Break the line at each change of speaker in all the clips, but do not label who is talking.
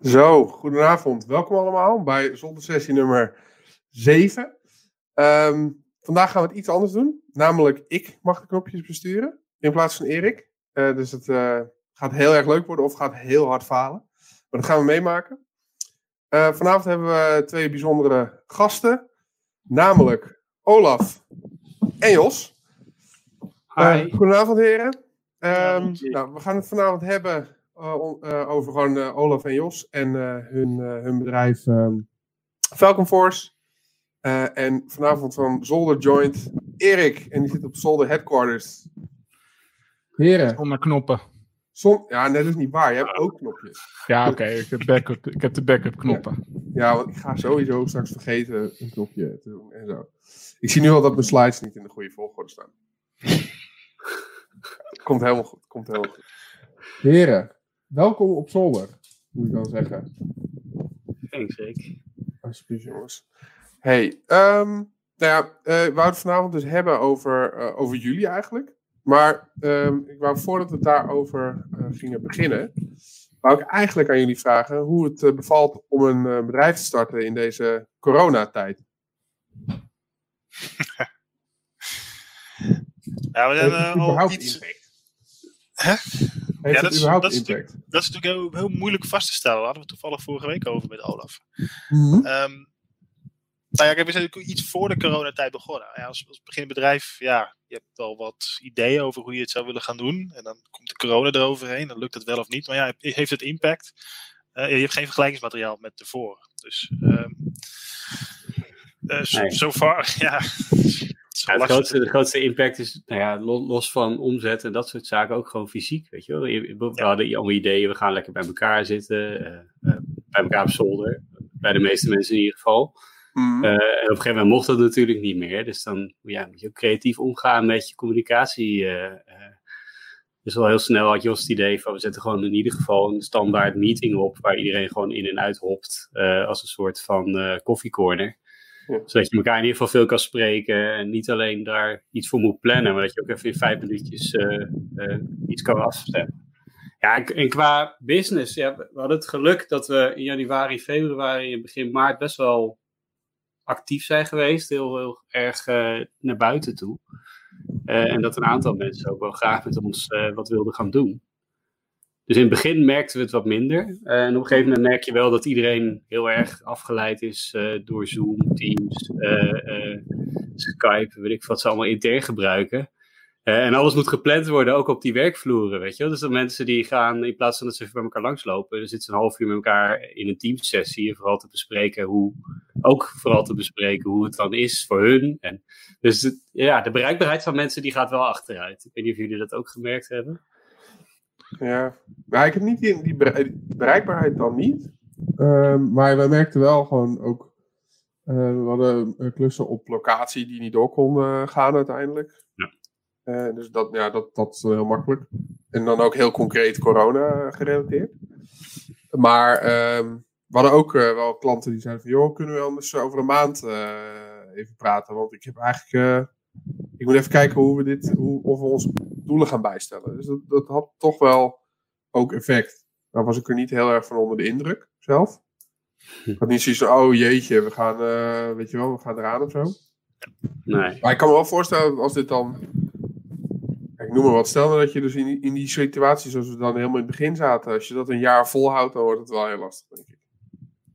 Zo, goedenavond. Welkom allemaal bij sessie nummer 7. Ehm, vandaag gaan we het iets anders doen. Namelijk, ik mag de knopjes besturen in plaats van Erik. Uh, dus het uh, gaat heel erg leuk worden of gaat heel hard falen. Maar dat gaan we meemaken. Uh, vanavond hebben we twee bijzondere gasten. Namelijk Olaf en Jos.
Hi.
goedenavond heren. Um, nou, we gaan het vanavond hebben over gewoon uh, Olaf en Jos en hun, hun bedrijf um, Falcon Force. en vanavond van Zolder Joint Erik. En die zit op Zolder Headquarters.
Heren. Zonder knoppen.
Som ja, net is niet waar. Je hebt ook knopjes.
Ja, oké. Okay. Ik, heb backup, ik heb de backup knoppen.
Ja. ja, want ik ga sowieso straks vergeten een knopje te doen en zo. Ik zie nu al dat mijn slides niet in de goede volgorde staan. komt helemaal goed. Komt helemaal goed. Heren, welkom op zolder, moet ik dan zeggen.
Thanks, Rick.
Alsjeblieft, jongens. Hey, um, nou ja, uh, het vanavond dus hebben over, uh, over jullie eigenlijk. Maar um, ik wou voordat we daarover uh, gingen beginnen, wou ik eigenlijk aan jullie vragen hoe het bevalt om een bedrijf te starten in deze coronatijd.
ja, we hebben al iets... Impact?
Hè? ja, dat is, dat,
is
impact?
dat is natuurlijk heel, heel, moeilijk vast te stellen. Daar hadden we toevallig vorige week over met Olaf. Mm -hmm. um, nou ja, ik heb natuurlijk iets voor de coronatijd begonnen. Ja, als, als beginnend ja, je hebt al wat ideeën over hoe je het zou willen gaan doen. En dan komt de corona eroverheen, dan lukt het wel of niet. Maar ja, heeft het impact? Uh, je hebt geen vergelijkingsmateriaal met tevoren. Dus um, uh, nee. so far, ja,
ja, het grootste, de grootste impact is, nou ja, los van omzet en dat soort zaken, ook gewoon fysiek. Weet je wel? We ja. hadden allemaal ideeën, we gaan lekker bij elkaar zitten, uh, uh, bij elkaar op zolder. Bij de meeste mensen in ieder geval. Mm. Uh, en op een gegeven moment mocht dat natuurlijk niet meer. Dus dan ja, moet je ook creatief omgaan met je communicatie. dus wel heel snel had Jos het idee van we zetten gewoon in ieder geval een standaard meeting op waar iedereen gewoon in en uit hopt als een soort van koffiecorner. Zodat je elkaar in ieder geval veel kan spreken en niet alleen daar iets voor moet plannen, maar dat je ook even in vijf minuutjes uh, uh, iets kan afstemmen. Ja, en qua business, we hadden het geluk dat we in januari, februari en begin maart best wel actief zijn geweest, heel, heel erg uh, naar buiten toe. en dat een aantal mensen ook wel graag met ons wat wilden gaan doen. Dus in het begin merkten we het wat minder. Uh, en op een gegeven moment merk je wel dat iedereen heel erg afgeleid is uh, door Zoom, Teams, uh, Skype, weet ik wat ze allemaal intern gebruiken. en alles moet gepland worden, ook op die werkvloeren, weet je wel. Dus dat mensen die gaan, in plaats van dat ze even bij elkaar langslopen, dan zitten ze een half uur met elkaar in een teamsessie, vooral te bespreken hoe, ook vooral te bespreken hoe het dan is voor hun. En dus ja, de bereikbaarheid van mensen die gaat wel achteruit. Ik weet niet of jullie dat ook gemerkt hebben.
Ja, maar ik heb niet die, die bereikbaarheid dan niet. Uh, maar wij merkten wel gewoon ook. Uh, we hadden klussen op locatie die niet door konden gaan uiteindelijk. Ja. Uh, dus dat, ja, dat, dat is heel makkelijk. En dan ook heel concreet corona gerelateerd. Maar ehm, we hadden ook eh, wel klanten die zeiden van... joh, kunnen we anders over een maand even praten? Want ik heb eigenlijk ik moet even kijken hoe we dit, hoe, of we onze doelen gaan bijstellen. Dus dat, dat had toch wel ook effect. Daar was ik er niet heel erg van onder de indruk zelf. Ik had niet zoiets van, oh jeetje, we gaan, uh, weet je wel, we gaan eraan of zo.
Nee.
Maar ik kan me wel voorstellen dat als dit dan, ik noem maar wat, stel nou dat je dus in, in die situatie zoals we dan helemaal in het begin zaten, als je dat een jaar volhoudt, dan wordt het wel heel lastig, denk ik.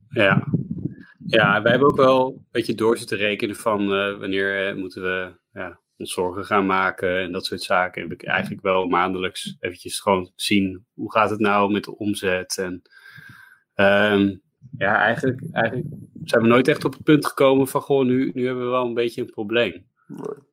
Ja, ja, wij hebben ook wel een beetje door zitten rekenen van uh, wanneer uh, moeten we ja, zorgen gaan maken en dat soort zaken. Heb ik eigenlijk wel maandelijks eventjes gewoon zien hoe gaat het nou met de omzet. En um, ja, eigenlijk, eigenlijk zijn we nooit echt op het punt gekomen van gewoon nu, nu hebben we wel een beetje een probleem.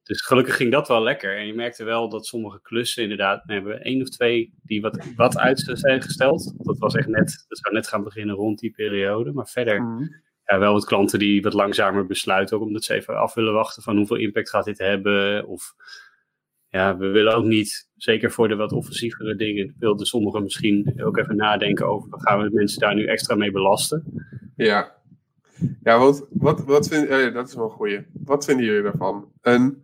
Dus gelukkig ging dat wel lekker. En je merkte wel dat sommige klussen inderdaad, we hebben één of twee die wat, wat uit zijn gesteld. Dat was echt net, dat zou net gaan beginnen rond die periode. Maar verder mm ja, wel wat klanten die wat langzamer besluiten, ook omdat ze even af willen wachten van hoeveel impact gaat dit hebben. Of ja, we willen ook niet, zeker voor de wat offensievere dingen, wilden sommigen misschien ook even nadenken over, gaan we mensen daar nu extra mee belasten?
Ja, ja wat, wat, wat vind, eh, dat is wel een goeie. Wat vinden jullie daarvan? Een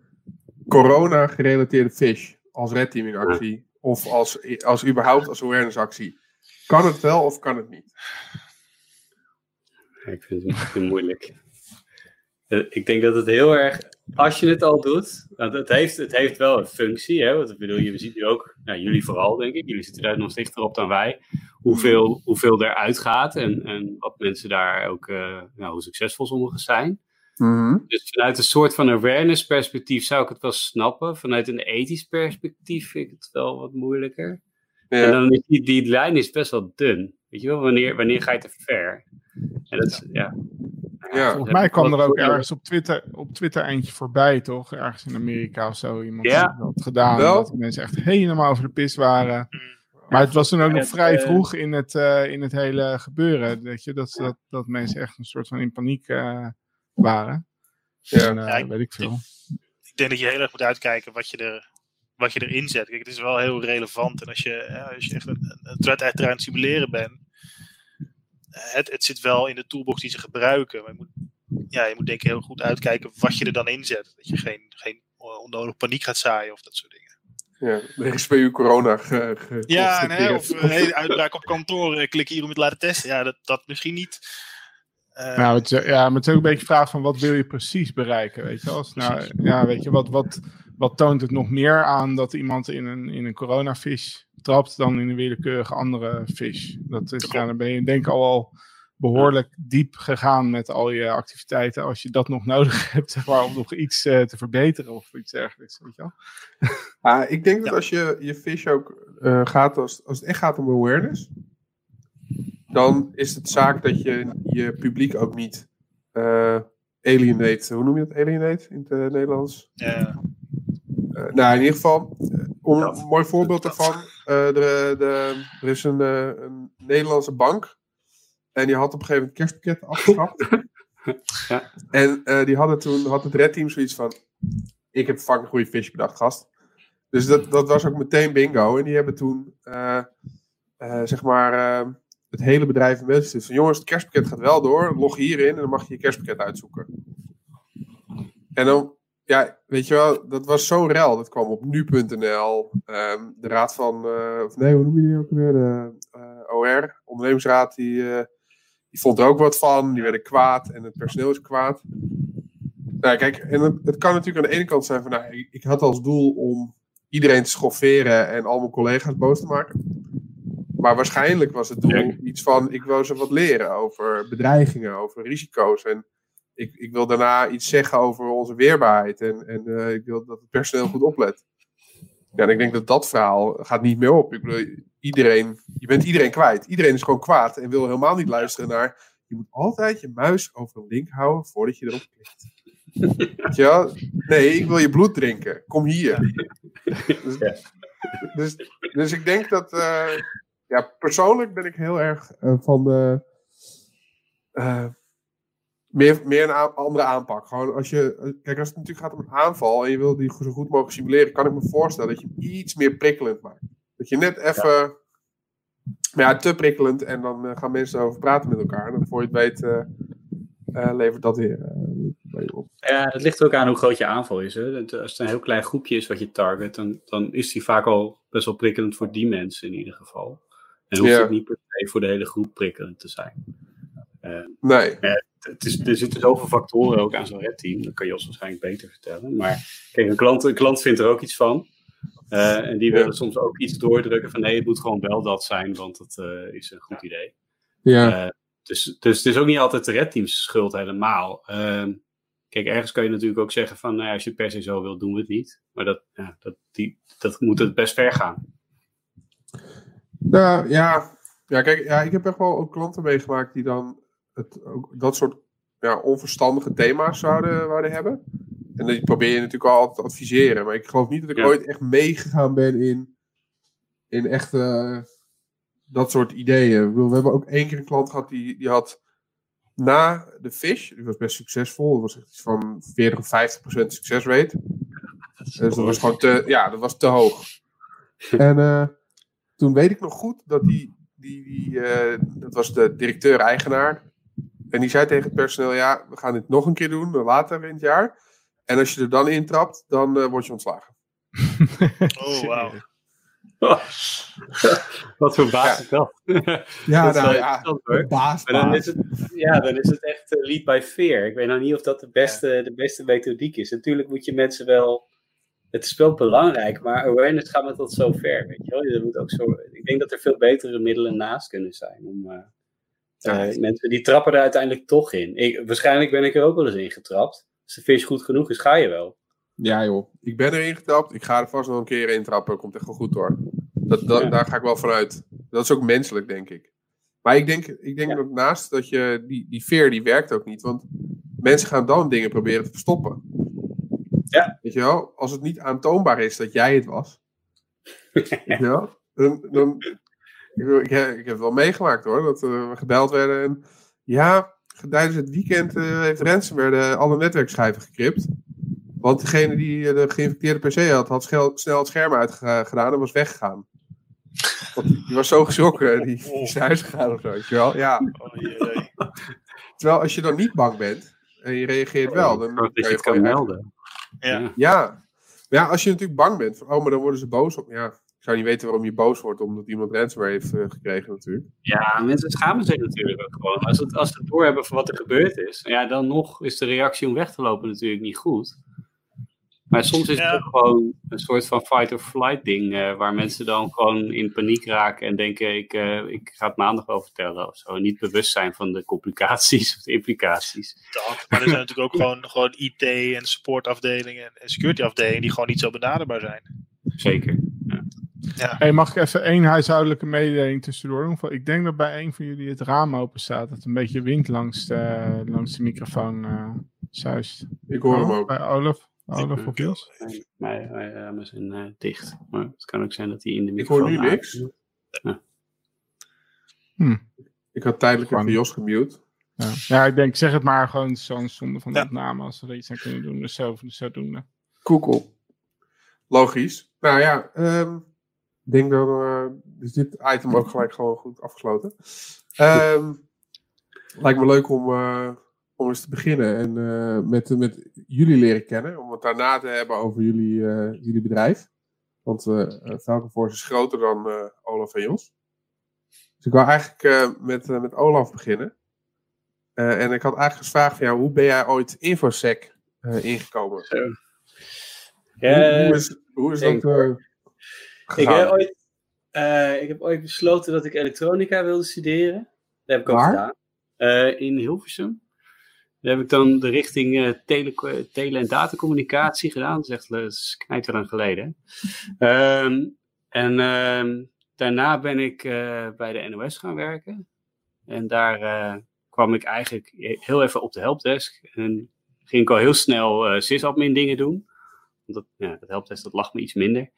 corona-gerelateerde fish als red teaming actie, of als, als überhaupt als awareness actie. Kan het wel of kan het niet?
Ik vind het, het moeilijk. Eh, ik denk dat het heel erg, als je het al doet, want het heeft, het heeft wel een functie. Hè? Want ik bedoel, je ziet nu ook, nou, jullie vooral denk ik, jullie zitten daar nog dichter op dan wij, hoeveel, hoeveel eruit gaat en, en wat mensen daar ook, uh, nou, hoe succesvol sommigen zijn.
Mhm.
Dus vanuit een soort van awareness perspectief zou ik het wel snappen. Vanuit een ethisch perspectief vind ik het wel wat moeilijker.
Ja.
En dan is die, die lijn is best wel dun. Weet je wel, wanneer, wanneer ga je te ver? En dat ja.
Ja.
Volgens mij kwam er ook ergens op Twitter, op Twitter eentje voorbij, toch? Ergens in Amerika of zo. Iemand
Ja.
dat gedaan.
Wel?
Dat mensen echt helemaal over de pis waren. Maar het was toen ook nog
het,
vrij
eh,
vroeg in het, eh, in het hele gebeuren. Weet je? Dat, dat, dat mensen echt een soort van in paniek eh, waren.
Ja.
En,
Ja, ik-
weet ik veel.
ik denk dat je heel erg moet uitkijken wat je, er, wat je erin zet. Kijk, het is wel heel relevant. En als je, ja, als je echt een, een- een threat actor aan het simuleren bent, het, het zit wel in de toolbox die ze gebruiken. Maar je moet, ja, je moet denk ik heel goed uitkijken wat je er dan in zet. Dat je geen, geen onnodig paniek gaat zaaien of dat soort dingen.
Ja, er is bij u corona ge, ge-
Ja, nee, of een hele uitbraak op kantoor, eh, klik hier om het te laten testen. Ja, dat, dat misschien niet. Eh,
Nou, het, is- ja, maar het is ook een beetje de vraag van wat wil je precies bereiken, weet je? Als, nou, ja, weet je, wat, wat, wat toont het nog meer aan dat iemand in een, in een coronavis trapt dan in een willekeurige andere vis? Dat is, ja, dan ben je denk ik al wel behoorlijk diep gegaan met al je activiteiten als je dat nog nodig hebt, zeg maar, om nog iets eh, te verbeteren of iets dergelijks, weet je wel?
Ah, ik denk dat
Ja.
als je je fish ook eh, gaat, als, als het echt gaat om awareness, dan is het zaak dat je je publiek ook niet eh alienate. Hoe noem je dat? Alienate in het Nederlands?
ja.
Nou, in ieder geval, eh, om een mooi voorbeeld daarvan. eh, de, de, er is een, eh, een Nederlandse bank. En die had op een gegeven moment kerstpakketten afgeschaft.
Ja.
En die hadden toen, had het Red Team zoiets van... Ik heb fucking goede fish bedacht, gast. Dus dat, dat was ook meteen bingo. En die hebben toen, zeg maar, het hele bedrijf in mensen van... Jongens, het kerstpakket gaat wel door. Log hierin en dan mag je je kerstpakket uitzoeken. En dan ja, weet je wel, dat was zo'n rel. Dat kwam op nu.nl. ehm, de raad van, eh, of nee, hoe noem je die ook weer? De eh, OR, ondernemingsraad, die, eh, die vond er ook wat van. Die werden kwaad en het personeel is kwaad. Nou, kijk, en het, het kan natuurlijk aan de ene kant zijn van, nou, ik, ik had als doel om iedereen te schofferen en al mijn collega's boos te maken. Maar waarschijnlijk was het doel iets van, ik wil ze wat leren over bedreigingen, over risico's. En ik, ik wil daarna iets zeggen over onze weerbaarheid. En, en eh, ik wil dat het personeel goed oplet. Ja, en ik denk dat dat verhaal gaat niet meer op. Ik bedoel, iedereen, je bent iedereen kwijt. Iedereen is gewoon kwaad en wil helemaal niet luisteren naar... Je moet altijd je muis over een link houden voordat je erop klikt. Weet je wel? Nee, ik wil je bloed drinken. Kom hier. Dus,
Ja.
dus, dus ik denk dat... eh, ja, persoonlijk ben ik heel erg eh, van de... meer, meer een andere aanpak. Gewoon als je, kijk, als het natuurlijk gaat om een aanval en je wil die zo goed mogelijk simuleren, kan ik me voorstellen dat je hem iets meer prikkelend maakt. Dat je net even, maar ja, te prikkelend en dan eh, gaan mensen erover praten met elkaar. En dan voor je het weet, eh, eh, levert dat weer op.
Ja, het ligt ook aan hoe groot je aanval is. Hè. Als het een heel klein groepje is wat je target, dan, dan is die vaak al best wel prikkelend voor die mensen in ieder geval. En hoeft
Ja.
het niet per se voor de hele groep prikkelend te zijn.
Nee,
Het is, er zitten zoveel factoren ook aan zo'n red team. Dat kan Jos waarschijnlijk beter vertellen. Maar kijk, een klant, een klant vindt er ook iets van. Eh, en die willen soms ook iets doordrukken van nee, het moet gewoon wel dat zijn, want dat eh, is een goed idee.
ja,
Eh, dus, dus het is ook niet altijd de red teams schuld helemaal. Ehm, kijk, ergens kan je natuurlijk ook zeggen van nou als je het per se zo wil, doen we het niet. Maar dat, ja, dat, die, dat moet het best ver gaan.
nou, ja. ja, kijk, ja, ik heb echt wel ook klanten meegemaakt die dan het, dat soort ja, onverstandige thema's zouden, zouden hebben. En die probeer je natuurlijk al altijd te adviseren. Maar ik geloof niet dat ik
Ja.
ooit echt meegegaan ben in, in echt eh, dat soort ideeën. Bedoel, we hebben ook één keer een klant gehad die, die had na de fish, die was best succesvol, dat was echt iets van 40 of 50 procent succesrate. Dus dat was gewoon te, ja, dat was te hoog. En eh, toen weet ik nog goed dat die, die, die eh, dat was de directeur-eigenaar. En die zei tegen het personeel, ja, we gaan dit nog een keer doen, later in het jaar. En als je er dan intrapt, dan eh, word je ontslagen.
Oh, wauw.
Wat voor baas is dat?
Ja,
Dat
nou ja, baas,
Maar dan is het, ja, dan is het echt eh, lead by fear. Ik weet nou niet of dat de beste, de beste methodiek is. Natuurlijk moet je mensen wel. Het is wel belangrijk, maar awareness gaat met tot zo ver. Weet je wel? Je moet ook zo, ik denk dat er veel betere middelen naast kunnen zijn. Om, eh,
Ja.
eh, mensen die trappen er uiteindelijk toch in. Ik, waarschijnlijk ben ik er ook wel eens in getrapt. Als de vis goed genoeg is, ga je wel.
Ja joh, ik ben erin getrapt. Ik ga er vast nog een keer in trappen. Komt echt wel goed hoor. Dat, dat,
Ja.
Daar ga ik wel vanuit. Dat is ook menselijk, denk ik. Maar ik denk, ik denk
Ja.
ook naast dat je... Die, die veer, die werkt ook niet. Want mensen gaan dan dingen proberen te verstoppen.
Ja.
Weet je wel? Als het niet aantoonbaar is dat jij het was. Weet je wel? Dan, dan, ik, ik, ik heb het wel meegemaakt hoor. Dat eh, we gebeld werden. En, ja, tijdens het weekend eh, heeft ransomware de, alle netwerkschijven gekript. Want degene die eh, de geïnfecteerde PC had, had schel- snel het scherm uitgedaan en was weggegaan. Want die, die was zo geschrokken, die, die is naar huis gegaan of zo, weet je wel. Ja.
Oh, jee.
Terwijl als je dan niet bang bent en je reageert wel, dan
dat je
kan je
het kan melden.
Ja.
Ja. Ja, als je natuurlijk bang bent, van, oh, maar dan worden ze boos op. Ja, zou niet weten waarom je boos wordt, omdat iemand ransomware heeft eh, gekregen natuurlijk.
Ja, mensen schamen zich natuurlijk ook gewoon. Als, het, als ze het doorhebben van wat er gebeurd is, ja, dan nog is de reactie om weg te lopen natuurlijk niet goed. Maar soms is het ook gewoon een soort van fight-or-flight ding, eh, waar mensen dan gewoon in paniek raken en denken, ik, eh, ik ga het maandag wel vertellen of zo. Niet bewust zijn van de complicaties of de implicaties.
Dat. Maar er zijn natuurlijk ook gewoon, gewoon IT en supportafdelingen en security afdelingen die gewoon niet zo benaderbaar zijn.
Zeker.
Hey, mag ik even één huishoudelijke mededeling tussendoor doen? Ik denk dat bij een van jullie het raam open staat. Dat een beetje wind langs de, langs de microfoon eh zuist.
Ik hoor hem ook.
Bij Olaf? Olaf of Jos?
Mijn mijn ramen zijn eh, dicht. Maar het kan ook zijn dat hij in de
Ik hoor
microfoon
nu niks.
Hm.
Ik had tijdelijk even Jos gemute.
Ja. ja, ik denk, zeg het maar gewoon zo'n zonde van de
Ja.
opname als we er iets aan kunnen doen. Dus zo, zodoende.
Google. Logisch. Nou ja, ehm, denk dat eh, dus dit item ook gelijk gewoon goed afgesloten. Ehm, lijkt me leuk om, eh, om eens te beginnen en eh, met, met jullie leren kennen. Om het daarna te hebben over jullie, jullie bedrijf. Want eh, Falcon Force is groter dan Olaf en Jos. Dus ik wil eigenlijk met, met Olaf beginnen. En ik had eigenlijk gevraagd van jou, hoe ben jij ooit InfoSec ingekomen?
Ja,
hoe, hoe is, hoe is dat
Ik heb, ooit, eh, ik heb ooit besloten dat ik elektronica wilde studeren. Dat heb ik ook
Waar?
gedaan. Eh, in Hilversum. Daar heb ik dan de richting eh, tele, tele- en datacommunicatie gedaan. Dat is echt dat is geleden. Ehm, en ehm, daarna ben ik bij de NOS gaan werken. En daar kwam ik eigenlijk heel even op de helpdesk. En ging ik al heel snel sysadmin dingen doen. Dat, ja, dat helpdesk dat lag me iets minder.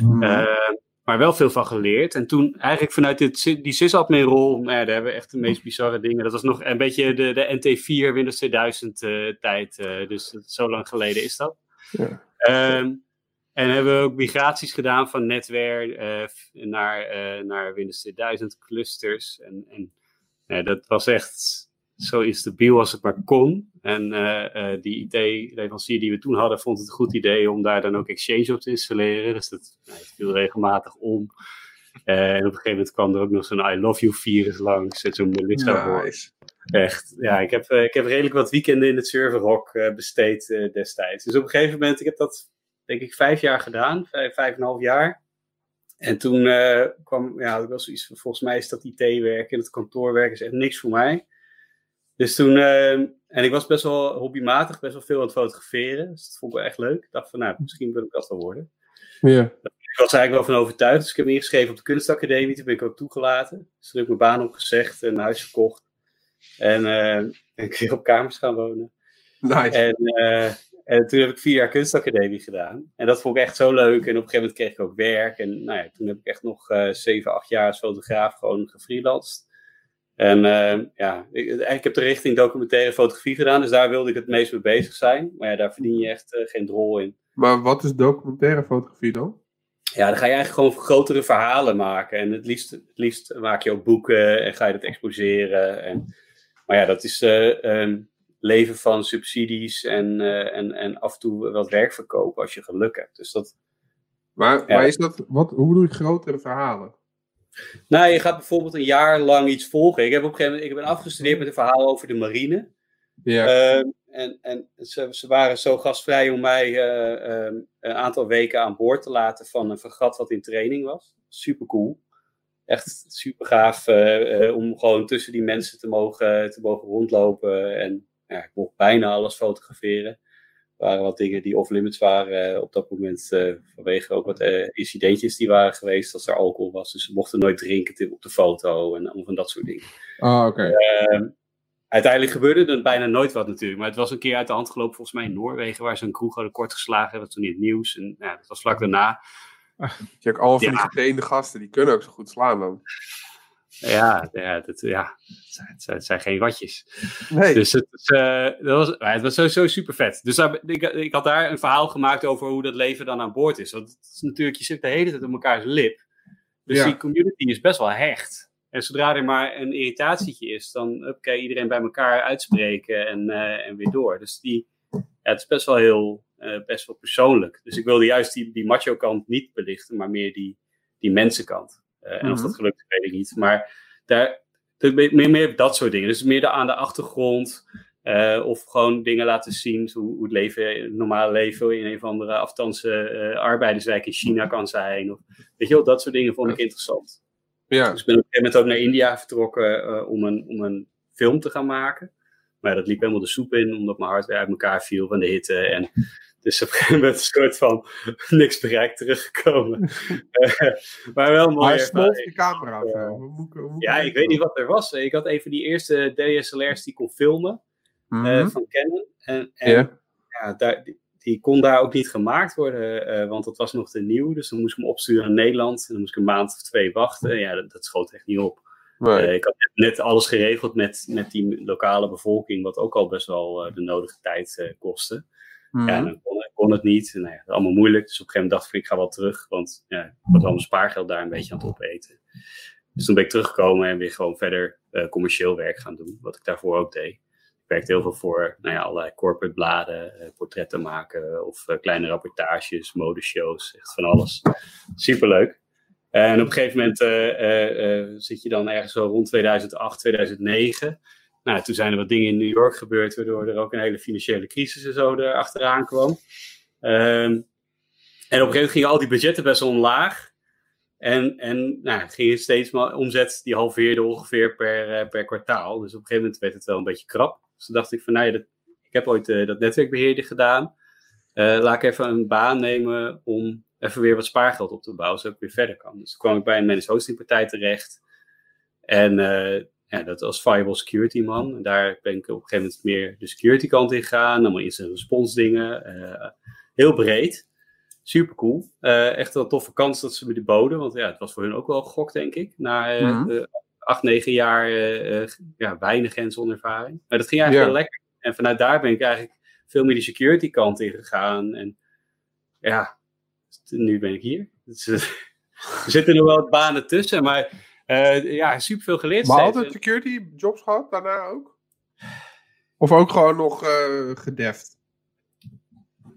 Mhm.
Eh, maar wel veel van geleerd. En toen eigenlijk vanuit dit, die sysadmin-rol, nou ja, daar hebben we echt de meest bizarre dingen. Dat was nog een beetje de, de NT4 Windows 2000 eh, tijd. eh, dus zo lang geleden is dat.
Ja.
Ehm, en hebben we ook migraties gedaan van netwerk naar, naar Windows 2000 clusters. En, en ja, dat was echt zo instabiel als het maar kon. En eh, eh, die IT-leverancier die we toen hadden, vond het een goed idee om daar dan ook Exchange op te installeren. Dus dat nou, het viel regelmatig om. Eh, en op een gegeven moment kwam er ook nog zo'n I love you virus langs. En zo'n Melissa.
Nice.
Echt. Ja, ik heb, ik heb redelijk wat weekenden in het serverhok besteed destijds. Dus op een gegeven moment, ik heb dat denk ik vijf jaar gedaan. Vijf, vijf en een half jaar. En toen kwam, ja, wel zoiets van, volgens mij is dat IT-werk en het kantoorwerk is echt niks voor mij. Dus toen, eh, en ik was best wel hobbymatig, best wel veel aan het fotograferen. Dus dat vond ik wel echt leuk. Ik dacht van, nou, misschien wil ik dat wel worden.
Ja.
Ik was eigenlijk wel van overtuigd. Dus ik heb me ingeschreven op de kunstacademie. Toen ben ik ook toegelaten. Dus toen heb ik mijn baan opgezegd en een huis gekocht. En ben ik weer op kamers gaan wonen.
Nice.
En, eh, en toen heb ik vier jaar kunstacademie gedaan. En dat vond ik echt zo leuk. En op een gegeven moment kreeg ik ook werk. En nou ja, toen heb ik echt nog eh, zeven, acht jaar als fotograaf gewoon gefreelanced. En eh, ja, ik, eigenlijk heb de richting documentaire fotografie gedaan. Dus daar wilde ik het meest mee bezig zijn. Maar ja, daar verdien je echt eh, geen drol in.
Maar wat is documentaire fotografie dan?
Ja, dan ga je eigenlijk gewoon grotere verhalen maken. En het liefst, het liefst maak je ook boeken en ga je dat exposeren. En, maar ja, dat is ehm, leven van subsidies en, en, en af en toe wat werk verkopen als je geluk hebt. Dus dat,
Maar, maar is dat, wat, hoe bedoel je grotere verhalen?
Nou, je gaat bijvoorbeeld een jaar lang iets volgen. Ik heb op een gegeven moment, ik ben afgestudeerd met een verhaal over de marine.
Ja.
Ehm, en en ze, ze waren zo gastvrij om mij eh, ehm, een aantal weken aan boord te laten van een vergat wat in training was. Super cool. Echt super gaaf eh, eh, om gewoon tussen die mensen te mogen, te mogen rondlopen. En ja, ik mocht bijna alles fotograferen. Waren wat dingen die off-limits waren op dat moment. vanwege ook wat incidentjes die waren geweest als er alcohol was. Dus ze mochten nooit drinken op de foto en allemaal van dat soort dingen.
Ah, oké.
Ehm, Uiteindelijk gebeurde er bijna nooit wat natuurlijk. Maar het was een keer uit de hand gelopen, volgens mij in Noorwegen, waar ze een kroeg hadden kort geslagen. Dat was toen in het nieuws. En ja, dat was vlak daarna.
Je hebt allemaal van die getrainde gasten, die kunnen ook zo goed slaan dan.
Ja, ja, dat, ja het, zijn, geen watjes.
Nee.
Dus het, uh, dat was, het was sowieso super vet. Dus daar, ik, ik, had daar een verhaal gemaakt over hoe dat leven dan aan boord is. Want het is natuurlijk, je zit de hele tijd op mekaars lip. Dus die community is best wel hecht. En zodra er maar een irritatietje is, dan oké, iedereen bij elkaar uitspreken en, uh, en weer door. Dus die, ja, het is best wel heel, uh, best wel persoonlijk. Dus ik wilde juist die, die macho kant niet belichten, maar meer die, die mensenkant. Uh, en of dat gelukt weet ik niet. Maar daar, meer, meer dat soort dingen. Dus meer aan de achtergrond. of gewoon dingen laten zien hoe, hoe het leven, het normale leven in een of andere afstandse arbeiderswijk in China kan zijn. Of, weet je wel, dat soort dingen vond ik interessant.
Ja.
Dus ik ben op een gegeven moment ook naar India vertrokken uh, om, een, om een film te gaan maken. Maar dat liep helemaal de soep in, omdat mijn hart weer uit elkaar viel van de hitte. En dus op een gegeven moment een soort van niks bereikt teruggekomen. maar wel mooi.
Maar smolt de camera of zo? Hoe,
hoe, ja, ik weet niet wat er was. Ik had even die eerste DSLR's die kon filmen mm -hmm. uh, van Canon. En, en
yeah.
ja, daar, die kon daar ook niet gemaakt worden, uh, want dat was nog te nieuw. Dus dan moest ik hem opsturen naar Nederland. En dan moest ik een maand of twee wachten. Ja, dat, dat schoot echt niet op.
Nee.
Uh, ik had net alles geregeld met, met die lokale bevolking, wat ook al best wel uh, de nodige tijd kostte.
Mm.
Ja, dan kon, kon, het niet. Nou ja, was allemaal moeilijk. Dus op een gegeven moment dacht ik, ik ga wel terug, want ja, ik was al mijn spaargeld daar een beetje aan het opeten. Dus toen ben ik teruggekomen en weer gewoon verder commercieel werk gaan doen, wat ik daarvoor ook deed werkt heel veel voor nou ja, allerlei corporate bladen, uh, portretten maken of uh, kleine rapportages, modeshows, echt van alles. Superleuk. En op een gegeven moment uh, zit je dan ergens zo rond 2008, 2009. Nou, toen zijn er wat dingen in New York gebeurd, waardoor er ook een hele financiële crisis en zo erachteraan kwam. Um, en op een gegeven moment gingen al die budgetten best omlaag. En, en nou, ging steeds maar omzet, die halveerde ongeveer per, per kwartaal. Dus op een gegeven moment werd het wel een beetje krap. Dus toen dacht ik van, nou ja, ik heb ooit uh, dat netwerkbeheerder gedaan. Laat ik even een baan nemen om even weer wat spaargeld op te bouwen, zodat ik weer verder kan. Dus toen kwam ik bij een managed hosting partij terecht. En uh, ja, dat was firewall security man. En daar ben ik op een gegeven moment meer de security kant in gegaan. Allemaal instant response dingen. heel breed. Super cool. echt wel een toffe kans dat ze me die boden. Want ja, het was voor hun ook wel gok, denk ik. Na mm-hmm acht, negen jaar ja, weinig hands-on ervaring. Maar dat ging eigenlijk
Ja.
heel lekker. En vanuit daar ben ik eigenlijk veel meer die security kant in gegaan. En ja, nu ben ik hier. Dus, uh, er zitten nog wel wat banen tussen, maar uh, ja, superveel geleerd.
Maar
steeds.
altijd security jobs gehad daarna ook? Of ook gewoon nog uh, gedeft?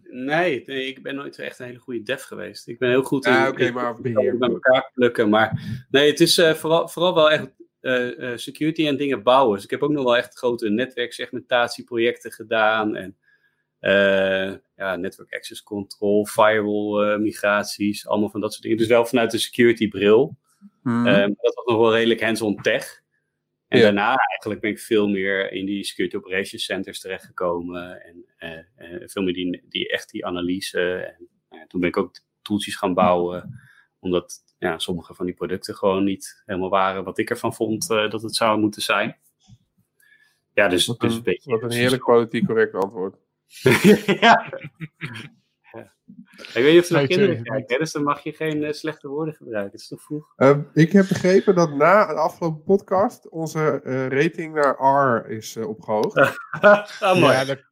Nee, nee, ik ben nooit echt een hele goede dev geweest. Ik ben heel goed in,
Ja, oké,
in-
maar beheer.
bij elkaar plukken. Maar nee, het is eh, vooral, vooral wel echt eh, eh, security en dingen bouwen. Dus ik heb ook nog wel echt grote netwerksegmentatieprojecten gedaan. En eh, ja, network access control, firewall eh, migraties, allemaal van dat soort dingen. Dus wel vanuit de security bril.
Mhm.
Eh, dat was nog wel redelijk hands-on tech. En
Ja.
daarna eigenlijk ben ik veel meer in die security operations centers terechtgekomen. En eh, eh, veel meer die, die echt die analyse. En nou toen ben ik ook tooltjes gaan bouwen. Omdat ja, sommige van die producten gewoon niet helemaal waren wat ik ervan vond eh, dat het zou moeten zijn. Ja, dus,
Wat
dus
een,
een beetje.
wat een heerlijk politiek correct antwoord.
Ja. Ja. Ik weet niet of ze naar kinderen kijken, hè, dus dan mag je geen eh, slechte woorden gebruiken. Het is toch vroeg?
Eh, ik heb begrepen dat na de afgelopen podcast onze eh, rating naar R is eh, opgehoogd.
ah, mooi.
Ja, dat-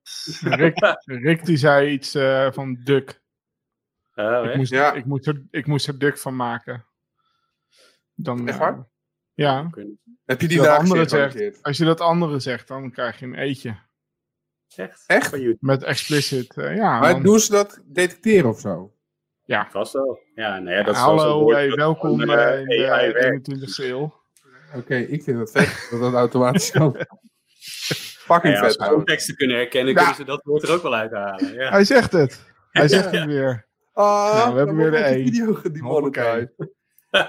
Rick, Rick die zei iets eh, van Duck.
Oh,
Ik moest,
Ja.
ik, moest er, ik moest er Duck van maken. Dan,
Echt waar?
ja,
heb je die daar
andere zegt. als je dat andere zegt, dan krijg je een eetje.
Echt?
Echt?
Van YouTube.
Met explicit. eh, ja,
Maar
dan-
doen ze dat detecteren of zo?
Ja.
Vast wel. Ja, nou ja, dat is
Hallo, hey, welkom uh, in de 21ste eeuw.
Oké, ik vind het vet dat dat automatisch kan. Fucking
ja,
vet.
Als ze teksten kunnen herkennen, kunnen ze dat woord er ook wel uithalen. Ja.
Hij zegt het. Hij zegt het weer.
Ah,
nou, we hebben weer de E.
video gedemonetized.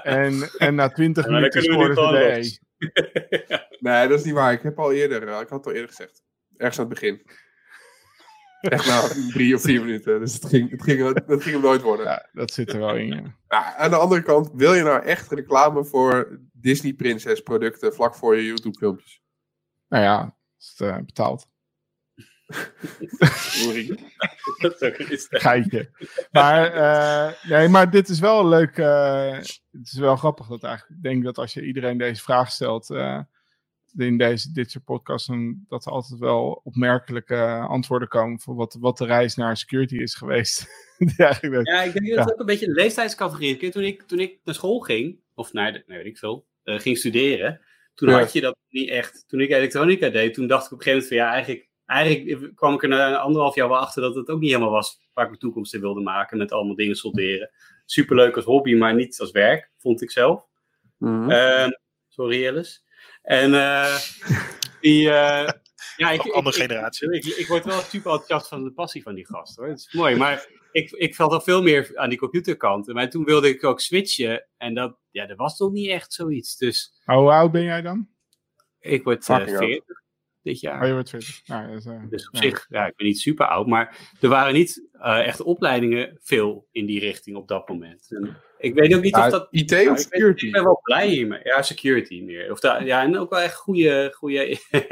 En, en na 20 ja, minuten scoren ze de E.
nee, dat is niet waar. Ik heb al eerder, ik had het al eerder gezegd. Ergens aan het begin. Echt na drie of vier minuten. Dus het ging, het ging, het ging hem nooit worden.
Ja, dat zit er wel in, ja.
Nou, aan de andere kant, wil je nou echt reclame voor Disney Princess producten vlak voor je YouTube filmpjes?
Nou ja, is het uh, betaald.
Sorry.
Geitje. Maar, uh, nee, maar dit is wel leuk. Uh, het is wel grappig dat eigenlijk. Ik denk dat als je iedereen deze vraag stelt. In deze, dit soort podcasts. Dan, dat er altijd wel opmerkelijke antwoorden komen. voor wat, wat de reis naar security is geweest.
ja, ik denk dat het ook een beetje een leeftijdscategorie is. Toen ik, toen ik naar school ging. of naar de, nee, weet ik veel. ging studeren. Toen ja. had je dat niet echt. Toen ik elektronica deed. Toen dacht ik op een gegeven moment van ja, eigenlijk eigenlijk kwam ik er na anderhalf jaar wel achter dat het ook niet helemaal was waar ik mijn toekomst in wilde maken. Met allemaal dingen solderen. Superleuk als hobby, maar niet als werk, vond ik zelf.
Mhm.
Uh, sorry, Alice. En uh, die. Uh, ja, ik,
andere
ik,
generatie.
Ik, ik, word wel super enthousiast van de passie van die gast hoor. Het is mooi, maar ik, ik valt al veel meer aan die computerkant. Maar toen wilde ik ook switchen. En dat, ja, dat was nog niet echt zoiets. Dus.
Hoe oud ben jij dan?
Ik word uh, 40 dit jaar.
Oh, je wordt 40. Nou, dat is, uh,
dus op ja. zich, ja, ik ben niet super oud, maar er waren niet uh, echt opleidingen veel in die richting op dat moment. En ik weet ook niet
ja,
of dat...
IT of security?
Ik ben, ik ben wel blij hiermee. Ja, security meer. Of da, ja, en ook wel echt goede... goede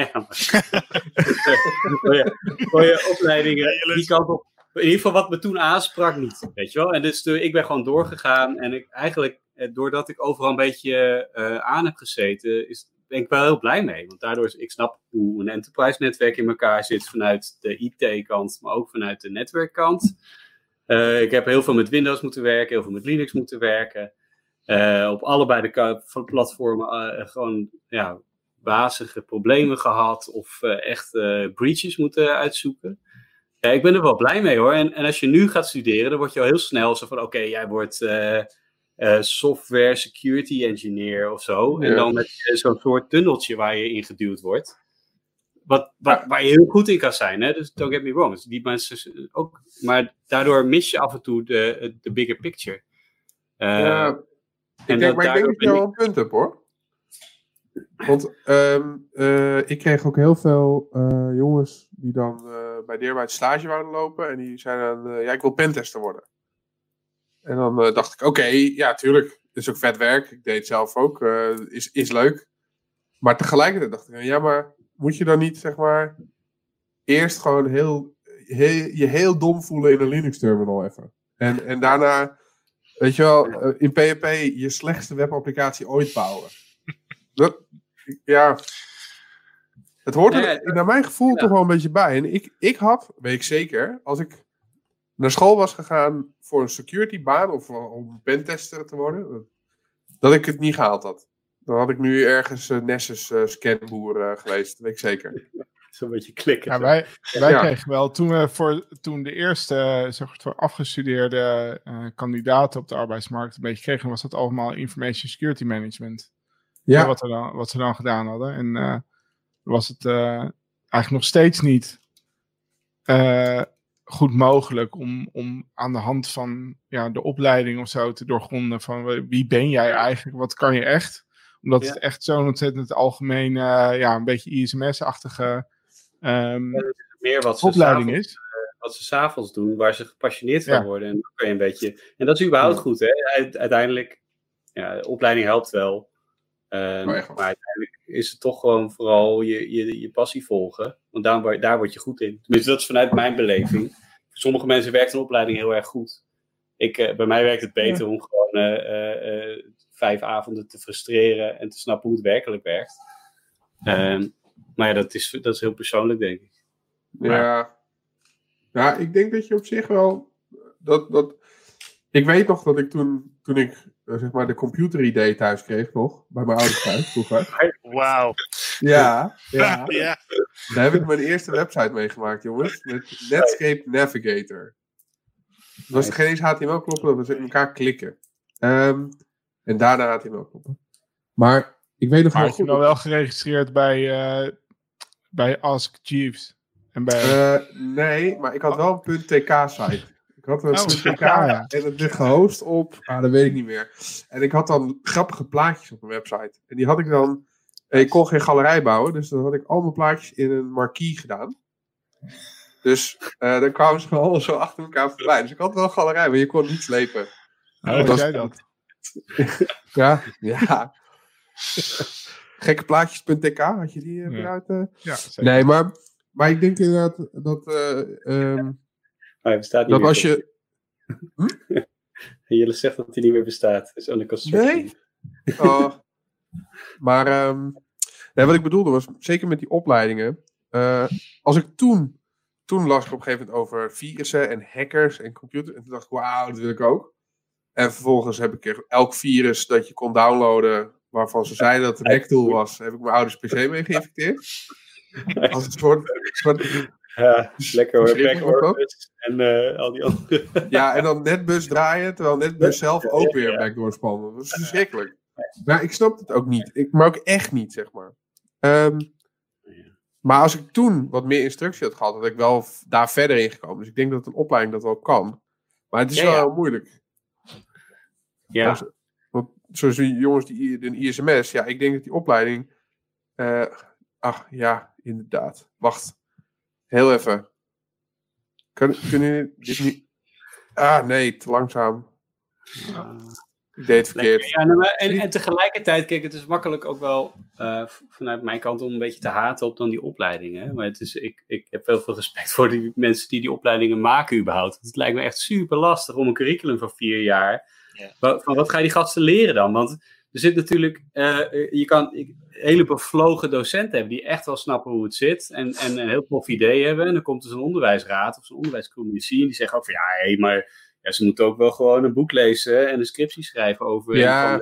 goede opleidingen. Die kant op. In ieder geval wat me toen aansprak niet, weet je wel. En dus ik ben gewoon doorgegaan en ik eigenlijk, doordat ik overal een beetje uh, aan heb gezeten, is ben ik wel heel blij mee. Want daardoor is, ik snap hoe een enterprise netwerk in elkaar zit vanuit de IT-kant, maar ook vanuit de netwerkkant. Uh, ik heb heel veel met Windows moeten werken, heel veel met Linux moeten werken. Uh, op allebei de platformen uh, gewoon ja, wazige problemen gehad of echt breaches moeten uitzoeken. Ja, ik ben er wel blij mee hoor. En, en als je nu gaat studeren, dan word je al heel snel zo van: oké, jij wordt uh, software security engineer of zo. Ja. En dan met zo'n soort tunneltje waar je in geduwd wordt. Wat, waar, waar je heel goed in kan zijn, hè? dus don't get me wrong. Dus die mensen ook, maar daardoor mis je af en toe de, de bigger picture. Uh,
ja, ik denk, maar ik denk dat je wel een punt hebt hoor. Want um, uh, ik kreeg ook heel veel uh, jongens die dan bij Deerwijd stage wouden lopen. En die zeiden dan, ja, ik wil pentester worden. En dan uh, dacht ik, oké, okay, ja, tuurlijk, is ook vet werk. Ik deed het zelf ook, uh, is, is leuk. Maar tegelijkertijd dacht ik, ja, maar moet je dan niet, zeg maar, eerst gewoon heel, heel, je heel dom voelen in een Linux-terminal even. En, en daarna, weet je wel, uh, in PHP je slechtste webapplicatie ooit bouwen. Dat, ja, het hoort er, naar mijn gevoel ja. toch wel een beetje bij. En ik, ik had, weet ik zeker, als ik naar school was gegaan voor een security baan of om pentester te worden, dat ik het niet gehaald had. Dan had ik nu ergens uh, Nessus uh, scanboer uh, geweest, dat weet ik zeker.
Zo'n beetje klikken.
Ja, wij wij ja. kregen wel, toen, we voor, toen de eerste zeg, voor afgestudeerde kandidaten op de arbeidsmarkt een beetje kregen, was dat allemaal Information Security Management.
Ja.
Wat, we dan, wat ze dan gedaan hadden. En was het eigenlijk nog steeds niet goed mogelijk om, om aan de hand van ja, de opleiding of zo te doorgronden van wie ben jij eigenlijk, wat kan je echt? Omdat ja. het echt zo'n ontzettend algemeen, uh, ja, een beetje ISMS-achtige um,
ja, meer wat ze
opleiding is.
Uh, wat ze s'avonds doen, waar ze gepassioneerd van worden. En, dan kan je een beetje, en dat is überhaupt goed, hè? Uiteindelijk, ja, de opleiding helpt wel. Um, oh, maar uiteindelijk is het toch gewoon vooral je, je, je passie volgen. Want daar, daar word je goed in. Tenminste, dat is vanuit mijn beleving. Voor sommige mensen werkt een opleiding heel erg goed. Ik, uh, bij mij werkt het beter ja. om gewoon uh, uh, vijf avonden te frustreren en te snappen hoe het werkelijk werkt. Um, maar ja, dat is, dat is heel persoonlijk, denk ik.
Ja. ja, ik denk dat je op zich wel. Dat, dat, ik weet nog dat ik toen, toen ik zeg maar de computer-idee thuis kreeg, nog, bij mijn ouders thuis vroeger.
Wauw.
Ja, ja.
ja.
Daar heb ik mijn eerste website meegemaakt, jongens. Met Netscape Navigator. Het was geen eens HTML kloppen, dat was in elkaar klikken. Um, en daarna HTML kloppen. Maar ik weet nog
maar
wel
goed. je wel geregistreerd bij, uh, bij Ask Jeeves? En bij...
Uh, nee, maar ik had wel een .tk-site. Ik had een oh, .tk ja. en het ligt gehost op, ah, dat weet ik niet meer. En ik had dan grappige plaatjes op mijn website. En die had ik dan, ik kon geen galerij bouwen, dus dan had ik al mijn plaatjes in een marquee gedaan. Dus uh, dan kwamen ze gewoon zo achter elkaar voorbij. Dus ik had wel een galerij, maar je kon niet slepen.
Oh, dat jij dat?
ja, ja. Gekkeplaatjes.tk, had je die uh, ja. Uh... ja nee, maar, maar ik denk inderdaad dat... Um,
hij bestaat niet
dat als je...
Hm? Jullie zegt dat hij niet meer bestaat. is under construction.
Nee? Oh. maar um, nee, wat ik bedoelde was, zeker met die opleidingen... Uh, als ik toen... Toen las ik op een gegeven moment over virussen en hackers en computers. En toen dacht ik, wauw, dat wil ik ook. En vervolgens heb ik elk virus dat je kon downloaden, waarvan ze zeiden dat het een hacktool was, heb ik mijn ouders PC mee geïnfecteerd. Als een soort, soort
ja, lekker hoor. en uh, al die andere.
Ja, en dan netbus draaien, terwijl netbus zelf ook weer backdoor spannen. Dat is verschrikkelijk. Maar ik snap het ook niet. Ik, maar ook echt niet, zeg maar. Um, maar als ik toen wat meer instructie had gehad, had ik wel daar verder in gekomen. Dus ik denk dat een opleiding dat wel kan. Maar het is ja, wel heel moeilijk.
Ja.
Want, zoals die jongens die een ISMS, ja, ik denk dat die opleiding. Uh, ach ja, inderdaad. Wacht. Heel even. Kun, kunnen jullie dit niet. Ah, nee, te langzaam. Uh, ik deed het verkeerd.
Ja, nou, en, en, tegelijkertijd, kijk, het is makkelijk ook wel uh, vanuit mijn kant om een beetje te haten op dan die opleidingen. Maar het is, ik, ik heb heel veel respect voor die mensen die die opleidingen maken überhaupt. Het lijkt me echt super lastig om een curriculum van vier jaar ja. Van wat ga je die gasten leren dan? Want er zit natuurlijk, uh, je kan hele bevlogen docenten hebben die echt wel snappen hoe het zit en, en een heel tof idee hebben. En dan komt er zo'n onderwijsraad of zo'n onderwijscommissie en die zeggen ook van ja, hé, maar ja, ze moeten ook wel gewoon een boek lezen en een scriptie schrijven over.
Ja.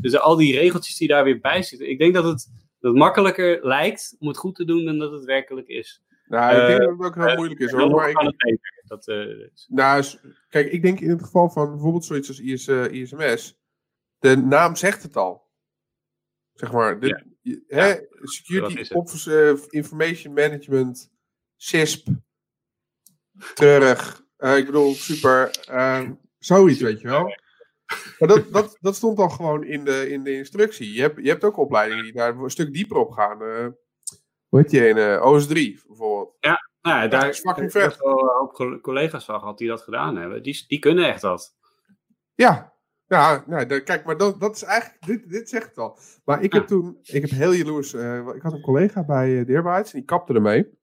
dus al die regeltjes die daar weer bij zitten. Ik denk dat het, dat makkelijker lijkt om het goed te doen dan dat het werkelijk is.
Nou, ik denk dat het ook heel moeilijk is hoor. Maar ik,
dat, uh,
nou, kijk, ik denk in het geval van bijvoorbeeld zoiets als IS, eh, ISMS, de naam zegt het al. Zeg maar, de, ja. hè, Security Officer Information Management, CISP, terug. Uh, ik bedoel, super, zoiets, weet je wel. Maar dat, dat, dat stond al gewoon in de, in de instructie. Je hebt, je hebt ook opleidingen die daar een stuk dieper op gaan. hoe heet die ene? OS3 bijvoorbeeld.
Ja, nou, ja, daar is fucking vet. wel collega's van gehad die dat gedaan hebben. Die, die kunnen echt dat.
Ja, ja, nou, kijk, maar dat, dat is eigenlijk, dit, dit zegt het al. Maar ik heb toen, ik heb heel jaloers, uh, ik had een collega bij uh, en die kapte ermee.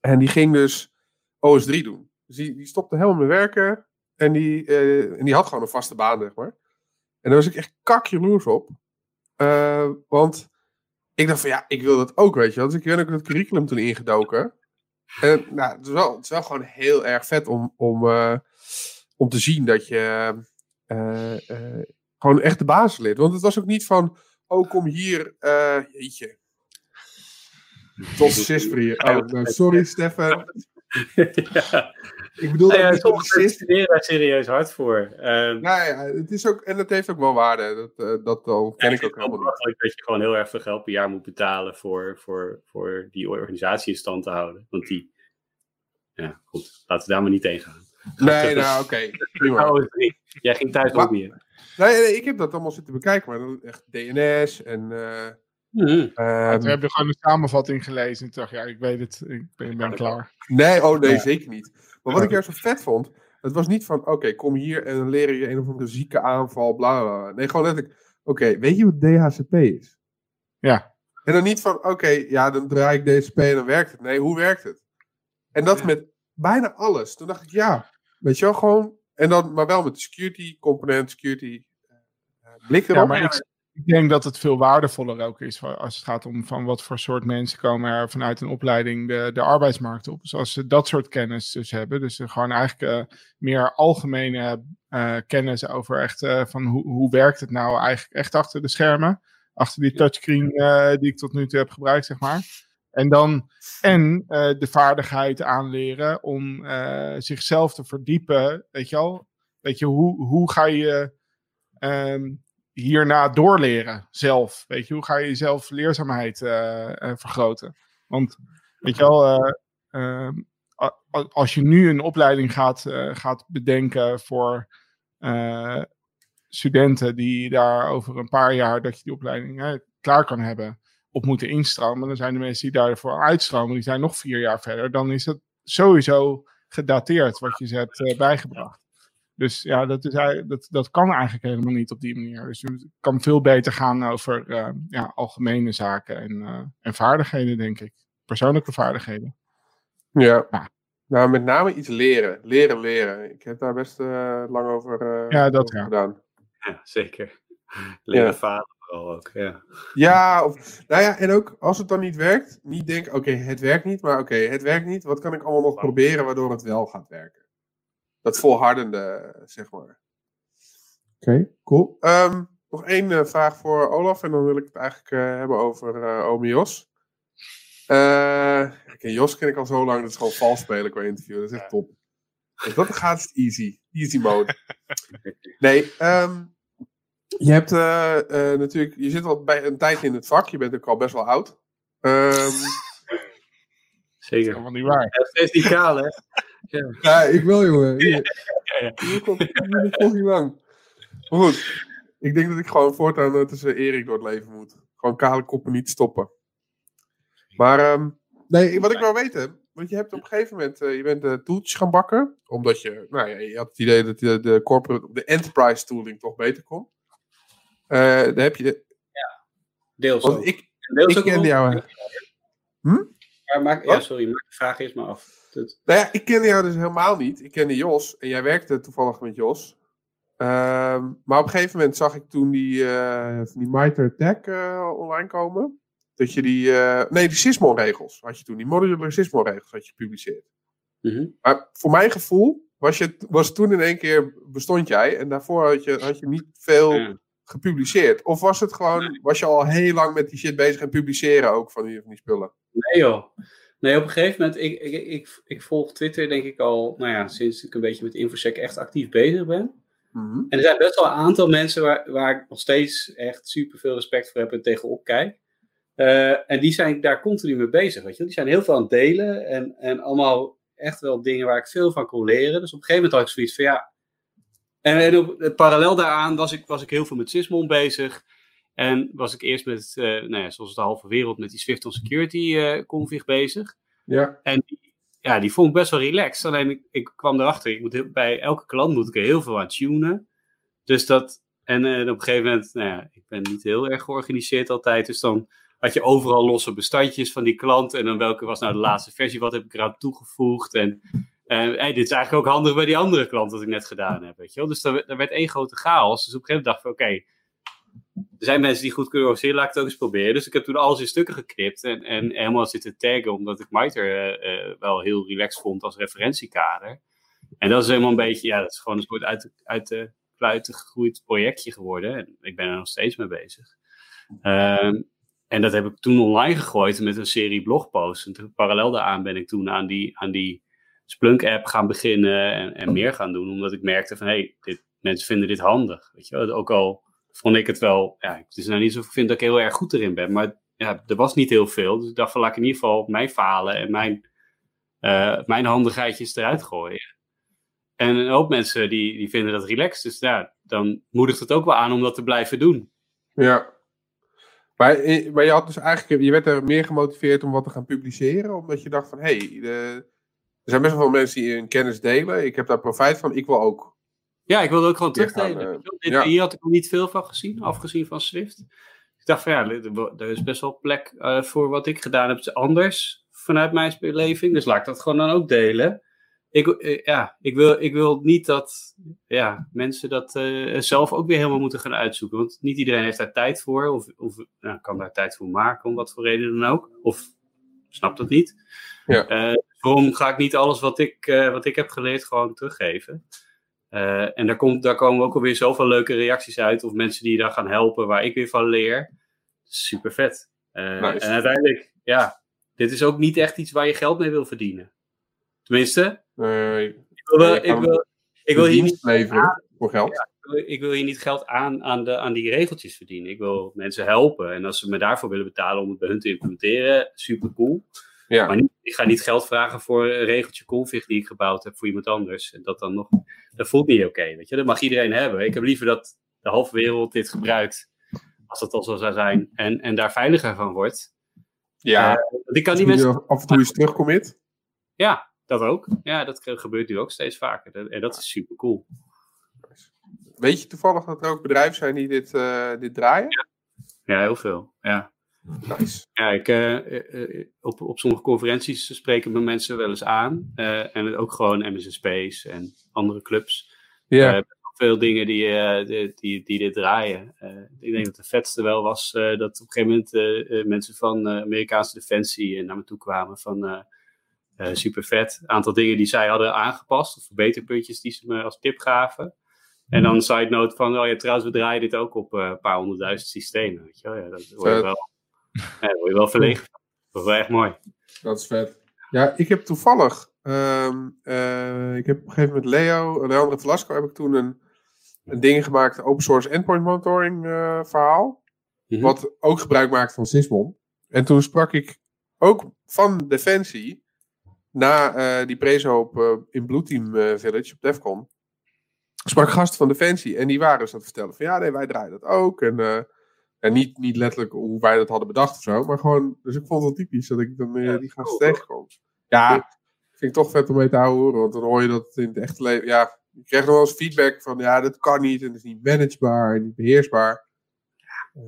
En die ging dus OS3 doen. Dus die, die stopte helemaal met werken en die, uh, en die had gewoon een vaste baan, zeg maar. En daar was ik echt kak jaloers op. want ik dacht van ja, ik wil dat ook, weet je wel. Dus ik ben ook het curriculum toen ingedoken. En nou, het, is wel, het is wel gewoon heel erg vet om, om, om te zien dat je gewoon echt de basis leert. Want het was ook niet van, oh kom hier, jeetje. Tot Sisfree. Oh, nou, sorry Stefan. ja. Ik bedoel,
nou ja, studeren daar serieus hard voor. Uh,
nou ja, het is ook, en het heeft ook wel waarde. Dat, uh, dat al ken ik ook helemaal
niet. Dat je gewoon heel erg veel geld per jaar moet betalen voor, voor, voor die organisatie in stand te houden. Want die, ja, goed, laten we daar maar niet tegen gaan.
Nee, nou oké. Okay.
Jij ging thuis ook
Nee, nee, ik heb dat allemaal zitten bekijken, maar dan echt DNS en... Uh,
Mm. Um, we hebben gewoon een samenvatting gelezen en dacht, ja, ik weet het, ik ben, ben klaar.
Nee, oh nee, zeker niet. Maar wat ik juist zo vet vond, het was niet van, oké, kom hier en dan leer je een of andere zieke aanval, bla bla. Nee, gewoon letterlijk, oké, weet je wat DHCP is?
Ja.
En dan niet van, oké, ja, dan draai ik DHCP en dan werkt het. Nee, hoe werkt het? En dat met bijna alles. Toen dacht ik, ja, weet je wel, gewoon, en dan, maar wel met de security component, security uh, blik erop.
Ja, maar ik, ik denk dat het veel waardevoller ook is als het gaat om van wat voor soort mensen komen er vanuit een opleiding de, de arbeidsmarkt op. Dus als ze dat soort kennis dus hebben, dus gewoon eigenlijk uh, meer algemene uh, kennis over echt uh, van hoe, hoe werkt het nou eigenlijk echt achter de schermen, achter die touchscreen die ik tot nu toe heb gebruikt, zeg maar. En dan en de vaardigheid aanleren om zichzelf te verdiepen. Weet je al? Weet je, hoe, hoe ga je um, hierna doorleren zelf? Weet je, hoe ga je jezelf leerzaamheid vergroten? Want, weet je wel, ehm, als je nu een opleiding gaat, gaat bedenken voor studenten die daar over een paar jaar dat je die opleiding klaar kan hebben, op moeten instromen. Dan zijn de mensen die daarvoor uitstromen, die zijn nog vier jaar verder. Dan is het sowieso gedateerd wat je hebt uh, bijgebracht. Dus ja, dat, is, dat, dat kan eigenlijk helemaal niet op die manier. Dus het kan veel beter gaan over uh, ja, algemene zaken en, uh, en vaardigheden, denk ik. Persoonlijke vaardigheden.
Ja. ja. Nou, met name iets leren. Leren, leren. Ik heb daar best lang over,
ja, dat,
over gedaan.
Ja, zeker. Leren ja. falen ook, ja.
Ja, of, nou ja, en ook als het dan niet werkt, niet denken, oké, het werkt niet, maar oké, het werkt niet. Wat kan ik allemaal nog proberen waardoor het wel gaat werken? Dat volhardende, zeg maar. Oké, cool. Um, nog één uh, vraag voor Olaf en dan wil ik het eigenlijk uh, hebben over uh, Ome Jos. Okay, Jos ken ik al zo lang, dat is gewoon vals spelen qua interview. Dat is echt top. Dus dat gaat easy. Easy mode. Nee, um, je hebt uh, uh, natuurlijk, je zit al bij een tijd in het vak, je bent ook al best wel oud. Um,
Zeker.
Dat is niet waar.
Ja, steeds die kaal, hè?
Ja. ja, ik wil, jongen. Hier. Ja, ja. Hier komt niet lang. Maar goed, ik denk dat ik gewoon voortaan uh, tussen Erik door het leven moet. Gewoon kale koppen niet stoppen. Maar, um, nee, wat ik wil weten, want je hebt op een gegeven moment, uh, je bent de tooltjes gaan bakken. Omdat je, nou ja, je had het idee dat de, de corporate, de enterprise tooling toch beter kon. Uh, daar heb je...
Ja, deels
want
ook.
Ik,
deels
ik kende jou... Hm?
Ja, maak, ja, sorry, maak de vraag eerst maar af. Dat...
Nou ja, ik kende jou dus helemaal niet. Ik kende Jos en jij werkte toevallig met Jos. Um, maar op een gegeven moment zag ik toen die, uh, die MITRE Tech uh, online komen. Dat je die, uh, nee, die Sysmon-regels had je toen, die modular Sysmon-regels had je gepubliceerd.
Mm -hmm.
Maar voor mijn gevoel was, je, was toen in één keer, bestond jij en daarvoor had je, had je niet veel
Ja.
Gepubliceerd. Of was het gewoon, was je al heel lang met die shit bezig en publiceren ook van die, van die spullen?
Nee joh. Nee, op een gegeven moment, ik, ik, ik, ik volg Twitter denk ik al, nou ja, sinds ik een beetje met InfoSec echt actief bezig ben.
Mhm.
En er zijn best wel een aantal mensen waar, waar ik nog steeds echt super veel respect voor heb en tegenop kijk. Uh, en die zijn daar continu mee bezig, weet je. Die zijn heel veel aan het delen en, en allemaal echt wel dingen waar ik veel van kon leren. Dus op een gegeven moment had ik zoiets van ja. En, en op, parallel daaraan was ik, was ik heel veel met Sysmon bezig. En was ik eerst met, uh, nou ja, zoals de halve wereld, met die Swift on Security uh, config bezig.
Ja.
En die, ja, die vond ik best wel relaxed. Alleen ik, ik kwam erachter, ik moet heel, bij elke klant moet ik er heel veel aan tunen. Dus dat, en, en op een gegeven moment, nou ja, ik ben niet heel erg georganiseerd altijd. Dus dan had je overal losse bestandjes van die klant. En dan welke was nou de laatste versie, wat heb ik eraan toegevoegd. En hey, dit is eigenlijk ook handig bij die andere klant dat ik net gedaan heb. Weet je wel? Dus daar, werd één grote chaos. Dus op een gegeven moment dacht ik, oké, er zijn mensen die goed kunnen organiseren, laat ik het ook eens proberen. Dus ik heb toen alles in stukken geknipt en, en helemaal zitten taggen, omdat ik MITRE uh, uh, wel heel relaxed vond als referentiekader. En dat is helemaal een beetje, ja, dat is gewoon een soort uit uit de kluiten gegroeid projectje geworden. En ik ben er nog steeds mee bezig. Um, en dat heb ik toen online gegooid met een serie blogposts. En parallel daaraan ben ik toen aan die, aan die Splunk-app gaan beginnen en, en meer gaan doen. Omdat ik merkte van, hé, hey, dit, mensen vinden dit handig. Weet je wel? Ook al vond ik het wel, ja, het is nou niet zo ik vind dat ik heel erg goed erin ben. Maar ja, er was niet heel veel. Dus ik dacht van, laat ik in ieder geval mijn falen en mijn, uh, mijn handigheidjes eruit gooien. En een hoop mensen die, die vinden dat relaxed. Dus ja, dan moedigt het ook wel aan om dat te blijven doen.
Ja. Maar, maar je had dus eigenlijk, je werd er meer gemotiveerd om wat te gaan publiceren, omdat je dacht van, hé, hey, er zijn best wel veel mensen die hun kennis delen. Ik heb daar profijt van, ik wil ook.
Ja, ik wilde ook gewoon terugdelen.
gaan,
Dit,
ja.
Hier had ik nog niet veel van gezien, afgezien van Swift. Ik dacht van ja, er is best wel plek uh, voor wat ik gedaan heb anders vanuit mijn beleving. Dus laat ik dat gewoon dan ook delen. Ik, uh, ja, ik, wil, ik wil niet dat ja, mensen dat uh, zelf ook weer helemaal moeten gaan uitzoeken. Want niet iedereen heeft daar tijd voor. Of, of nou, kan daar tijd voor maken, om wat voor reden dan ook. Of snapt het niet.
Ja.
Waarom ga ik niet alles wat ik, wat ik heb geleerd gewoon teruggeven? Uh, en daar, komt, daar komen ook alweer zoveel leuke reacties uit. Of mensen die je dan gaan helpen, waar ik weer van leer. Super vet.
Nice.
En uiteindelijk, ja, dit is ook niet echt iets waar je geld mee wil verdienen. Tenminste,
Nee,
ik wil, ik wil, ik wil hier niet
leveren voor geld.
ik wil hier niet geld aan, aan, de, aan die regeltjes verdienen. Ik wil mensen helpen. En als ze me daarvoor willen betalen om het bij hun te implementeren, super cool.
Ja.
Maar niet, ik ga niet geld vragen voor een regeltje config die ik gebouwd heb voor iemand anders. En dat dan nog, dat voelt niet oké, weet je. Dat mag iedereen hebben. Ik heb liever dat de halve wereld dit gebruikt, als dat al zo zou zijn, en, en daar veiliger van wordt.
Ja,
Eh, want ik kan die
die
mensen...
af en toe eens terugcommit.
Ja, dat ook. Ja, dat gebeurt nu ook steeds vaker. En dat is super cool.
Weet je toevallig dat er ook bedrijven zijn die dit, eh, dit draaien?
Ja, heel veel. Ja.
Nice.
Ja, ik, eh, eh, eh, op, op sommige conferenties spreken me mensen wel eens aan. eh, en ook gewoon MSN Space en andere clubs.
Ja,
veel dingen die, eh, die, die, die dit draaien. Eh, ik denk dat de vetste wel was eh, dat op een gegeven moment mensen van eh, Amerikaanse Defensie naar me toe kwamen van eh, eh, super vet. Een aantal dingen die zij hadden aangepast, of verbeterpuntjes die ze me als tip gaven. En dan een side note van, oh ja, trouwens, we draaien dit ook op een paar honderdduizend systemen. Weet je wel? Ja, dat word je wel, ja, word je wel verlegen. Dat is wel echt mooi.
dat is vet. Ja, ik heb toevallig, ehm, eh, ik heb op een gegeven moment Leo, Leandro Velasco, heb ik toen een, een ding gemaakt, een open source endpoint monitoring eh, verhaal.
Mhm.
Wat ook gebruik maakt van Sysmon. En toen sprak ik ook van Defensie na eh, die prezo op, in Blue Team eh, Village op Defcon. Sprak gasten van Defensie en die waren dus aan het vertellen van ja, nee, wij draaien dat ook. En, eh, en niet, niet letterlijk hoe wij dat hadden bedacht of zo, maar gewoon, dus ik vond het wel typisch dat ik dan eh,
Ja,
die gasten
cool,
tegenkom. Ja, vind ik toch vet om mee te houden, want dan hoor je dat in het echte leven, ja, je krijgt nog wel eens feedback van ja, dat kan niet en het is niet managebaar en niet beheersbaar. Eh,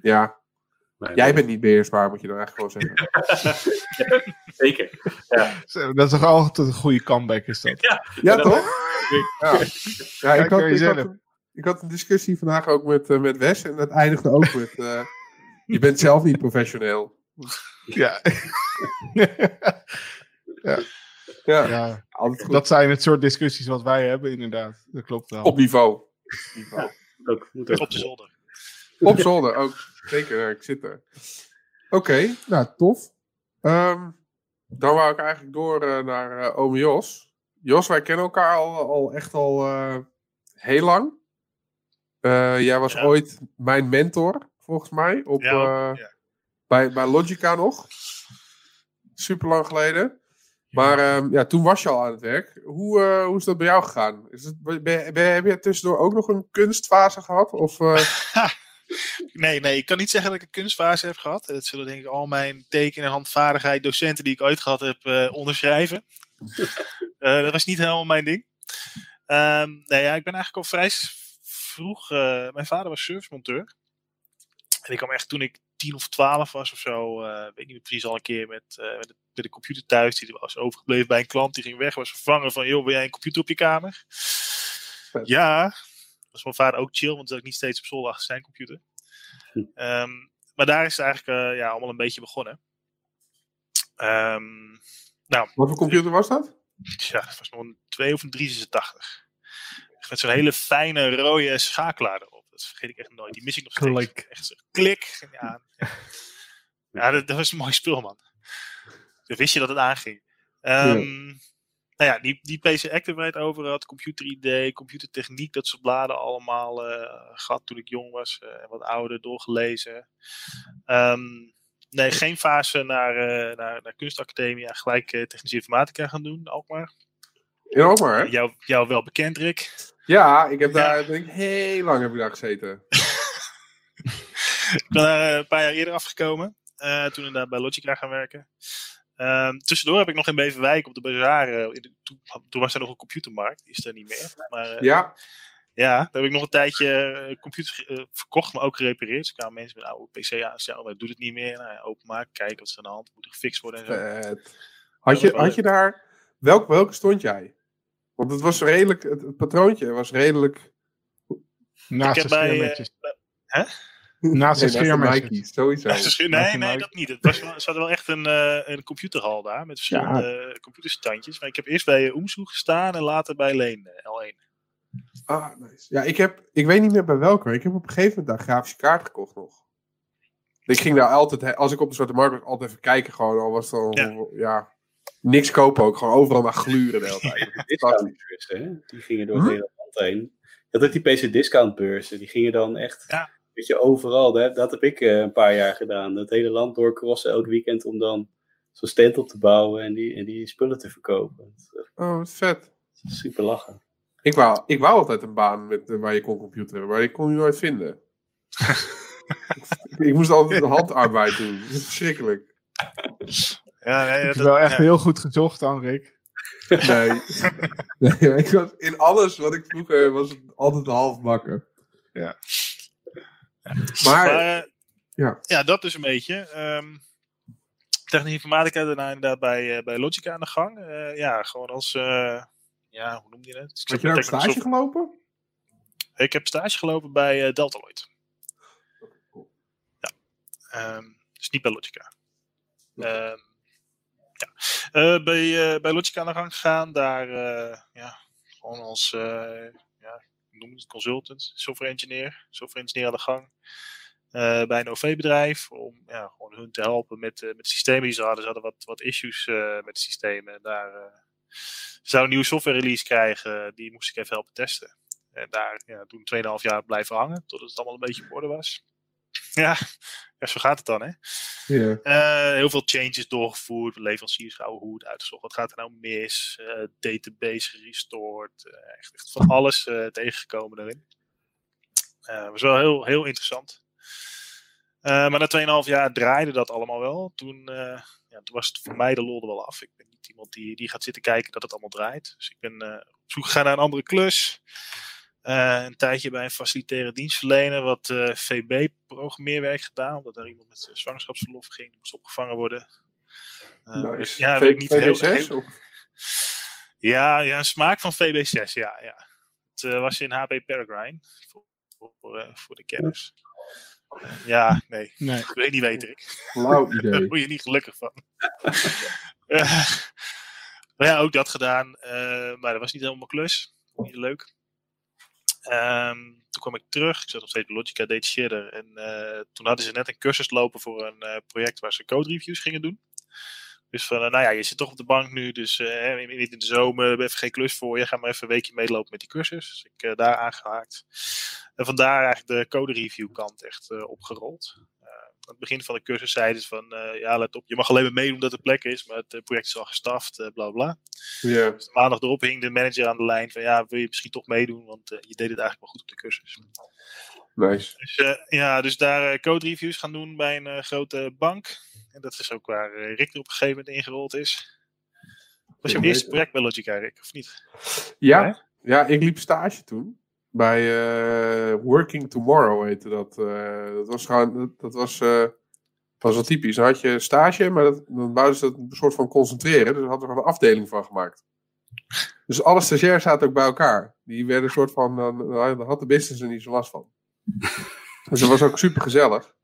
ja,
Nee,
Jij bent niet beheersbaar, moet je dan eigenlijk gewoon zeggen.
Zeker.
Zo, Dat is toch altijd een goede comeback, is dat?
Ja, toch? Ja, ja ik,
Kijk
had, ik,
jezelf.
had, ik had een discussie vandaag ook met, eh, met Wes en dat eindigde ook met... eh, je bent zelf niet professioneel.
Ja.
Ja,
ja, dat zijn het soort discussies wat wij hebben, inderdaad. Dat klopt wel.
Op niveau. niveau.
Ook, moet ook.
Op de zolder.
Op zolder ook. Zeker, ik zit er. Oké, nou tof. Ehm, dan wou ik eigenlijk door eh, naar eh ome Jos. Jos, wij kennen elkaar al, al echt al eh, heel lang. Eh, jij was
Ja.
ooit mijn mentor, volgens mij, op,
Ja,
eh,
ja.
bij, bij Logica nog. Super lang geleden. Maar ehm, ja, toen was je al aan het werk. Hoe, eh, hoe is dat bij jou gegaan? Is het, ben, ben- heb je tussendoor ook nog een kunstfase gehad? Of,
Nee, nee, ik kan niet zeggen dat ik een kunstfase heb gehad. Dat zullen denk ik al mijn teken- en handvaardigheid docenten die ik ooit gehad heb onderschrijven. Dat was niet helemaal mijn ding. Ehm, nee, ja, ik ben eigenlijk al vrij vroeg. eh, mijn vader was servicemonteur. En ik kwam echt toen ik tien of twaalf was of zo. eh weet niet meer precies al een keer met, eh, met, de, met de computer thuis. Die was overgebleven bij een klant. Die ging weg. Was vervangen van: joh, wil jij een computer op je kamer?
Vet.
Ja. was mijn vader ook chill, want zat ik niet steeds op zolder achter zijn computer.
Hm.
Ehm, maar daar is het eigenlijk ja, allemaal een beetje begonnen. Ehm, nou,
wat voor computer was dat?
ja, dat was nog een 2 of een 386. Met zo'n hele fijne rode schakelaar erop. Dat vergeet ik echt nooit. Die mis ik nog steeds.
Klik.
Echt zo, klik. Ja, ja. ja dat, dat was een mooi spul, man. Dan wist je dat het aanging. Ehm, Nou ja, die, die PC Active waar je het over had, computer ID, computertechniek, dat soort bladen allemaal eh gehad toen ik jong was. eh, wat ouder, doorgelezen. Ehm, nee, geen fase naar, eh, naar, naar kunstacademie. Ja, gelijk technische informatica gaan doen, Alkmaar.
Alkmaar, hè?
Jou, jou wel bekend, Rick.
Ja, ik heb
Ja.
daar, denk ik, heel lang heb ik daar gezeten.
Ik ben daar eh, een paar jaar eerder afgekomen. eh, toen inderdaad bij Logica gaan werken. Ehm, tussendoor heb ik nog in Beverwijk op de bazaar. in de- toen, toen was er nog een computermarkt. Die is er niet meer. Maar eh,
Ja,
ja, daar heb ik nog een tijdje computers verkocht, maar ook gerepareerd. Dus kwamen mensen met een oude PC aanstellen. Maar doet het niet meer. Nou ja, openmaken, kijken wat is er aan de hand. Moet er gefixt worden en zo.
Had je, had je daar, welk, welke stond jij? Want het was redelijk, het, het patroontje was redelijk...
Naast
Ik
de
heb bij, eh,
scheermesjes.
hè?
Naast de
Nee. Nike, sowieso.
Ja, ze- nee, nee, dat niet. Het was er zat wel echt een, eh, een computerhal daar. Met verschillende computerstandjes. Maar ik heb eerst bij Oemsoe gestaan en later bij Leen eh, L1.
Ah, nice. Ja, ik heb, ik weet niet meer bij welke, maar ik heb op een gegeven moment daar grafische kaart gekocht nog. Ik ging daar altijd, als ik op de Zwarte Markt was, altijd even kijken gewoon. Al was het dan, ja. Niks kopen ook. Gewoon overal naar gluren de hele tijd.
Discountbeurzen, die gingen door het hm? hele land heen. Dat ook die PC discountbeurzen, die gingen dan echt, ja. weet je, overal. Dat, dat heb ik uh, een paar jaar gedaan. Het hele land doorcrossen elk weekend om dan zo'n stand op te bouwen en die, en die spullen te verkopen.
Oh, wat vet.
Super lachen.
Ik wou, ik wou altijd een baan met, waar je kon computeren, maar ik kon die nooit vinden. ik moest altijd handarbeid doen. Dat is verschrikkelijk.
Ja, nee, dat, is wel echt heel goed gezocht dan, Rick.
Nee. nee ik was, in alles wat ik vroeger was het altijd half bakken.
Ja.
Maar, eh, ja. ja, dat is een beetje. Um, technische informatica daarna inderdaad bij, uh, bij Logica aan de gang. Uh, ja, gewoon als, ja, hoe noem je het?
Heb je daar stage gelopen?
Ik heb stage gelopen bij Deltaloid. Um, dus niet bij Logica. Uh, Uh, bij, uh, bij Logica aan de gang gegaan. Daar uh, ja, gewoon als ja, noem het consultant, software engineer. Software engineer aan de gang. bij een OV-bedrijf. Om ja, gewoon hun te helpen met, met de systemen die ze hadden. Ze hadden wat, wat issues met de systemen. En daar ze zouden een nieuwe software release krijgen. Die moest ik even helpen testen. En daar ja, toen 2,5 jaar blijven hangen. Totdat het allemaal een beetje op orde was. Ja, ja, zo gaat het dan, hè?
Yeah.
heel veel changes doorgevoerd, leveranciers houden hoe het uitgezocht. Wat gaat er nou mis? Uh, database gerestored. Uh, echt, echt, van alles tegengekomen daarin. Dat was wel heel, heel interessant. maar na 2,5 jaar draaide dat allemaal wel. Toen, ja, toen was het voor mij de lol er wel af. Ik ben niet iemand die, die gaat zitten kijken dat het allemaal draait. Dus ik ben op zoek gegaan naar een andere klus. Uh, een tijdje bij een facilitaire dienstverlener wat uh, eh, VB-programmeerwerk gedaan, omdat er iemand met zwangerschapsverlof ging, moest opgevangen worden.
Uh, nice. Ja, weet ik niet VB6? Heel,
ja, ja, een smaak van VB6, ja. ja. Het was in HP Peregrine, voor, voor, voor de kenners. ja, nee, nee. Ik weet niet weten, ik.
Lauw idee.
Daar word je niet gelukkig van. maar ja, ook dat gedaan, maar dat was niet helemaal mijn klus. Niet leuk. Um, toen kwam ik terug. Ik zat nog steeds Logica Datashader. En uh, toen hadden ze net een cursus lopen voor een uh, project waar ze code reviews gingen doen. Dus van, uh, nou ja, je zit toch op de bank nu, dus niet in de zomer, even geen klus voor je. Ga maar even een weekje meelopen met die cursus. Dus ik daar aangehaakt. En vandaar eigenlijk de code review kant echt opgerold aan het begin van de cursus zeiden ze van, uh, ja, let op, je mag alleen maar meedoen omdat er plek is, maar het project is al gestaft, uh, bla bla.
Yeah.
Dus maandag erop hing de manager aan de lijn van, ja, wil je misschien toch meedoen, want uh, je deed het eigenlijk wel goed op de cursus.
Nice.
Dus, ja, dus daar code reviews gaan doen bij een grote bank. En dat is ook waar Rick er op een gegeven moment ingerold is. Was jouw eerste project bij Logica, Rick, of niet?
Ja, ja, ik liep stage toen bij uh, Working Tomorrow heette dat. Uh, dat was gewoon, dat, dat was, uh, was wel typisch. Dan had je stage, maar dat, dan wouden ze dat een soort van concentreren. Dus daar hadden we er een afdeling van gemaakt. Dus alle stagiairs zaten ook bij elkaar. Die werden een soort van, dan had de business er niet zo last van. Dus dat was ook super gezellig.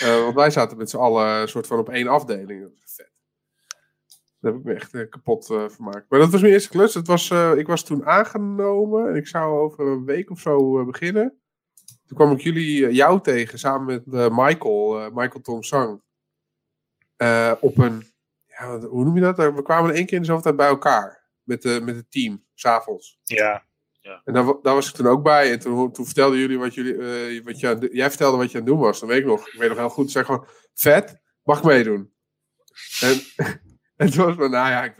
want wij zaten met z'n allen soort van op één afdeling. Dat vet. Daar heb ik me echt uh, kapot uh, vermaakt. Maar dat was mijn eerste klus. Was, ik was toen aangenomen en ik zou over een week of zo beginnen. Toen kwam ik jullie, jou tegen, samen met Michael, Michael Tom Sang. op een, ja, hoe noem je dat? We kwamen één keer in de zoveel tijd bij elkaar. Met, met het team, s'avonds.
Ja, ja.
En daar, daar, was ik toen ook bij. En toen, toen vertelden jullie wat jullie, wat je aan, jij vertelde wat je aan het doen was. Dan weet ik nog, ik weet nog heel goed. Zeg gewoon, vet, mag ik meedoen? En En toen was maar, nou ja, ik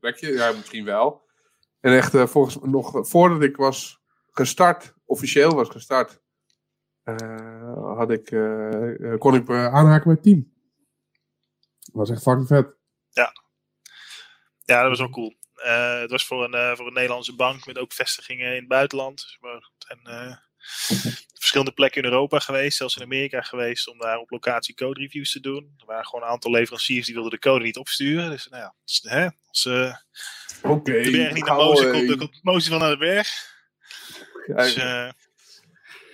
weet je, ja, misschien wel. En echt, uh, volgens nog voordat ik was gestart, officieel was gestart, uh, had ik, kon ik aanhaken met het team. Dat was echt fucking vet.
Ja, ja dat was wel cool. Het was voor een, voor een Nederlandse bank met ook vestigingen in het buitenland. En verschillende plekken in Europa geweest, zelfs in Amerika geweest, om daar op locatie code reviews te doen. Er waren gewoon een aantal leveranciers die wilden de code niet opsturen. Dus nou ja, hè, als uh,
okay,
de berg niet naar Mozen komt, dan komt Mozen naar de berg. Ja, dus, uh,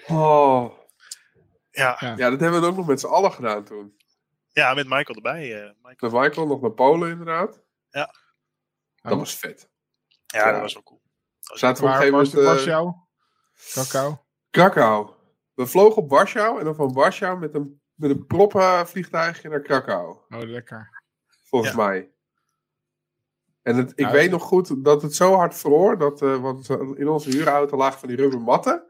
oh.
ja.
ja, dat hebben we ook nog met z'n allen gedaan toen.
Ja, met Michael erbij. Uh,
Michael. Met Michael nog naar Polen inderdaad.
Ja.
Dat was vet.
Ja, ja, dat was wel cool.
Zaten we op een gegeven moment...
Was Warschau? Kakao?
Krakau. We vlogen op Warschau en dan van Warschau met een met een proppen vliegtuigje naar Krakau.
Oh, lekker.
Volgens
Ja.
mij. En het, ik weet nog goed dat het zo hard vroor, dat, eh, want in onze huurauto lagen van die rubber matten.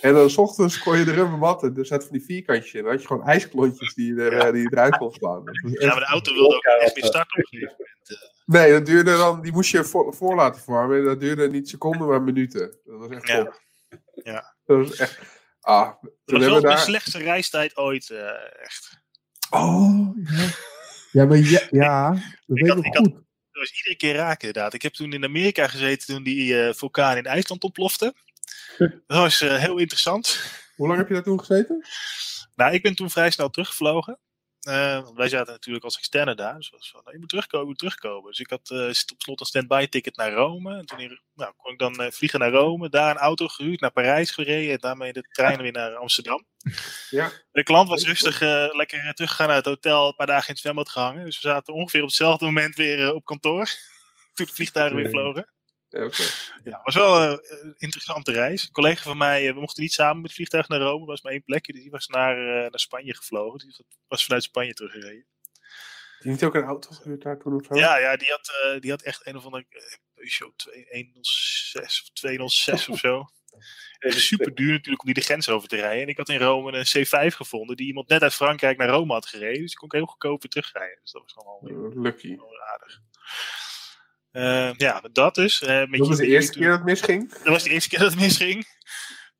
En dan 's ochtends kon je de rubber matten, er zaten van die vierkantjes in. Dan had je gewoon ijsklontjes die er,
Ja.
eh, die je eruit kon slaan.
Ja, maar de auto wilde ook echt weer starten op een gegeven moment.
Nee, dat duurde dan, die moest je voor, voor laten verwarmen. En dat duurde niet seconden, maar minuten. Dat was echt
Ja.
top.
Ja.
Dat was echt... Ah,
Dat was
daar...
slechtste reistijd ooit, eh, echt.
Oh, ja. Ja, maar ja, ja dat weet ik
had- had-
goed.
Dat was iedere keer raken, inderdaad. Ik heb toen in Amerika gezeten toen die eh, vulkaan in IJsland ontplofte. Dat was eh, heel interessant.
Hoe lang heb je daar toen gezeten?
Nou, ik ben toen vrij snel teruggevlogen. Eh, wij zaten natuurlijk als externe daar. Dus was van, nou, je moet terugkomen, je moet terugkomen. Dus ik had eh, op slot een stand-by ticket naar Rome. En toen in- nou, kon ik dan vliegen naar Rome. Daar een auto gehuurd, naar Parijs gereden. En daarmee de trein weer naar Amsterdam.
Ja.
De klant was rustig lekker teruggegaan naar het hotel. Een paar dagen in het zwembad gehangen. Dus we zaten ongeveer op hetzelfde moment weer op kantoor. Toen de vliegtuigen weer vlogen.
Ja, oké.
Ja, het was wel eh, een interessante reis. Een collega van mij, eh, we mochten niet samen met het vliegtuig naar Rome. Er was maar één plekje. Dus die was naar, eh, naar Spanje gevlogen. Die was vanuit Spanje teruggereden.
Je niet ook een auto gehuurd daar toen of zo?
Ja, ja die, had, eh, die had echt een of andere eh, Peugeot 2106 of 206 of zo. Het is super duur natuurlijk om die de grens over te rijden. En ik had in Rome een C5 gevonden die iemand net uit Frankrijk naar Rome had gereden. Dus die kon ik heel goedkoop weer terugrijden. Dus dat was gewoon wel,
Uh, Lucky.
wel aardig. Eh, ja, dat dus. eh, met
Dat was de eerste keer dat het misging?
Dat was de eerste keer dat het misging.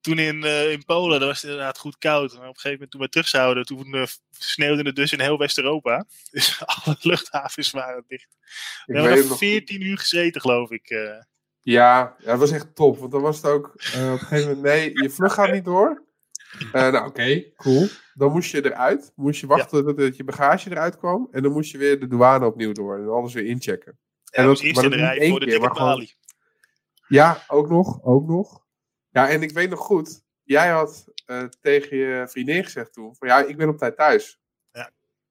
Toen in, eh, in Polen, dat was het inderdaad goed koud. Maar op een gegeven moment toen we terug zouden, toen eh, sneeuwde het dus in heel West-Europa. Dus alle luchthavens waren dicht.
Ik
We
weet
hebben
het
er
nog
14 uur gezeten, geloof ik.
Ja, ja, dat was echt top. Want dan was het ook op een gegeven moment, nee, je vlucht gaat niet door. Nou, oké, cool. Dan moest je eruit. Moest je wachten tot het- je bagage eruit kwam. En dan moest je weer de douane opnieuw door. En alles weer inchecken.
Ja,
dat-
eerst
maar
in de rij voor de
keer. Ja, ook nog, ook nog. Ja, en ik weet nog goed. Jij had eh, tegen je vriendin gezegd toen. Van ja, ik ben op tijd thuis.
Ja.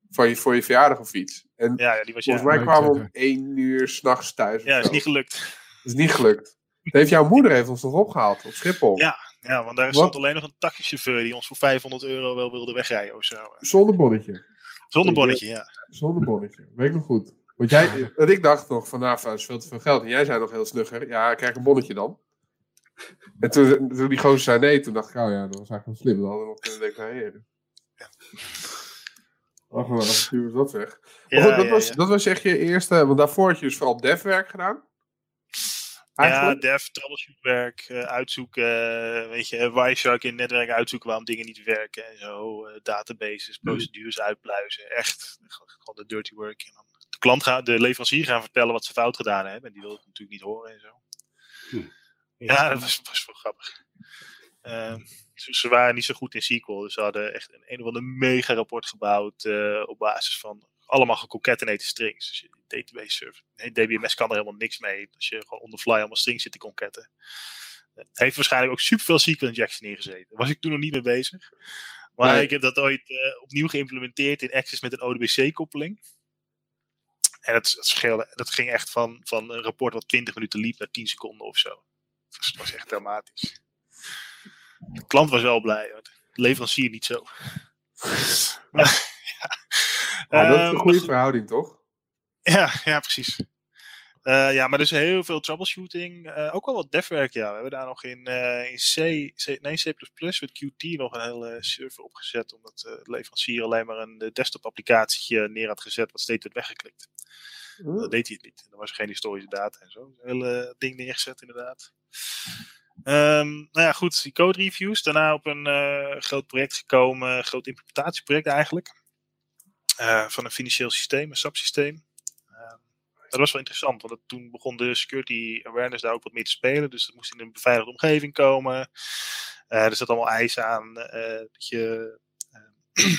Voor je, voor je verjaardag of iets. En
Ja, ja, die was ja.
volgens mij kwamen we om één uur s'nachts thuis.
Ja, is
zo.
niet gelukt.
Dat is niet gelukt. Dat heeft jouw moeder heeft ons nog opgehaald op Schiphol.
Ja. Ja, want daar
Wat?
stond alleen nog een taxichauffeur die ons voor 500 euro wel wilde wegrijden of zo.
Zonder bonnetje.
Zonder bonnetje, ja.
Zonder bonnetje. Weet ik nog goed. Want jij, ik dacht nog van, nou, dat is veel te veel geld. En jij zei nog heel snugger, ja, krijg een bonnetje dan. En toen, toen die gozer zei nee, toen dacht ik, oh ja, dat was eigenlijk wel slim. Dan hadden we nog kunnen een avontuur was dat weg. Maar
Ja,
goed, dat,
ja,
was,
ja.
dat was echt je eerste, want daarvoor had je dus vooral devwerk gedaan.
Ja, dev, troubleshootwerk, eh, uitzoeken, eh, weet je, Wireshark in netwerk uitzoeken waarom dingen niet werken en zo. eh, databases, procedures uitpluizen. Echt, gewoon de dirty work. En dan de klant gaat, de leverancier gaan vertellen wat ze fout gedaan hebben. En die wil het natuurlijk niet horen en zo.
Hm.
Ja, dat was, was wel grappig. Ehm, ze, ze waren niet zo goed in SQL, dus ze hadden echt een, een of ander mega rapport gebouwd eh, op basis van allemaal geconcatenated strings. Dus je database server. Nee, DBMS kan er helemaal niks mee als je gewoon on the fly allemaal strings zit te concatten. Het heeft waarschijnlijk ook superveel SQL injection ingezeten. Daar was ik toen nog niet mee bezig. Maar
Nee.
ik heb dat ooit eh, opnieuw geïmplementeerd in Access met een ODBC-koppeling. En dat, dat, scheelde, dat ging echt van, van een rapport wat 20 minuten liep naar 10 seconden of zo. Dus het was echt dramatisch. De klant was wel blij, de leverancier niet zo. Maar, ja.
Dat is
Ehm,
een goede verhouding, toch?
ja, ja, precies. Eh, ja, maar dus heel veel troubleshooting. eh, ook wel wat devwerk, ja. We hebben daar nog in, eh, in C, C, nee, C++ met Qt nog een hele server opgezet. Omdat de leverancier alleen maar een desktop applicatie neer had gezet wat steeds werd weggeklikt. Dat deed hij het niet. Er was geen historische data en zo. Een hele ding neergezet, inderdaad. Ehm, nou ja, goed. Die code reviews. Daarna op een groot project gekomen. Groot implementatieproject eigenlijk. Van een financieel systeem, een subsysteem. Dat was wel interessant, want toen begon de security awareness daar ook wat meer te spelen. Dus dat moest in een beveiligde omgeving komen. Eh, er zat allemaal eisen aan eh, dat je eh,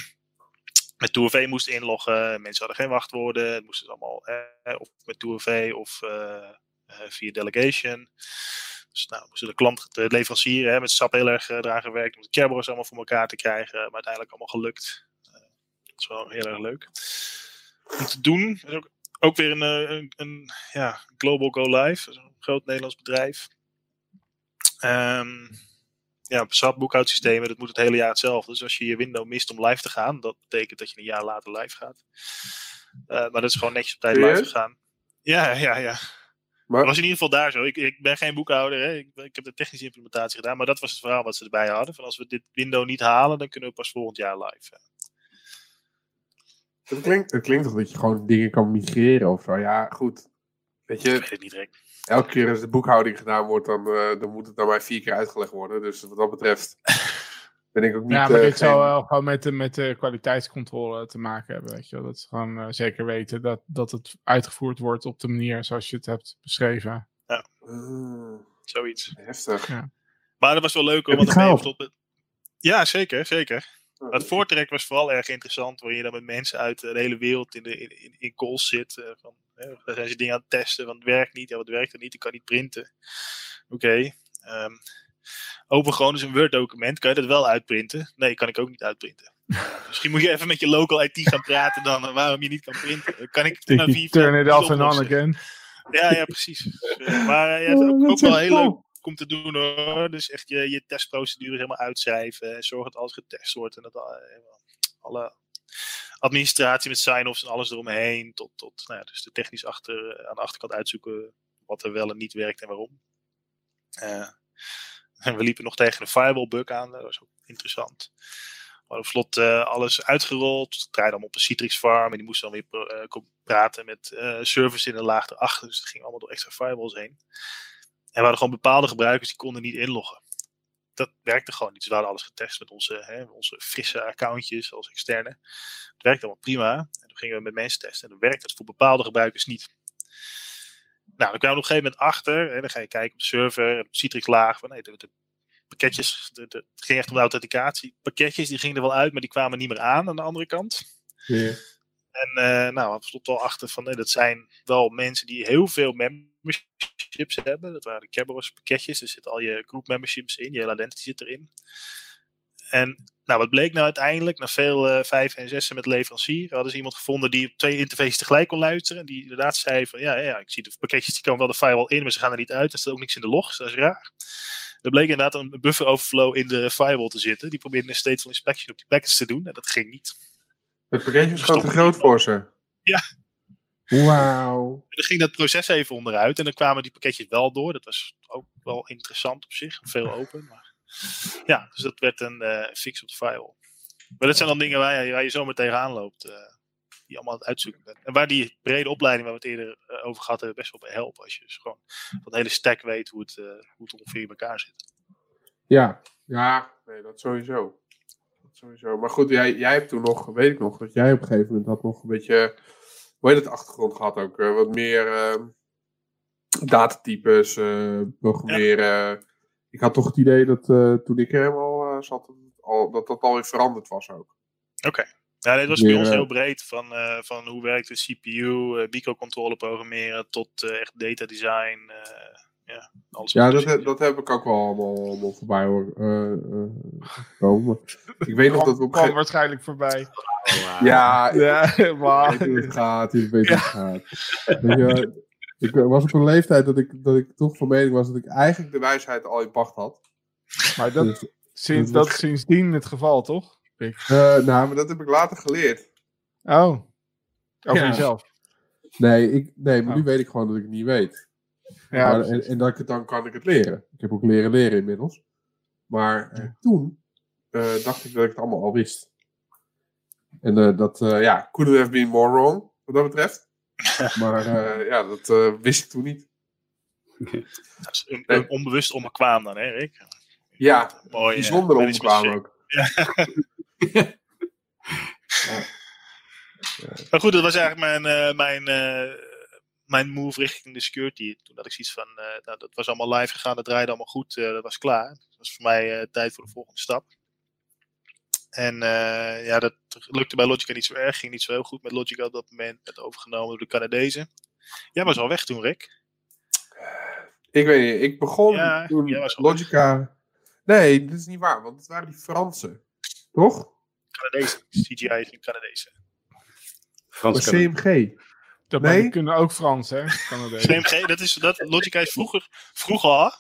met 2FA moest inloggen. Mensen hadden geen wachtwoorden. Het moest dus allemaal of met 2FA of via delegation. Dus nou, moesten de klant, de leverancier, hè, met SAP heel erg eraan gewerkt om de Kerberos allemaal voor elkaar te krijgen. Maar uiteindelijk allemaal gelukt. Dat is wel heel erg leuk. Om te doen, is ook, ook weer een, eh, een, een ja, Global Go Live. Een groot Nederlands bedrijf. Ehm, ja, SAP boekhoudsystemen, dat moet het hele jaar hetzelfde. Dus als je je window mist om live te gaan, dat betekent dat je een jaar later live gaat. Uh, maar dat is gewoon netjes op tijd live gegaan. Ja, ja, ja. Maar dat was in ieder geval daar zo. Ik, ik ben geen boekhouder, hè. Ik, ik, heb de technische implementatie gedaan, maar dat was het verhaal wat ze erbij hadden. Van als we dit window niet halen, dan kunnen we pas volgend jaar live.
Het klinkt, het klinkt toch dat je gewoon dingen kan migreren of zo. Ja, goed. Weet je,
ik weet het niet direct.
Elke keer als de boekhouding gedaan wordt, dan, uh, dan moet het naar mij vier keer uitgelegd worden. Dus wat dat betreft ben ik ook niet...
Ja, maar uh, dit geen... zou wel gewoon met de, met de kwaliteitscontrole te maken hebben, weet je wel. Dat ze gewoon uh, zeker weten dat, dat het uitgevoerd wordt op de manier zoals je het hebt beschreven.
Ja, zoiets.
Heftig. Ja.
Maar dat was wel leuk, hoor, want ben je Ja, zeker, zeker. Het voortrek was vooral erg interessant, waar je dan met mensen uit de hele wereld in, de, in, in calls zit. Uh, van, hè, daar zijn ze dingen aan het testen, van het werkt niet, ja, wat werkt er niet, ik kan niet printen. Oké, okay. um, open gewoon eens een Word-document, kan je dat wel uitprinten? Nee, kan ik ook niet uitprinten. Misschien moet je even met je local IT gaan praten dan, uh, waarom je niet kan printen. Kan ik
Turn it off and on again.
Ja, ja, precies. Uh, maar ja, het is ook, ook wel heel leuk komt te doen hoor. Dus echt je, je testprocedure helemaal uitschrijven. En zorg dat alles getest wordt. En dat alle administratie met sign-offs en alles eromheen. Tot, tot nou ja, dus de technisch achter, aan de achterkant uitzoeken wat er wel en niet werkt en waarom. Uh, en we liepen nog tegen een firewall bug aan. Dat was ook interessant. Hadden vlot uh, alles uitgerold. Het draaide allemaal op een Citrix farm. En die moesten dan weer uh, praten met servers in een laag erachter. Dus het ging allemaal door extra firewalls heen. En we hadden gewoon bepaalde gebruikers die konden niet inloggen. Dat werkte gewoon niet. Dus we hadden alles getest met onze, hè, onze frisse accountjes als externe. Het werkte allemaal prima. En toen gingen we met mensen testen. En dan werkte het voor bepaalde gebruikers niet. Nou, dan kwamen we op een gegeven moment achter. En dan ga je kijken op de server, op Citrix laag. Van, nee, de, de pakketjes, de, de, het ging echt om de authenticatie. Pakketjes die gingen er wel uit, maar die kwamen niet meer aan aan de andere kant.
Ja.
En uh, nou, we stonden wel achter van, nee, dat zijn wel mensen die heel veel memberships hebben. Dat waren de Kerberos pakketjes. Er zitten al je group memberships in, je hele identity zit erin. En nou, wat bleek nou uiteindelijk, na veel uh, vijf en zessen met leverancier, hadden ze iemand gevonden die op twee interfaces tegelijk kon luisteren. En die inderdaad zei van, ja, ja, ik zie de pakketjes, die komen wel de firewall in, maar ze gaan er niet uit. Er staat ook niks in de logs, dat is raar. Er bleek inderdaad een buffer overflow in de firewall te zitten. Die probeerde een state van inspection op die packets te doen en dat ging niet.
Het pakketje was gewoon te groot voor ze.
Ja.
Wauw.
Dan ging dat proces even onderuit en dan kwamen die pakketjes wel door. Dat was ook wel interessant op zich, veel open. Maar ja, dus dat werd een uh, fix op de firewall. Maar dat zijn dan dingen waar je, waar je zo meteen tegenaan loopt, uh, die allemaal aan het uitzoeken bent. En waar die brede opleiding waar we het eerder uh, over gehad hebben, best wel bij helpen. Als je dus gewoon van de hele stack weet hoe het, hoe het ongeveer in elkaar zit.
Ja, ja nee, dat sowieso sowieso. Maar goed, jij, jij hebt toen nog, weet ik nog, dat jij op een gegeven moment had nog een beetje, hoe heet het, achtergrond gehad ook. Uh, wat meer uh, datatypes, uh, programmeren. Ja. Ik had toch het idee dat toen ik er helemaal zat, dat, al, dat dat alweer veranderd was ook.
Oké. Okay. Ja, dit was bij ons heel breed. Van, van hoe werkt de CPU, Bico-controle programmeren, tot echt data design ja, alles
ja dat, dat heb ik ook wel allemaal, allemaal voorbij hoor. Uh, uh, komen. Ik weet nog dat we op
kwam waarschijnlijk voorbij.
ja,
ja, maar.
Ik weet hoe het gaat, hoe het gaat. Weet je, ik was op een leeftijd dat ik, dat ik toch van mening was dat ik eigenlijk de wijsheid al in pacht had.
Maar dat, dus, sinds, dat is sindsdien het geval, toch?
Uh, nou, maar dat heb ik later geleerd.
Oh, over ja. jezelf?
Nee, ik, nee maar oh. nu weet ik gewoon dat ik het niet weet. Ja, maar, en, en, dat ik het, dan kan ik het leren. Ik heb ook leren leren inmiddels. Maar eh, toen uh, dacht ik dat ik het allemaal al wist. En uh, dat, ja, couldn't have been more wrong, wat dat betreft. maar ja, dat wist ik toen niet.
Dat is een, een onbewust ombekwaam dan, hè, Rick?
Ja, Mooi, bijzonder onbekwaam ook. Ja.
ja. Maar goed, dat was eigenlijk mijn, mijn mijn move richting de security. Toen had ik zoiets van, uh, nou, dat was allemaal live gegaan, dat draaide allemaal goed, uh, dat was klaar. Dat was voor mij uh, tijd voor de volgende stap. En ja, dat lukte bij Logica niet zo erg, ging niet zo heel goed met Logica op dat moment, werd overgenomen door de Canadezen. Jij was al weg toen, Rick.
Ik weet niet, ik begon ja, toen Logica... Nee, dat is niet waar, want het waren die Fransen, toch?
Canadezen, CGI is een Canadezen.
Frans CMG.
Dat nee? kunnen ook Frans, hè?
CMG, dat is, dat, Logica is vroeger, vroeger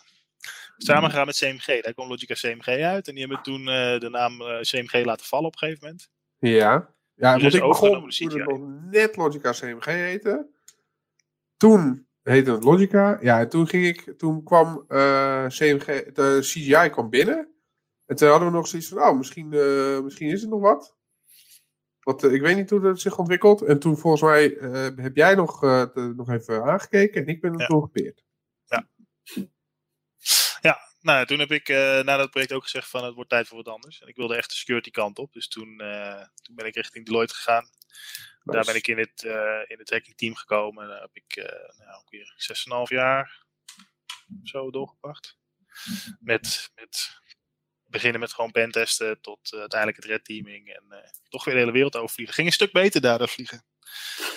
Samen gaan met CMG. Daar kwam Logica CMG uit. En die hebben toen de naam CMG laten vallen op een gegeven moment.
Ja. Ja, dus want ik begon toen het nog net Logica CMG heette. Toen heette het Logica. Ja, en toen ging ik, toen kwam CMG, de CGI kwam binnen. En toen hadden we nog zoiets van, oh, misschien, misschien is het nog wat. Want ik weet niet hoe dat zich ontwikkelt. En toen volgens mij heb jij nog, nog even aangekeken en ik ben er ja. gepeerd.
Ja. Ja, nou, toen heb ik uh, na dat project ook gezegd van het wordt tijd voor wat anders. En ik wilde echt de security kant op. Dus toen, uh, toen ben ik richting Deloitte gegaan. Nice. Daar ben ik in het, uh, in het hacking team gekomen. Daar heb ik nou, ongeveer 6,5 jaar zo doorgebracht. Met, met beginnen met gewoon pentesten tot uiteindelijk het red teaming. En toch weer de hele wereld overvliegen. Ging een stuk beter daar dan vliegen.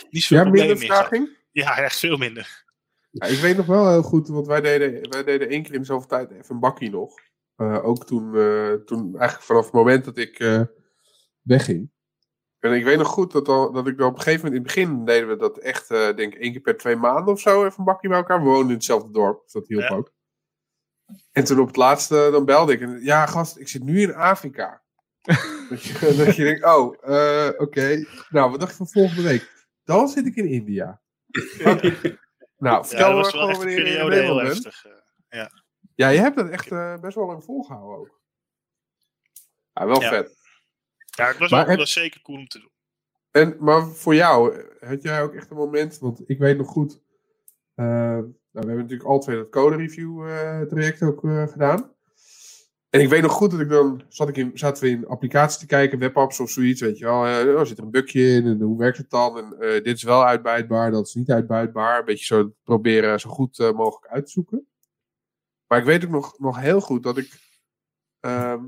Niet zo ja, minder vertraging?
Ja, echt veel minder.
Ja, ik weet nog wel heel goed, want wij deden, wij deden één keer in zoveel tijd even een bakkie nog. Uh, ook toen, uh, toen, eigenlijk vanaf het moment dat ik uh, wegging. En ik weet nog goed dat, al, dat ik dan op een gegeven moment, in het begin deden we dat echt, denk ik, één keer per twee maanden of zo, even een bakkie bij elkaar. We woonden in hetzelfde dorp, dus dat hielp ja. ook. En toen op het laatste, dan belde ik. En, ja, gast, ik zit nu in Afrika. dat, je, dat je denkt, oh, oké. Okay. Nou, wat dacht je van volgende week? Dan zit ik in India. Nou, vertel ja,
dat echt een periode heel heftig. Uh, ja.
ja, je hebt het echt uh, best wel lang volgehouden ook. Ja, wel
ja.
vet.
Ja, het was, maar het... zeker cool om te doen.
En, maar voor jou, had jij ook echt een moment, want ik weet nog goed, uh, nou, we hebben natuurlijk al twee dat code review traject ook gedaan. En ik weet nog goed dat ik dan zat ik zaten we in applicaties te kijken, webapps of zoiets, weet je wel. Uh, oh, zit er een bugje in en hoe werkt het dan? En uh, dit is wel uitbuitbaar, dat is niet uitbuitbaar. Een beetje zo proberen zo goed uh, mogelijk uit te zoeken. Maar ik weet ook nog, nog heel goed dat ik uh,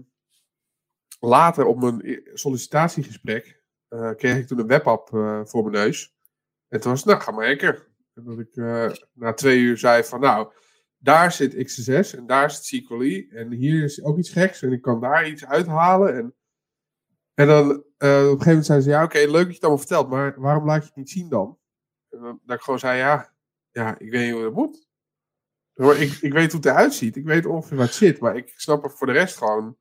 later op mijn sollicitatiegesprek kreeg ik toen een webapp voor mijn neus. En toen was het, nou, ga maar lekker. Dat ik na twee uur zei van, nou, daar zit XSS en daar zit SQLi. En hier is ook iets geks en ik kan daar iets uithalen. En, en dan uh, op een gegeven moment zei ze, ja oké, leuk dat je het allemaal vertelt, maar waarom laat je het niet zien dan? Dan dat ik gewoon zei, ja, ja, ik weet niet hoe dat moet. Ik, ik weet hoe het eruit ziet, ik weet ongeveer wat het zit, maar ik snap er voor de rest gewoon...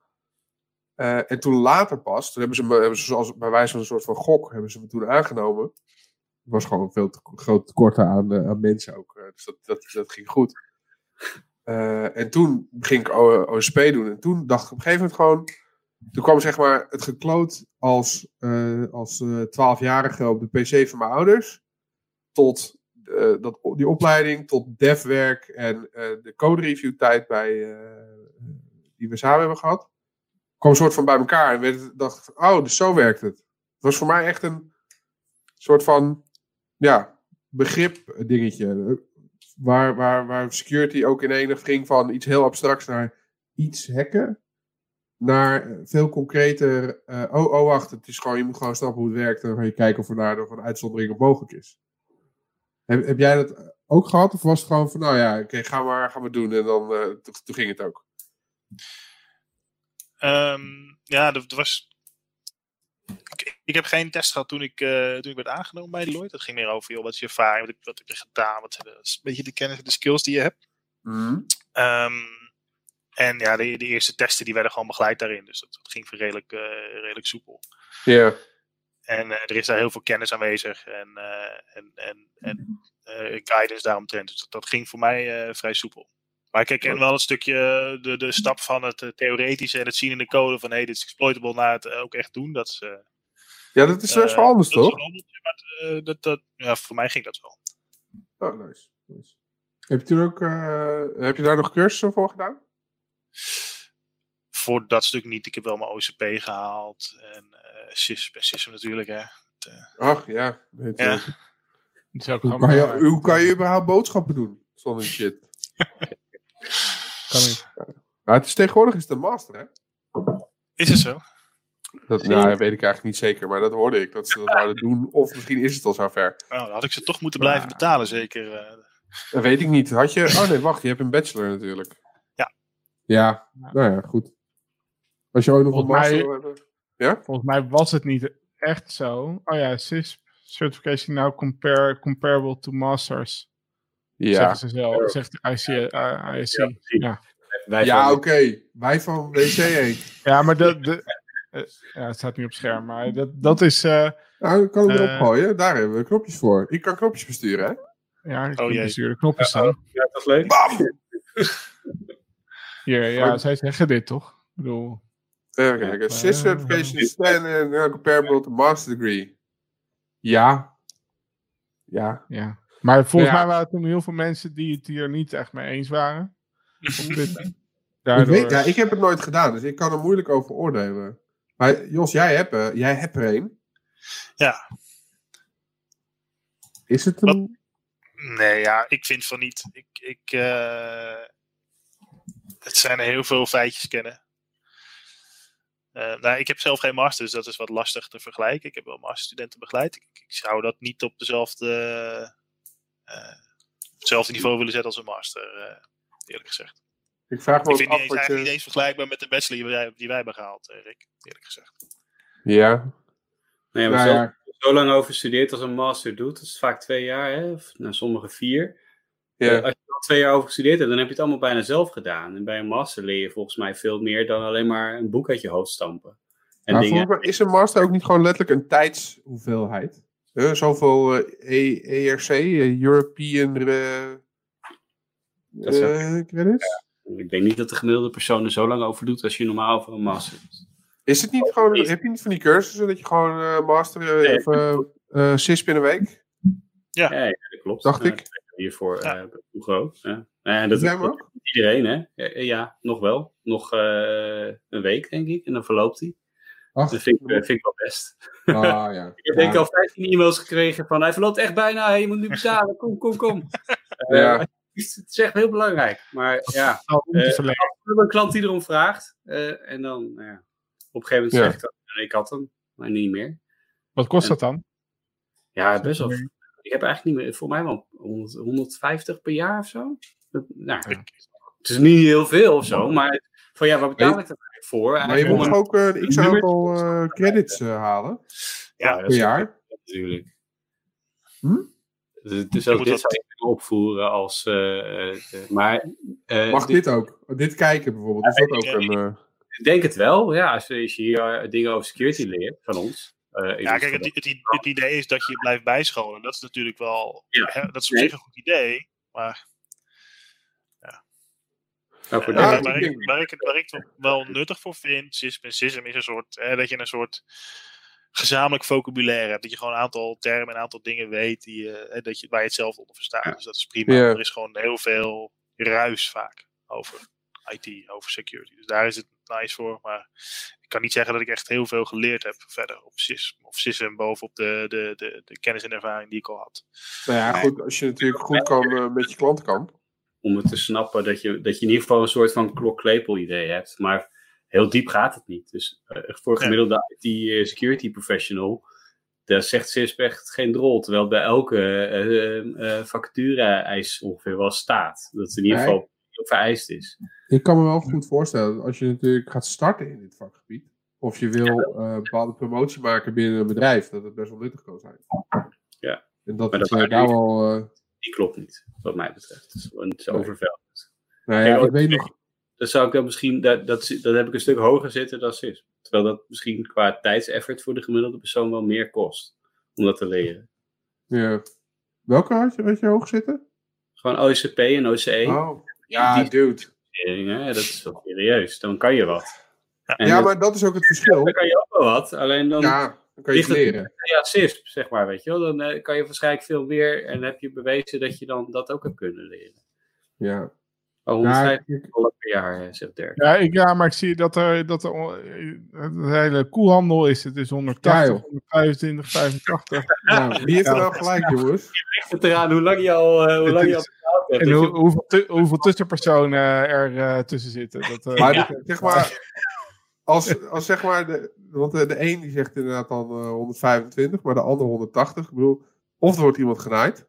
Uh, en toen later pas, toen hebben ze me, hebben ze zoals bij wijze van een soort van gok, hebben ze me toen aangenomen. Was gewoon veel te groot tekort aan, uh, aan mensen ook. dus dat, dat, ging goed. Uh, en toen ging ik OSP doen. En toen dacht ik op een gegeven moment gewoon. Toen kwam zeg maar het gekloot als, uh, als uh, 12-jarige op de PC van mijn ouders. Tot dat, die opleiding, tot devwerk en de code review tijd bij, die we samen hebben gehad. kwam een soort van bij elkaar. En werd, dacht oh, dus zo werkt het. Het was voor mij echt een soort van ja, begrip dingetje waar, waar, waar security ook in enig ging van iets heel abstracts naar iets hacken. Naar veel concreter, uh, oh, oh wacht, het is gewoon, je moet gewoon snappen hoe het werkt en dan ga je kijken of er daar nog een uitzondering op mogelijk is. Heb, heb jij dat ook gehad of was het gewoon van, nou ja, oké, okay, ga maar, gaan we doen en dan, uh, toen ging het ook?
Um, ja, dat was ik, ik, heb geen test gehad toen ik, uh, toen ik werd aangenomen bij Deloitte. Dat ging meer over, joh, wat is je ervaring, wat, wat heb je gedaan, wat een beetje de kennis de skills die je hebt.
Mm.
Um, en ja, de, de, eerste testen die werden gewoon begeleid daarin. Dus dat, dat ging redelijk, uh, redelijk soepel.
Ja. Yeah.
En uh, er is daar heel veel kennis aanwezig en, en, en, en guidance daaromtrent. Dus dat, dat ging voor mij vrij soepel. Maar ik herken wel een stukje de, de stap van het theoretische en het zien in de code van hey, dit is exploitable naar het ook echt doen. Dat is,
ja, dat is best wel anders, toch?
Maar, dat, dat, ja, voor mij ging dat wel.
Oh, nice. nice. Heb, je toen ook, uh, heb je daar nog cursussen voor gedaan?
Voor dat stuk niet. Ik heb wel mijn OCP gehaald. En uh, SIS, SISM natuurlijk, hè. Het,
uh... Ach, ja.
Weet ja.
Hoe kan, je, hoe kan je überhaupt boodschappen doen? Zonder shit.
kan niet.
Maar het is tegenwoordig is het een master, hè?
Is het zo?
Dat nou, weet ik eigenlijk niet zeker, maar dat hoorde ik. Dat ze dat zouden doen. Of misschien is het al zover.
Nou, dan had ik ze toch moeten blijven betalen, zeker. Uh...
Dat weet ik niet. Had je... Oh nee, wacht. Je hebt een bachelor natuurlijk.
Ja.
Ja, nou ja, goed. Als je ook nog volgens een master... Mij, ja?
Volgens mij was het niet echt zo. Oh ja, CISP. Certification now compare, comparable to masters.
Ja.
Zeggen ze zelf. Zegt IC. Uh, IC. Ja.
ja.
Wij ja, oké. Wij van WC1.
ja, maar de, de, uh, ja, het staat niet op scherm, maar dat, dat is... Uh,
nou, ik kan hem erop gooien. Daar hebben we knopjes voor. Ik kan knopjes besturen, hè?
Ja, ik oh, kan besturen. Knopjes staan.
Oh, ja, dat is leuk.
Bam!
Hier, ja, zij zeggen dit, toch? Ik bedoel...
Even kijken. Certification is stand comparable to master degree. Ja. Ja.
Ja. Maar volgens mij waren er toen heel veel mensen die het hier niet echt mee eens waren.
Daardoor... Ik, weet, ja, ik heb het nooit gedaan, dus ik kan er moeilijk over oordelen. Maar Jos, jij hebt, uh, jij hebt er een.
Ja.
Is het een...
Nee, ja, ik vind van niet. Ik, ik, uh... Het zijn er heel veel feitjes kennen. Uh, nou, ik heb zelf geen master, dus dat is wat lastig te vergelijken. Ik heb wel masterstudenten begeleid. Ik, ik zou dat niet op dezelfde, uh, hetzelfde niveau willen zetten als een master, uh, eerlijk gezegd.
Ik vraag me
ik vind het eigenlijk niet eens vergelijkbaar met de bachelor die wij, die wij hebben gehaald, Rick, eerlijk gezegd.
Ja.
Nee, maar nou, zo, zo, lang over studeert als een master doet, dat is vaak twee jaar, hè? of nou, sommige vier. Ja. als je al twee jaar over gestudeerd hebt, dan heb je het allemaal bijna zelf gedaan. En bij een master leer je volgens mij veel meer dan alleen maar een boek uit je hoofd stampen.
En maar dingen... is een master ook niet gewoon letterlijk een tijdshoeveelheid? Uh, zoveel uh, ERC, uh, European credits?
Ik denk niet dat de gemiddelde persoon er zo lang over doet als je normaal over een master doet.
Is het niet gewoon, heb je niet van die cursussen dat je gewoon master nee, of uh, CIS binnen een week?
Ja. ja, dat klopt.
Dacht ik
hiervoor ja. uh, Hugo. Ja. En dat, dat iedereen, hè? Ja, ja, nog wel. Nog uh, een week, denk ik. En dan verloopt hij. Dat vind ik, vind ik wel best.
Ah, ja.
ik heb denk ik al 15 e-mails gekregen van hij verloopt echt bijna, je moet nu betalen, kom, kom, kom. Uh, ja. Het is echt heel belangrijk. Maar ja, uh, een klant die erom vraagt. Uh, en dan, nou ja, op een gegeven moment zeg ik dat ik had hem, maar niet meer.
Wat kost en, dat dan?
Ja, best wel ik heb eigenlijk niet meer, voor mij wel 100, 150 per jaar of zo. Nou, het is niet heel veel of zo, maar van ja, wat betaal ik er eigenlijk voor?
Maar je moet ook uh, x aantal uh, credits uh, halen
ja,
per jaar.
Natuurlijk.
Hm?
Dus ook dit zou ik opvoeren als. maar,
Mag dit ook? Dit kijken bijvoorbeeld, is dat ook een.
Ik denk het wel, ja. Als je hier dingen over security leert van ons.
Uh, ja, kijk, het, het, het, idee is dat je blijft bijscholen. Dat is natuurlijk wel. Ja. Hè, dat is op zich een goed idee. Maar. Nou, ja, waar, waar, ik, waar, ik, waar ik het wel nuttig voor vind, SISM, SISM is een soort. Hè, dat je een soort gezamenlijk vocabulaire hebt. Dat je gewoon een aantal termen, een aantal dingen weet die, uh, dat je, waar je het zelf onder verstaat. Dus dat is prima. Er is gewoon heel veel ruis vaak over IT, over security. Dus daar is het nice voor. Maar ik kan niet zeggen dat ik echt heel veel geleerd heb verder op SIS. Of SISM bovenop de, de, de, de kennis en ervaring die ik al had.
Nou ja, goed, als je natuurlijk goed kan uh, met je klanten kan.
Om het te snappen dat je, dat je in ieder geval een soort van klok-klepel idee hebt. Maar heel diep gaat het niet. Dus uh, voor gemiddelde IT-security professional daar zegt CISP echt geen drol. Terwijl bij elke uh, vacature-eis ongeveer wel staat. Dat het in ieder geval vereist is.
Ik kan me wel goed voorstellen, als je natuurlijk gaat starten in dit vakgebied, of je wil uh, bepaalde promotie maken binnen een bedrijf, dat het best wel nuttig kan zijn.
Ja.
En dat, het, uh, daar wel...
Die klopt niet, wat mij betreft. Het is, overveldend.
Nou ja, ik weet nog...
Dan zou ik dan misschien, dat, dat, dat heb ik een stuk hoger zitten dan CIS. Terwijl dat misschien qua tijdseffort voor de gemiddelde persoon wel meer kost. Om dat te leren.
Ja. Welke had je, had je hoog zitten?
Gewoon OCP en OCE.
Oh. Ja, die, dude.
Hè, dat is wel serieus. Dan kan je wat.
ja, maar dat is ook het verschil.
Dan kan je ook wel wat. Alleen dan,
ja, dan kan je het leren.
Ja, CISP, zeg maar, weet je wel. Dan uh, kan je waarschijnlijk veel meer en heb je bewezen dat je dan dat ook hebt kunnen leren.
Ja.
Oh, 150 dollar per jaar, eh, zegt Dirk.
Ja, ik, ja, maar ik zie dat er, dat er het hele koelhandel is. Het is 180, ja, 125, 85.
Nou, wie heeft er wel gelijk, jongens?
Je ligt het eraan hoe lang je al, uh, hoe lang je al
en hoe, hoeveel, hoeveel tussenpersonen er uh, tussen zitten. Dat,
uh, maar, ja. zeg maar, als, als zeg maar, de, want de, de een die zegt inderdaad dan uh, 125, maar de ander 180. Ik bedoel, of er wordt iemand genaaid,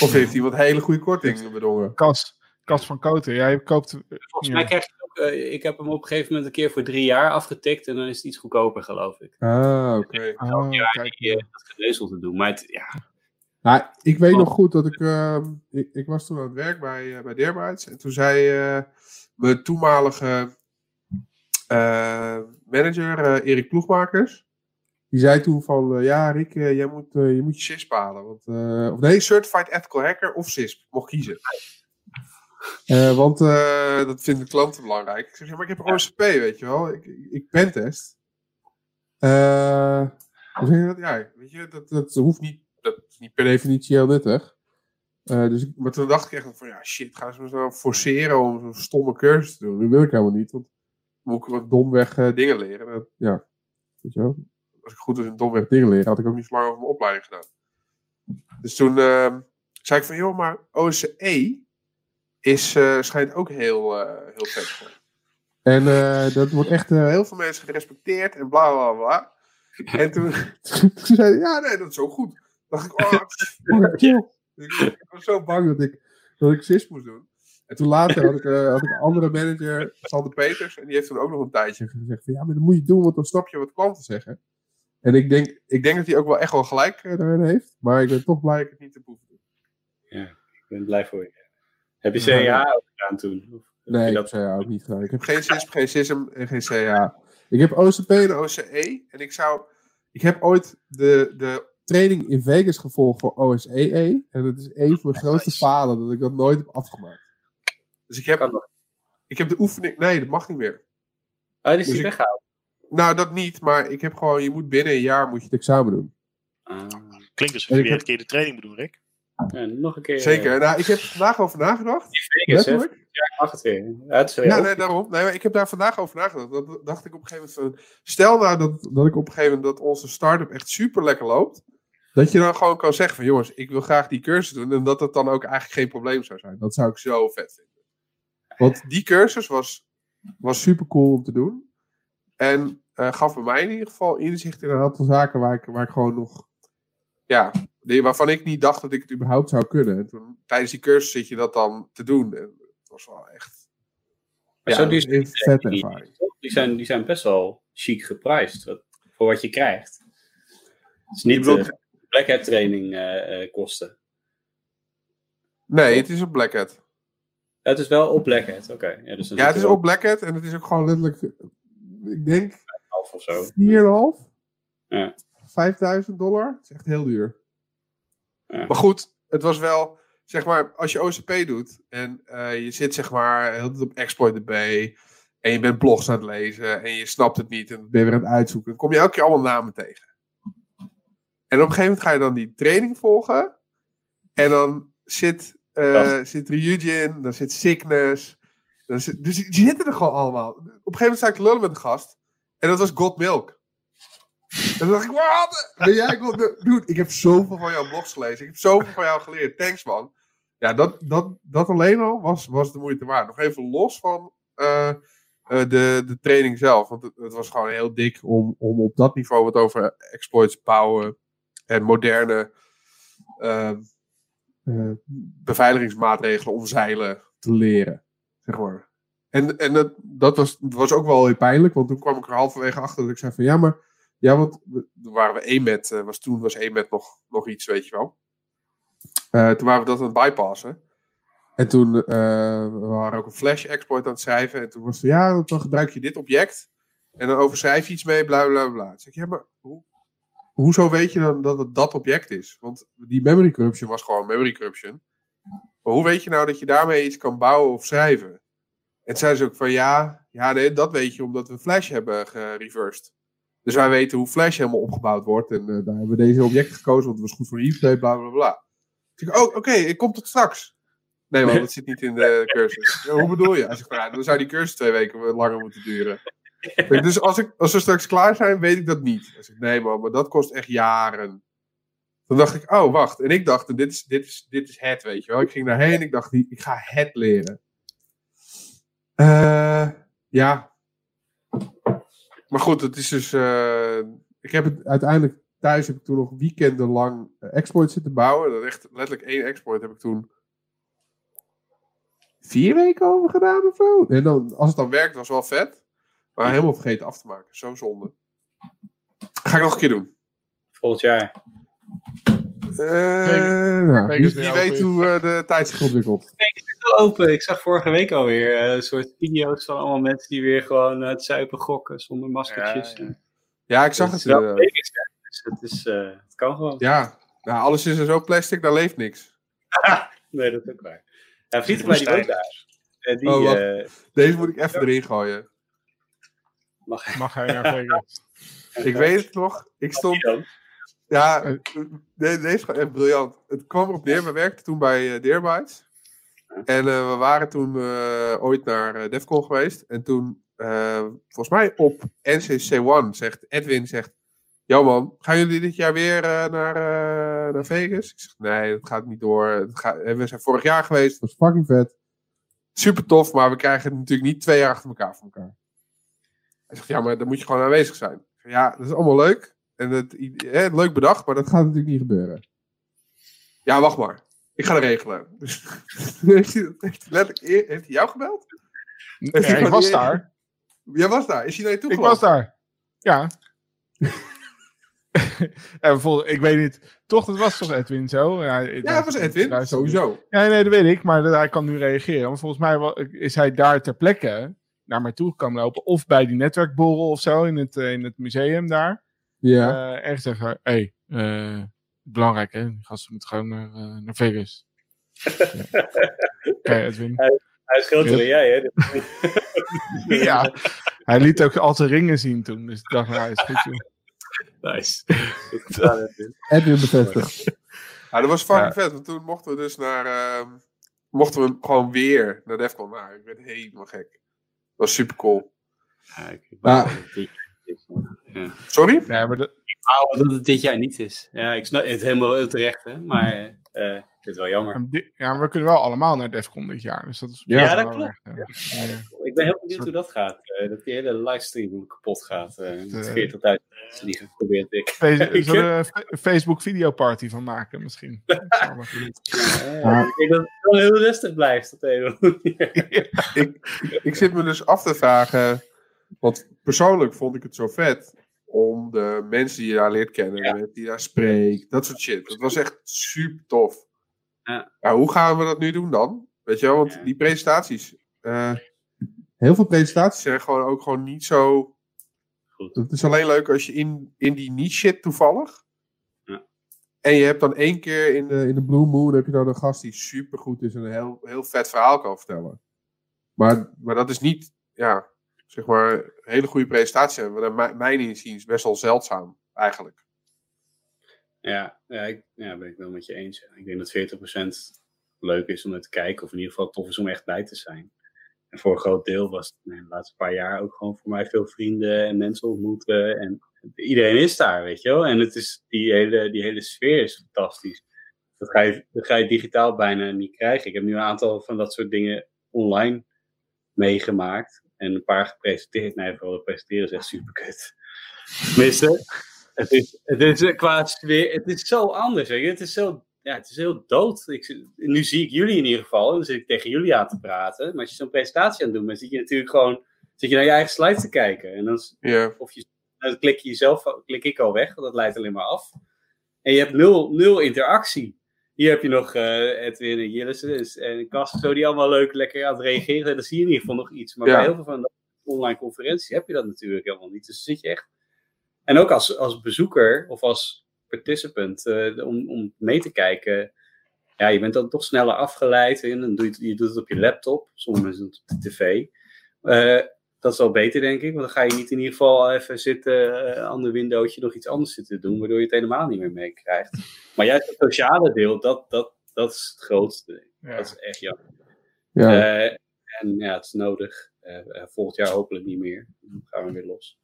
of heeft iemand hele goede korting bedongen.
Kas, Kas van Koten, jij koopt...
Volgens mij krijg je ook, ik heb hem op een gegeven moment een keer voor drie jaar afgetikt en dan is het iets goedkoper, geloof ik.
Ah, oké. Okay.
Ja, kijk, die, dat geneuzel te doen. Maar het, ja,
Nou, ik weet nog goed dat ik, ehm, ik... Ik was toen aan het werk bij, uh, bij. En toen zei uh, mijn toenmalige manager, Erik Ploegmakers. Die zei toen van, ja Rick, jij moet, je moet je CISP halen. Want, of nee, Certified Ethical Hacker of CISP. Mocht kiezen. want dat vinden klanten belangrijk. Ik zeg, ja, maar ik heb OSCP, weet je wel. Ik, ik, ik pentest. Uh, dat, ja, weet je, dat, dat hoeft niet, dat is niet per definitie heel nuttig. Dus, maar toen dacht ik echt van, ja shit, gaan ze me zo forceren om zo'n stomme cursus te doen? Dat wil ik helemaal niet, want moet ik wat domweg uh, dingen leren. Dat, ja, weet je wel. Als ik goed was in domweg dingen leren, had ik ook niet zo lang over mijn opleiding gedaan. Dus toen uh, zei ik van, joh, maar OCE is, uh, schijnt ook heel, heel vet. En dat wordt echt heel veel mensen gerespecteerd en bla bla bla. En toen, toen zei hij, ja, nee, dat is ook goed. Toen dacht ik, oh. Ik was zo bang dat ik, dat ik CIS moest doen. En toen later had ik, uh, had ik een andere manager, Sander Peters, en die heeft toen ook nog een tijdje gezegd van, ja, maar dat moet je doen, want dan snap je wat klanten zeggen. En ik denk, ik denk dat hij ook wel echt wel gelijk uh, daarin heeft, maar ik ben toch blij dat ik het niet te boven doe.
Ja, ik ben blij voor je. Heb je CA ook gedaan toen? Of
nee, ik heb CA ook niet gedaan. Ik heb geen CISP, geen CISM en geen CA. Ik heb OCP en OCE. En ik zou. Ik heb ooit de, de training in Vegas gevolgd voor OSEE. En dat is een van mijn grootste falen dat ik dat nooit heb afgemaakt. Dus ik heb. Ik heb de oefening. Nee, dat mag niet meer.
Oh, die is dus weggehaald.
Nou, dat niet, maar ik heb gewoon. Je moet binnen een jaar moet je het examen doen.
Uh, klinkt alsof je weer een keer de training moet doen, Rick.
Ja, nog een keer.
Zeker. Nou, ik heb er vandaag over nagedacht.
In Vegas, hè? Ja, ik mag het weer. Ja,
ja nee, daarom. Nee, maar ik heb daar vandaag over nagedacht. Dat dacht ik op een gegeven moment van... Stel nou dat, dat ik op een gegeven moment dat onze start-up echt super lekker loopt. Dat je dan gewoon kan zeggen van... Jongens, ik wil graag die cursus doen. En dat het dan ook eigenlijk geen probleem zou zijn. Dat zou ik zo vet vinden. Want die cursus was, was super cool om te doen. En uh, gaf bij mij in ieder geval inzicht in een aantal zaken waar ik, waar ik gewoon nog... Ja, waarvan ik niet dacht dat ik het überhaupt zou kunnen. En toen, tijdens die cursus zit je dat dan te doen. En het was wel echt.
Ja, zo, die, een vet ervaring. Die, zijn, die zijn best wel chic geprijsd wat, voor wat je krijgt. Het is niet uh, Black Hat training uh, kosten.
Nee, het is op Black Hat.
Het is wel op Black Hat, oké.
Ja, dus ja, het is op Black Hat en het is ook gewoon letterlijk, ik denk, 4,5
of zo. 4,5? Ja.
5000 dollar. Dat is echt heel duur. Maar goed, het was wel, zeg maar, als je OCP doet en uh, je zit zeg maar heel op exploit B en je bent blogs aan het lezen en je snapt het niet en ben je weer aan het uitzoeken, dan kom je elke keer allemaal namen tegen. En op een gegeven moment ga je dan die training volgen en dan zit, uh, zit Ryujin, dan zit Sickness, dan zit, dus die zitten er gewoon allemaal. Op een gegeven moment sta ik te lullen met een gast en dat was God Milk. En toen dacht ik, wat? Ben jij, dude, ik heb zoveel van jouw blogs gelezen. Ik heb zoveel van jou geleerd. Thanks, man. Ja, dat, dat, dat alleen al was, was de moeite waard. Nog even los van uh, uh, de, de training zelf. Want het, het, was gewoon heel dik om, om op dat niveau wat over exploits bouwen. En moderne uh, beveiligingsmaatregelen omzeilen te leren. Zeg maar. En, en dat, dat was, was ook wel heel pijnlijk. Want toen kwam ik er halverwege achter dat ik zei van ja, maar ja, want toen waren we één met, uh, was toen was één met nog, nog iets, weet je wel. Uh, toen waren we dat aan het bypassen. En toen uh, we waren ook een flash exploit aan het schrijven. En toen was het, ja, dan gebruik je dit object. En dan overschrijf je iets mee, bla bla bla. Toen zeg ik, ja, maar hoe, hoezo weet je dan dat het dat object is? Want die memory corruption was gewoon memory corruption. Maar hoe weet je nou dat je daarmee iets kan bouwen of schrijven? En toen zeiden ze ook van ja, ja nee, dat weet je omdat we Flash hebben gereversed. Dus wij weten hoe Flash helemaal opgebouwd wordt. En uh, daar hebben we deze objecten gekozen, want het was goed voor Eve, bla bla bla. Ik, oh, oké, okay, ik kom tot straks. Nee, man, dat zit niet in de cursus. Ja, hoe bedoel je? Hij zegt, nou, dan zou die cursus twee weken langer moeten duren. Dus als, ik, als we straks klaar zijn, weet ik dat niet. Zegt, nee man, maar dat kost echt jaren. Toen dacht ik, oh wacht. En ik dacht, dit is, dit is, dit is het, weet je wel. Ik ging daarheen ik dacht, ik ga het leren. Uh, ja, maar goed, het is dus. Uh, ik heb het uiteindelijk thuis heb ik toen nog weekendenlang uh, exploit zitten bouwen. Dat echt letterlijk één exploit heb ik toen vier weken over gedaan of zo. En dan, als het dan werkt, was het wel vet. Maar helemaal vergeten af te maken. Zo zonde. Ga ik nog een keer doen.
Volgend jaar.
Uh, nou, wie weet hoe uh, de tijd zich ontwikkelt.
Ik is open. Ik zag vorige week alweer uh, een soort video's van allemaal mensen die weer gewoon het zuipen gokken zonder maskertjes.
Ja, ja. ja ik zag het.
wel uh, dus het, is, het kan gewoon.
Ja, nou, alles is er zo plastic, daar leeft niks.
nee, dat is ook waar. Ja, mij die woont daar. Die,
oh, Deze moet ik even erin gooien.
Mag hij,
Mag hij naar Vegas?
ik weet het nog. Ik stond... Ja, deze is gewoon echt briljant. Het kwam erop neer. We werkten toen bij uh, Deerbites. En uh, we waren toen uh, ooit naar Defcon geweest. En toen, volgens mij op NCC1, zegt Edwin, zegt... Yo man, gaan jullie dit jaar weer naar, naar Vegas? Ik zeg, nee, dat gaat niet door. Het gaat, we zijn vorig jaar geweest, het was fucking vet. Super tof, maar we krijgen het natuurlijk niet twee jaar achter elkaar van elkaar. Hij zegt, ja, maar dan moet je gewoon aanwezig zijn. Ja, dat is allemaal leuk. En het, hè, leuk bedacht, maar dat gaat natuurlijk niet gebeuren. Ja, wacht maar. Ik ga het regelen. Dus heeft, hij, heeft, hij heeft hij jou gebeld?
Ja, ik was daar.
Jij was daar. Is hij naar je toe
Ik was daar. Ja. en bijvoorbeeld, ik weet niet. Toch, dat was toch Edwin zo?
Ja, ja dat was Edwin, sowieso.
Ja, nee, dat weet ik. Maar hij kan nu reageren. Want volgens mij is hij daar ter plekke naar mij toe komen lopen. Of bij die netwerkborrel of zo in het, in het museum daar.
Ja.
Uh, echt zeggen, hé, hey, uh, belangrijk hè, die gasten moeten gewoon naar, uh, naar Vegas. ja. Kijk, Edwin.
Hij, hij is groter dan jij, hè?
ja, hij liet ook al zijn ringen zien toen, dus ik dacht, nou, is goed, joh.
Nice.
Edwin bevestigd. Ja, dat was fucking ja. vet, want toen mochten we dus naar, uh, mochten we gewoon weer naar Defcon. Nou, ik werd helemaal gek. Dat was super cool.
Ja, ik. Ja.
Sorry?
Ja, maar de...
Ik wou dat het dit jaar niet is. Ja, ik snap het helemaal terecht, hè? maar uh, ik vind het wel jammer.
Ja, maar we kunnen wel allemaal naar Defcon dit jaar. Dus dat is
ja, ja dat klopt. Echt, ja. Ik ben heel benieuwd hoe dat gaat. Uh, dat die hele livestream kapot gaat. Uh, met 40.000 mensen die geprobeerd ik.
Face Zullen we een Facebook videoparty van maken misschien?
ja, ik denk dat het wel heel rustig blijft. Op
ik, ik zit me dus af te vragen... Want persoonlijk vond ik het zo vet om de mensen die je daar leert kennen, ja. de mensen die je daar spreekt, dat soort shit. Dat was echt super tof.
Ja.
ja hoe gaan we dat nu doen dan? Weet je wel, want die presentaties, uh, heel veel presentaties zijn gewoon ook gewoon niet zo.
Goed.
Het is alleen leuk als je in, in die niche zit toevallig.
Ja.
En je hebt dan één keer in de, in de Blue Moon heb je dan een gast die super goed is en een heel, heel vet verhaal kan vertellen. Maar, maar dat is niet, ja, zeg maar, een hele goede presentatie hebben. Wat mijn inziens best wel zeldzaam, eigenlijk.
Ja, ja, ja, ben ik wel met je eens. Ik denk dat 40% leuk is om naar te kijken, of in ieder geval tof is om echt bij te zijn. En voor een groot deel was het de laatste paar jaar ook gewoon voor mij veel vrienden en mensen ontmoeten. En iedereen is daar, weet je wel. En het is, die, hele, die hele sfeer is fantastisch. Dat ga, je, dat ga je digitaal bijna niet krijgen. Ik heb nu een aantal van dat soort dingen online meegemaakt en een paar gepresenteerd. Nee, vooral presenteren is echt super kut. Tenminste, het is, het is qua sfeer, het is zo anders. Weet je? Het is zo, ja, het is heel dood. Ik, nu zie ik jullie in ieder geval, dan zit ik tegen jullie aan te praten. Maar als je zo'n presentatie aan het doen bent, zit je natuurlijk gewoon zit je naar je eigen slide te kijken. En dan,
yeah.
of je, dan klik je jezelf, klik ik al weg, want dat leidt alleen maar af. En je hebt nul, nul interactie. Hier heb je nog uh, Edwin en Jillis en Kas, zo die allemaal leuk lekker aan het reageren zijn. Dan zie je in ieder geval nog iets. Maar
Ja.
bij heel veel van de online conferenties heb je dat natuurlijk helemaal niet. Dus zit je echt. En ook als, als bezoeker of als participant eh, om, om mee te kijken. Ja, je bent dan toch sneller afgeleid. En dan doe je, je doet het op je laptop. Mensen doen het op de tv. Eh, dat is wel beter, denk ik. Want dan ga je niet in ieder geval even zitten, uh, aan de windowtje nog iets anders zitten doen, waardoor je het helemaal niet meer meekrijgt. Maar juist het sociale deel, dat, dat, dat is het grootste.
Ja.
Dat is echt jammer.
Ja.
Eh, en ja, het is nodig. Eh, volgend jaar hopelijk niet meer. Dan gaan we weer los.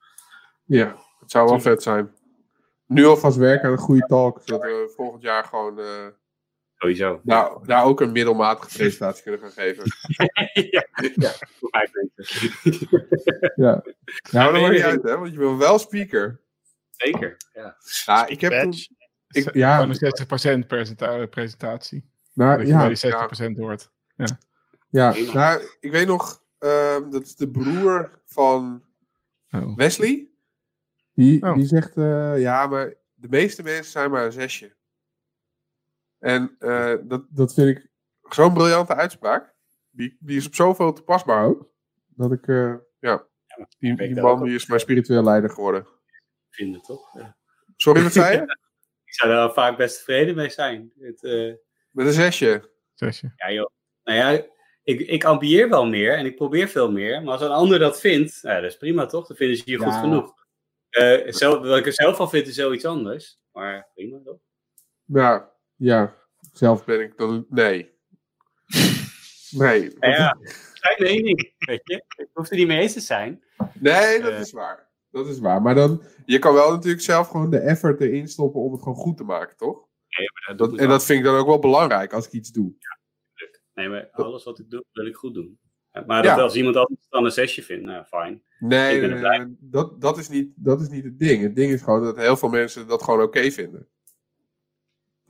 ja, het zou wel vet zijn. Nu alvast werken aan een goede talk, zodat we volgend jaar gewoon eh,
Sowieso.
nou, daar ook een middelmatige presentatie kunnen gaan geven.
ja, ja.
Ja. Nou, dat maakt niet uit, hè, want je bent wel speaker.
Zeker. Ja.
Ja, ik heb toen, ik, ja,
een 60% presenta presentatie.
nou,
Dat je
ja,
bij die 60% hoort.
ja, nou, ik weet nog, ehm, dat is de broer van
Oh.
Wesley. Die,
Oh.
die zegt, eh, ja, maar de meeste mensen zijn maar een zesje. En uh, dat, dat vind ik zo'n briljante uitspraak. Die, die is op zoveel toepasbaar ook. Dat ik, uh, ja, die, die man die is mijn spiritueel leider geworden.
Vinden toch? Ja.
Sorry, wat zei je?
ik zou daar vaak best tevreden mee zijn. Het, uh...
Met een zesje.
zesje.
Ja, joh. Nou ja, ik, ik ambieer wel meer en ik probeer veel meer. Maar als een ander dat vindt, nou, dat is prima toch? Dan vinden ze hier ja. goed genoeg. Uh, zelf, wat ik er zelf van vind is zoiets anders. Maar prima toch?
Ja, ja. Zelf ben ik dan. Nee. Nee.
Ja, ja. Zijn mening, weet je. Ik hoef er niet mee eens te zijn.
Nee, dat uh, is waar. Dat is waar. Maar dan, je kan wel natuurlijk zelf gewoon de effort erin stoppen om het gewoon goed te maken, toch?
Nee, maar
dat, en dat vind ik dan ook wel belangrijk als ik iets doe.
Ja, nee, maar alles wat ik doe, wil ik goed doen. Maar dat ja. als iemand anders dan een zesje vindt, nou fijn.
Nee, nee dat, dat, is niet, dat is niet het ding. Het ding is gewoon dat heel veel mensen dat gewoon oké okay vinden.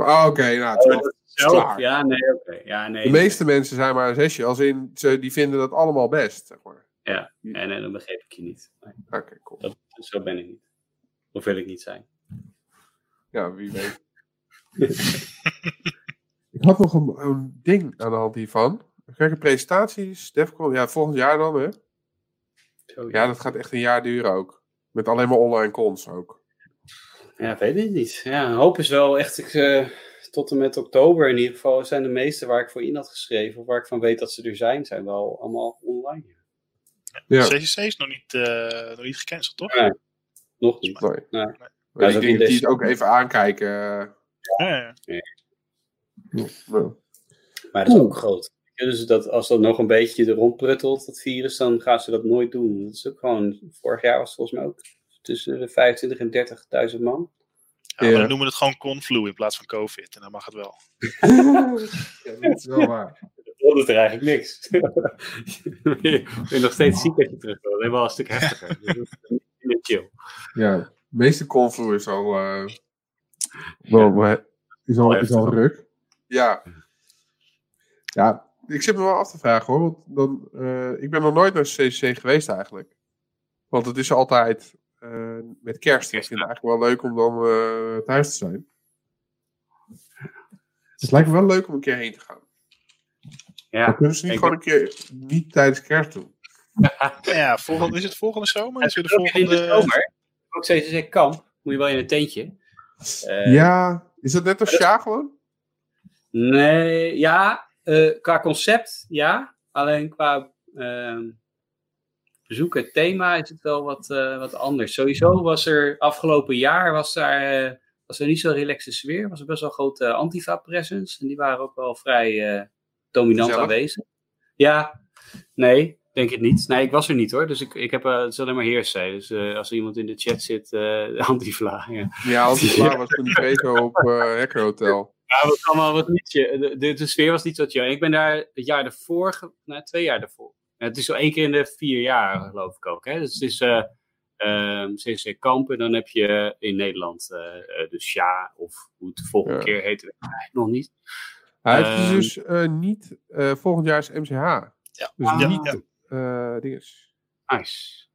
Oh, oké, okay, nou, het is
zelf. Ja, nee, oké. Okay. Ja, nee,
de meeste nee. mensen zijn maar een zesje, als in, ze, die vinden dat allemaal best, zeg maar.
Ja, nee, nee, dan begreep ik je niet. Nee.
Oké, okay, cool.
Dat, zo ben ik niet. Of wil ik niet zijn.
Ja, wie weet. ik had nog een, een, ding aan de hand hiervan. Kijk, presentaties, Defcon, ja, volgend jaar dan, hè?
Zo,
ja, dat gaat echt een jaar duren ook. Met alleen maar online cons ook.
Ja, weet ik niet. Ja, hoop is wel echt ik, uh, tot en met oktober in ieder geval zijn de meeste waar ik voor in had geschreven, of waar ik van weet dat ze er zijn, zijn wel allemaal online.
Ja. CCC is nog niet, uh, nog niet gecanceld, toch?
Nee, nog niet.
Nee. nee. nee. Maar ik denk dat die het ook even aankijken.
Ja, ja.
ja. Maar dat is ook groot. Dus dat als dat nog een beetje er rondpruttelt, dat virus, dan gaan ze dat nooit doen. Dat is ook gewoon, vorig jaar was het volgens mij ook tussen de 25 en 30.000 man.
Ja, maar dan noemen we het gewoon Conflu in plaats van COVID. En dan mag het wel.
ja, dat is wel waar.
Dan is er eigenlijk niks. je bent nog steeds ziek als je terug wil. Helemaal een stuk heftiger. dus chill.
Ja, de meeste Conflu is al, uh, wel, ja. is al, is al ruk. Ja. Ja, ik zit me wel af te vragen hoor. Want dan, uh, ik ben nog nooit naar CCC geweest eigenlijk. Want het is altijd met kerst. Ik vind het eigenlijk wel leuk om dan uh, thuis te zijn. Het lijkt me wel leuk om een keer heen te gaan.
Ja,
dan kunnen ze niet gewoon een keer niet tijdens kerst doen.
ja, volgende, is het volgende zomer? Is het de volgende...
In de zomer. Ook CCC kamp. Moet je wel in een tentje.
Uh, ja, is dat net als ja gewoon?
Nee, ja, uh, qua concept ja. Alleen qua uh, bezoek en thema is het wel wat, uh, wat anders. Sowieso was er afgelopen jaar was daar, was er niet zo relaxe sfeer. Was er best wel grote antifa-presence. En die waren ook wel vrij dominant aanwezig. Ja, nee, denk ik niet. Nee, ik was er niet hoor. Dus ik, ik heb, het is alleen maar heersay. Dus als er iemand in de chat zit, antifla. Ja,
ja antifla was toen die op Hacker Hotel.
Ja, was allemaal wat nietje. De, de, de, sfeer was niet zo chill. Ik ben daar het jaar ervoor, nou, twee jaar ervoor. Het is zo één keer in de vier jaar, geloof ik ook. Hè? Dus het is uh, uh, CC Kamp en dan heb je in Nederland uh, de SHA, of hoe het de volgende ja. keer heet, weet ik eigenlijk nog niet.
Hij heeft um, dus niet, volgend jaar is MCH.
Ja.
Dus
ja.
niet ja. dinges.
Nice.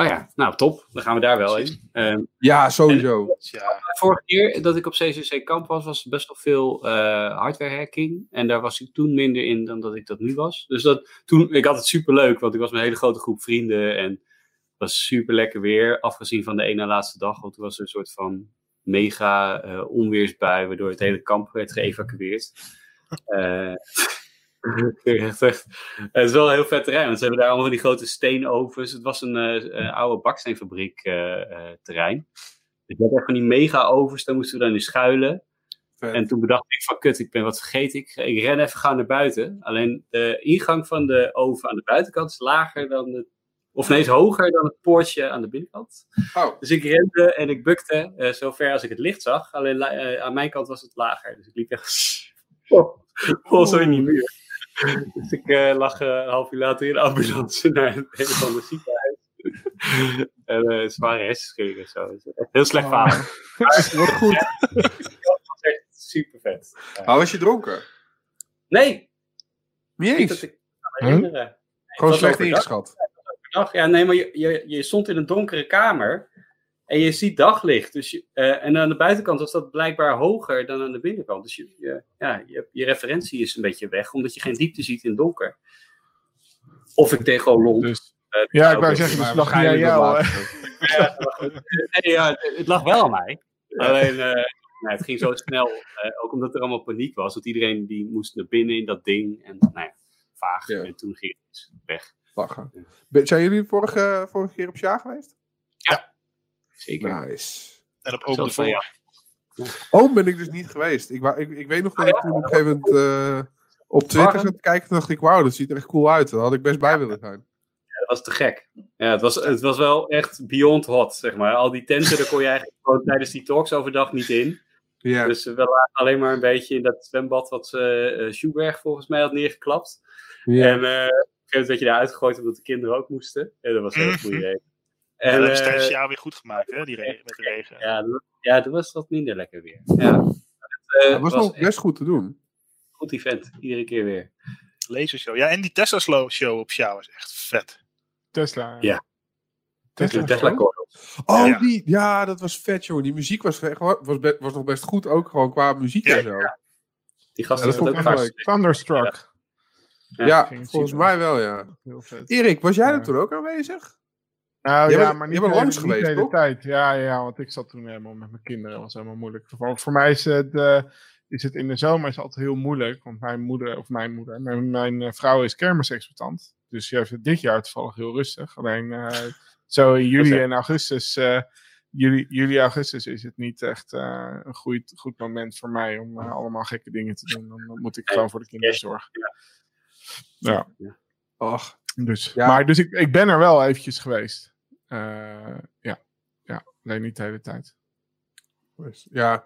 Oh ja, nou top. Dan gaan we daar wel in. Um,
ja, sowieso.
En, ja. Vorige keer dat ik op CCC kamp was, was best wel veel uh, hardware hacking. En daar was ik toen minder in dan dat ik dat nu was. Dus dat, toen, ik had het super leuk, want ik was met een hele grote groep vrienden. En het was super lekker weer, afgezien van de ene laatste dag. Want toen was er een soort van mega uh, onweersbui, waardoor het hele kamp werd geëvacueerd. Uh, echt. Het is wel een heel vet terrein, want ze hebben daar allemaal van die grote steenovens. Het was een, uh, een oude baksteenfabriek uh, terrein. Dus je had echt van die mega ovens, daar moesten we dan in schuilen. Vet. En toen bedacht ik van, kut, ik ben wat vergeten. Ik, ik ren even gauw naar buiten. Alleen de ingang van de oven aan de buitenkant is lager dan de... Of nee, is hoger dan het poortje aan de binnenkant.
Oh.
Dus ik rende en ik bukte uh, zo ver als ik het licht zag. Alleen uh, aan mijn kant was het lager. Dus ik liep echt... Oh, oh zo in die muur. Dus ik uh, lag uh, een half uur later in de ambulance naar het een van de ziekenhuis. en uh, zware hersenschudding en zo. Dus heel slecht
Oh.
verhaal.
Wat goed.
dat was echt super vet.
Maar was je dronken?
Nee,
Niet
niet dat
eens.
ik kan me herinneren. Nee,
Gewoon slecht
overdag.
ingeschat.
Ja, nee, maar je, je, je stond in een donkere kamer. En je ziet daglicht. Dus je, uh, en aan de buitenkant was dat blijkbaar hoger dan aan de binnenkant. Dus je, je ja, je, je, referentie is een beetje weg, omdat je geen diepte ziet in het donker. Of ik tegen lomp. Dus,
uh, ja, ik wou zeggen, dus lag niet aan jou.
ja, nee, ja, het lag wel aan mij. Alleen, uh, nou, het ging zo snel. ook omdat er allemaal paniek was. Dat iedereen die moest naar binnen in dat ding. En nou ja, vaag. Ja. En toen ging het weg.
Lachen. Zijn jullie vorige, vorige keer op Sja geweest?
Ja. Zeker.
Nice.
En op Open de ja.
Oh, ben ik dus niet geweest. Ik, ik, ik weet nog dat ik toen op een gegeven moment uh, op Twitter zat te kijken. Toen dacht ik, wauw, dat ziet er echt cool uit. Daar had ik best bij willen zijn.
Ja, dat was te gek. Ja, het was, het was wel echt beyond hot, zeg maar. Al die tenten, daar kon je eigenlijk gewoon tijdens die talks overdag niet in. Ja. Dus we lagen alleen maar een beetje in dat zwembad wat uh, Schubert volgens mij had neergeklapt. Ja. En uh, op een gegeven moment werd je daar uitgegooid omdat de kinderen ook moesten. En dat was een hele goede mhm.
En, dat is tijdens het jaar weer goed gemaakt, hè, die regen, met de regen.
Ja, ja, dat was wat minder lekker weer. Ja.
Het uh, was, was nog best goed te doen.
Goed event, iedere keer weer.
Lasershow. Ja, en die Tesla show op Sjouw was echt vet.
Tesla.
Ja.
Tesla, Tesla Oh, ja. Die, ja, dat was vet, joh. Die muziek was, was, was nog best goed, ook gewoon qua muziek ja, en zo. Ja.
Die gasten ja, dat vond
ik ook Thunderstruck.
Ja, volgens mij wel, ja. Heel vet. Erik, was jij er toen ook aanwezig?
Nou ja, maar niet, langs geweest, de hele tijd. Ja, ja, want ik zat toen helemaal met mijn kinderen. Dat was helemaal moeilijk. Voor, voor mij is het, uh, is het in de zomer is altijd heel moeilijk. Want mijn moeder, of mijn moeder, mijn, mijn uh, vrouw is kermisexploitant. Dus die heeft het dit jaar toevallig heel rustig. Alleen uh, zo in juli en augustus, juli, juli, augustus is het niet echt een goed, goed moment voor mij om allemaal gekke dingen te doen. Dan moet ik gewoon voor de kinderen zorgen. Ja. ja. Ach. Dus, ja. Maar dus ik, ik ben er wel eventjes geweest. Uh, ja. ja, alleen niet de hele tijd.
Ja,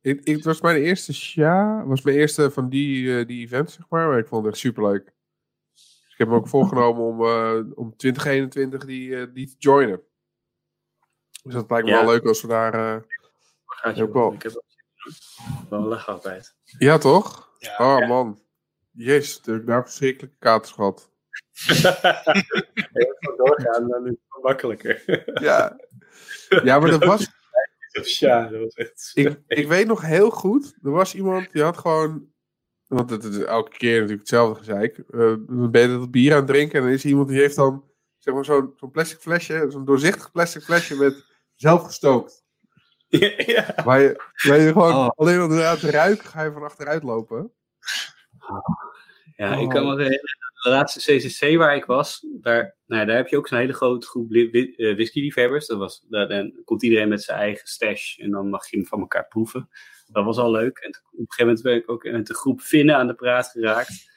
ik, ik, het was mijn eerste ja, was mijn eerste van die, uh, die events, zeg maar. Maar ik vond het echt superleuk. Dus ik heb me ook voorgenomen om, uh, om 2021 die, die te joinen. Dus dat lijkt me ja. wel leuk als we daar. Uh,
Gaat je ook wel. Ik heb wel lach altijd.
Ja, toch? Ja, oh man. Jezus, heb ik daar verschrikkelijke katers gehad.
Even doorgaan, dan is het makkelijker.
ja. ja, maar dat was.
Ja, dat was echt.
Ik, ik weet nog heel goed, er was iemand die had gewoon. Want het is elke keer natuurlijk hetzelfde gezeik. Uh, dan ben je dat bier aan het drinken en dan is er iemand die heeft dan zeg maar zo'n zo'n plastic flesje, zo'n doorzichtig plastic flesje met zelf gestookt.
Ja.
Waar, je, waar je gewoon oh. alleen maar eruit ruiken, ga je van achteruit lopen.
Ja, ik kan me herinneren de laatste CCC waar ik was, daar, nou, daar heb je ook zo'n hele grote groep eh, whisky-liefhebbers. Dat was, daar, dan komt iedereen met zijn eigen stash en dan mag je hem van elkaar proeven. Dat was al leuk. En op een gegeven moment ben ik ook met de groep Finnen aan de praat geraakt.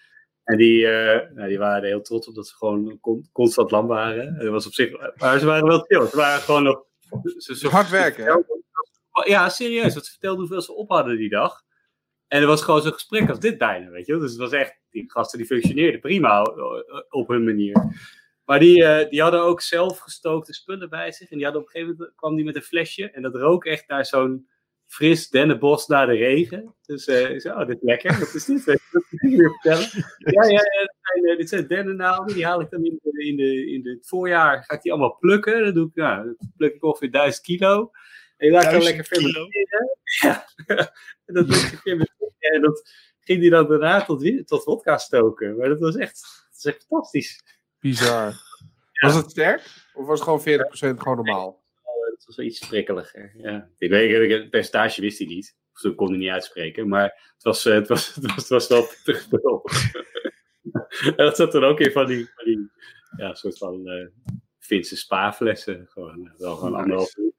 En die, uh, nou, die waren er heel trots op dat ze gewoon constant lam waren. En dat was op zich, maar ze waren wel chill. Ze waren gewoon nog...
Ze, ze hard werken,
Ja, serieus. Dat ze vertelden hoeveel ze op hadden die dag. En er was gewoon zo'n gesprek als dit bijna, weet je Dus het was echt, die gasten die functioneerden prima op hun manier. Maar die, uh, die hadden ook zelf gestookte spullen bij zich. En die hadden op een gegeven moment, kwam die met een flesje. En dat rook echt naar zo'n fris dennenbos na de regen. Dus uh, ik zei, oh, dit is lekker. Wat is dit? Weet je, dat ik weer vertellen. Ja, ja, ja dit, zijn, dit zijn dennennaalden. Die haal ik dan in, de, in, de, in het voorjaar. Ga ik die allemaal plukken. Dan doe ik, nou, dan pluk ik ongeveer duizend kilo. En je laat dan lekker fermenteren. Ja. en dat doe ik fermenteren. En dat ging hij dan daarna tot, tot vodka stoken. Maar dat was echt, dat is echt fantastisch.
Bizar. Was het sterk? Of was het gewoon 40% gewoon normaal?
Het was wel iets prikkeliger. Ja. Ik weet, het percentage wist hij niet. Of dat kon hij niet uitspreken. Maar het was, het was, het was, het was wel pittig En dat zat er ook in van die, van die ja, soort van uh, Finse spaarflessen. Gewoon, wel gewoon anderhalf
uur.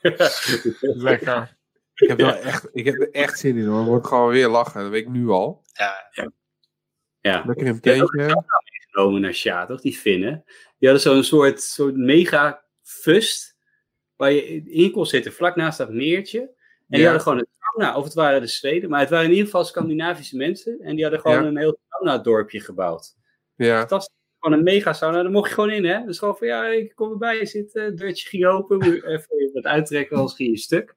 Lekker.
Ik heb, wel echt, ik heb er echt zin in hoor. Wordt gewoon weer lachen. Dat weet ik nu al.
Ja.
ja. Lekker in een theetje.
meegenomen naar Sja, toch? Die Finnen. Die hadden zo'n soort, soort mega fust. Waar je in kon zitten, vlak naast dat meertje. En die hadden gewoon een sauna. Of het waren de Zweden. Maar het waren in ieder geval Scandinavische mensen. En die hadden gewoon een heel sauna-dorpje gebouwd.
Ja.
Fantastisch. Gewoon een mega sauna. Daar mocht je gewoon in, hè? Dus gewoon van, ja, ik kom erbij zitten. Het deurtje ging open. Even wat uittrekken, als ging je stuk.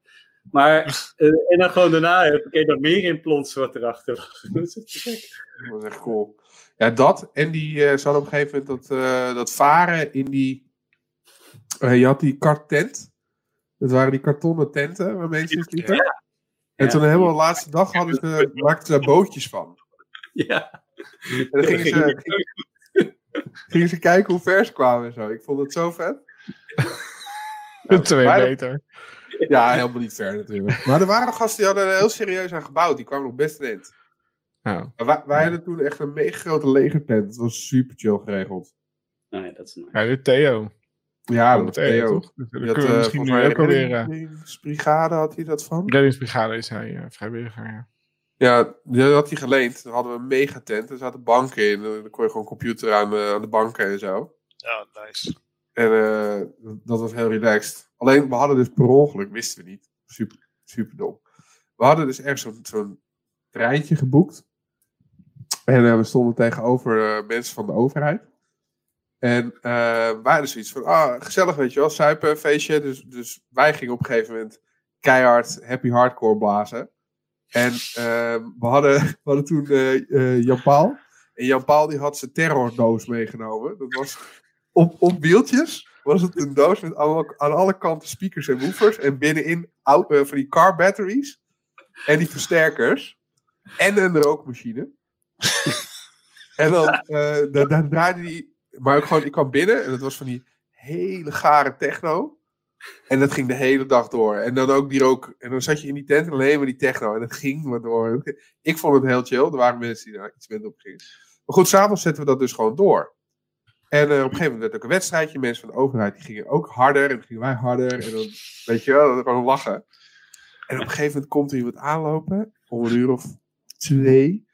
Maar, uh, en dan gewoon daarna heb ik nog meer in plons wat erachter lag. dat is
Dat echt cool. Ja, dat. En die, uh, ze hadden op een gegeven moment dat, uh, dat varen in die... je had die karttent. Dat waren die kartonnen tenten waarmee ze sliepen. Ja. En toen helemaal de laatste dag hadden ze, maakten ze daar bootjes van.
Ja.
En dan gingen ze, gingen ze kijken hoe ver ze kwamen en zo. Ik vond het zo vet.
Twee meter.
Ja, helemaal niet ver natuurlijk. Maar er waren nog gasten die hadden er heel serieus aan gebouwd. Die kwamen nog best in.
Ja.
Wij, wij hadden toen echt een mega grote legertent. Dat was super chill geregeld.
Nee, dat is nice.
Ja, dit Theo.
Ja, dat Theo.
toch? Dus daar kunnen we misschien nu ook alweer...
Reddingsbrigade had hij dat van?
reddingsbrigade is hij, uh, vrijwilliger, ja.
Ja, die had hij geleend. Dan hadden we een megatent. Er zaten banken in. Dan kon je gewoon computer aan, uh, aan de banken en zo.
Ja, nice.
En uh, dat was heel relaxed. Alleen, we hadden dus per ongeluk, wisten we niet. Super, super dom. We hadden dus echt zo'n treintje geboekt. En uh, we stonden tegenover uh, mensen van de overheid. En wij hadden zoiets van, ah, gezellig weet je wel, suipen, feestje. Dus, dus wij gingen op een gegeven moment keihard happy hardcore blazen. En we, hadden, we hadden toen Jan Paul. En Jan Paul die had zijn terrordoos meegenomen. Dat was op, op wieltjes was het een doos met allemaal, aan alle kanten speakers en woofers. En binnenin uh, van die car batteries. En die versterkers. En een rookmachine. en dan, uh, dan, dan draaide die. Maar ook gewoon, ik kwam binnen en het was van die hele gare techno. En dat ging de hele dag door. En dan ook die rook. En dan zat je in die tent en alleen maar die techno. En dat ging maar door. Ik vond het heel chill. Er waren mensen die daar iets minder op gingen. Maar goed, s'avonds zetten we dat dus gewoon door. En uh, op een gegeven moment werd ook een wedstrijdje. Mensen van de overheid die gingen ook harder. En gingen wij harder. En dan, weet je wel, gewoon lachen. En op een gegeven moment komt er iemand aanlopen. Om een uur of twee.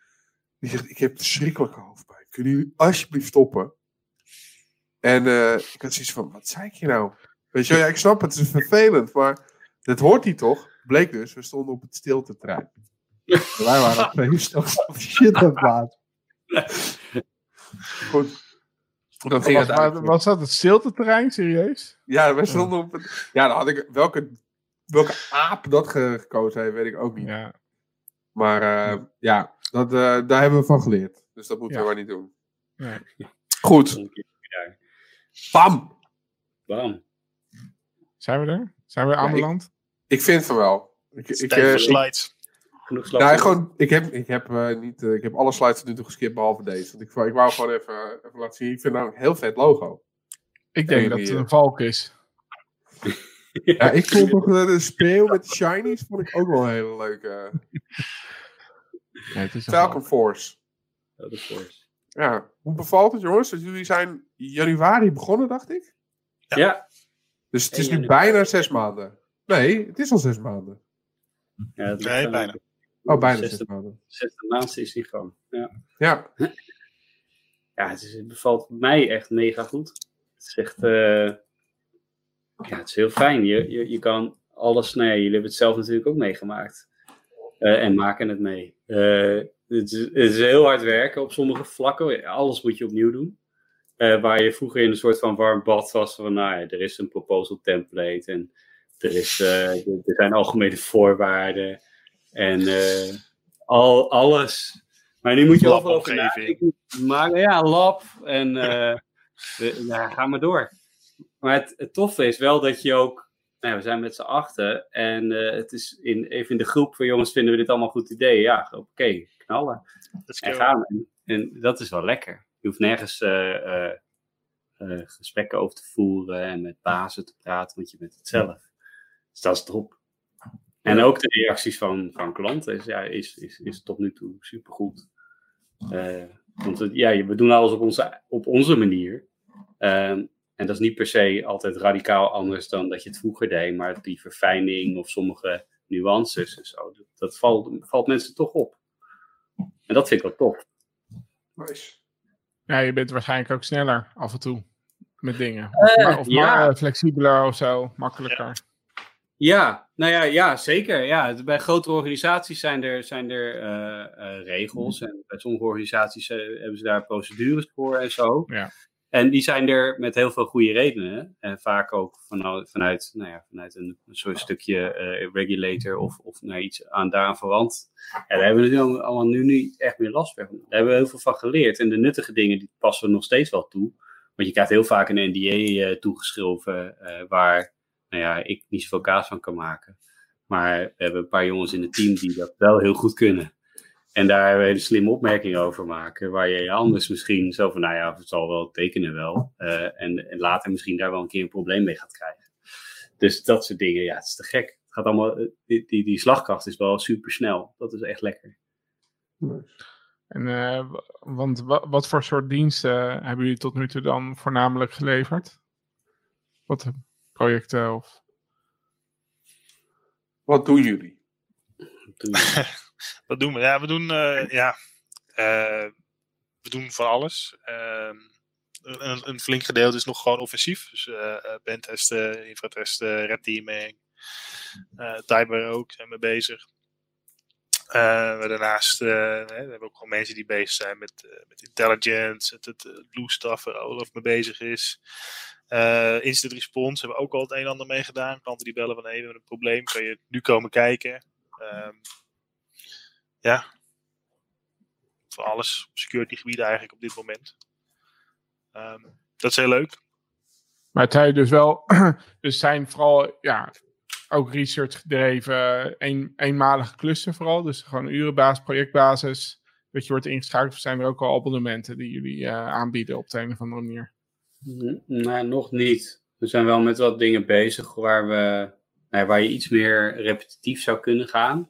Die zegt, ik heb verschrikkelijke hoofdpijn. Kunnen jullie alsjeblieft stoppen? En uh, ik had zoiets van, wat zei ik je nou? Weet je wel, ja, ik snap het, het is vervelend. Maar dat hoort hij toch? Bleek dus, we stonden op het stiltetrein. wij waren op twee of shit aan het. Goed.
Dat was, was dat het stilteterrein, serieus?
Ja, wij stonden op het, Ja, dan had ik... Welke, welke aap dat gekozen heeft, weet ik ook niet.
Ja.
Maar uh, ja, dat, uh, daar hebben we van geleerd. Dus dat moeten ja. we maar niet doen.
Nee.
Goed. Bam!
Bam.
Zijn we er? Zijn we aan ja?
Ik, ik vind van wel. Ik, ik,
uh, slides.
Genoeg.
Nou, gewoon, ik heb, ik, heb, uh, niet, uh, ik heb alle slides tot nu toe geskipt, behalve deze. Want ik, ik wou gewoon even, even laten zien. Ik vind namelijk een heel vet logo.
Ik denk dat het een valk is.
ja, ik vond toch de speeuw met de shinies vond ik ook wel een hele leuke.
Ja, het is
Falcon Force.
De Force.
Ja, hoe bevalt het jongens? Dus jullie zijn januari begonnen, dacht ik?
Ja. ja.
Dus het is nu bijna zes maanden. Nee, het is al zes maanden.
Ja, het
nee, bijna.
Oh, bijna zes maanden.
Zesde maand is die gewoon. Ja.
Ja.
Ja, het, is, het bevalt mij echt mega goed. Het is echt... Uh, ja, het is heel fijn. Je, je, je kan alles... Nou ja, jullie hebben het zelf natuurlijk ook meegemaakt. Uh, en maken het mee. Uh, het, is, het is heel hard werken op sommige vlakken. Alles moet je opnieuw doen. Uh, waar je vroeger in een soort van warm bad was van, nou ja, er is een proposal template en er, is, er zijn algemene voorwaarden. En uh, al, alles. Maar nu moet je overal over nadenken. Maar ja, lab. En uh, de, ja, ga maar door. Maar het, het toffe is wel dat je ook. Nou ja, we zijn met z'n achten. En uh, het is in, even in de groep van jongens, vinden we dit allemaal goed idee? Ja, oké, okay, knallen. En gaan. En, en, dat is wel lekker. Je hoeft nergens gesprekken over te voeren en met bazen te praten, want je bent het zelf. Dus dat is top. En ook de reacties van, van klanten is, ja, is, is, is tot nu toe supergoed. Uh, want het, ja, we doen alles op onze, op onze manier. Um, en dat is niet per se altijd radicaal anders dan dat je het vroeger deed. Maar die verfijning of sommige nuances en zo, dat, dat valt, valt mensen toch op. En dat vind ik wel tof.
Nice.
Ja, je bent waarschijnlijk ook sneller af en toe met dingen.
Uh,
maar, of
ja.
maar, flexibeler of zo, makkelijker.
Ja.
Ja, nou ja, ja zeker. Ja, bij grotere organisaties zijn er, zijn er uh, uh, regels. En bij sommige organisaties uh, hebben ze daar procedures voor en zo.
Ja.
En die zijn er met heel veel goede redenen. En vaak ook vanuit, vanuit, nou ja, vanuit een, soort stukje regulator of, of nou, iets aan daaraan verwant. En daar hebben we nu allemaal nu niet echt meer last van. Daar hebben we heel veel van geleerd. En de nuttige dingen die passen we nog steeds wel toe. Want je krijgt heel vaak een NDA toegeschreven waar nou ja, ik niet zoveel kaas van kan maken. Maar we hebben een paar jongens in het team die dat wel heel goed kunnen. En daar een slimme opmerking over maken. Waar je anders misschien zo van, nou ja, het zal wel tekenen wel. Uh, en, later misschien daar wel een keer een probleem mee gaat krijgen. Dus dat soort dingen, ja, het is te gek. Het gaat allemaal, eh, die, die, die slagkracht is wel super snel. Dat is echt lekker.
En, uh, want wat, voor soort diensten hebben jullie tot nu toe dan voornamelijk geleverd? Wat projecten of...
Wat doen jullie?
Wat doen we? Ja, we doen, uh, ja, uh, we doen van alles. Uh, een, een, flink gedeelte is nog gewoon offensief. Dus uh, pentesten, infratesten, red teaming. Timer ook, zijn we bezig. daarnaast we hebben we ook gewoon mensen die bezig zijn met, met intelligence, het, het, het blue stuff waar Olaf mee bezig is. Uh, instant response hebben we ook al het een en ander mee gedaan. Klanten die bellen van hey, we hebben een probleem, kan je nu komen kijken? Um, ja, voor alles security gebieden eigenlijk op dit moment. Um, dat is heel leuk.
Maar het zijn dus wel, dus zijn vooral ja, ook research gedreven, een, eenmalige klussen vooral. Dus gewoon urenbasis, projectbasis. Dat je wordt ingeschakeld. Of zijn er ook al abonnementen die jullie uh, aanbieden op de een of andere manier?
Nee, nog niet. We zijn wel met wat dingen bezig waar, we, nou, waar je iets meer repetitief zou kunnen gaan.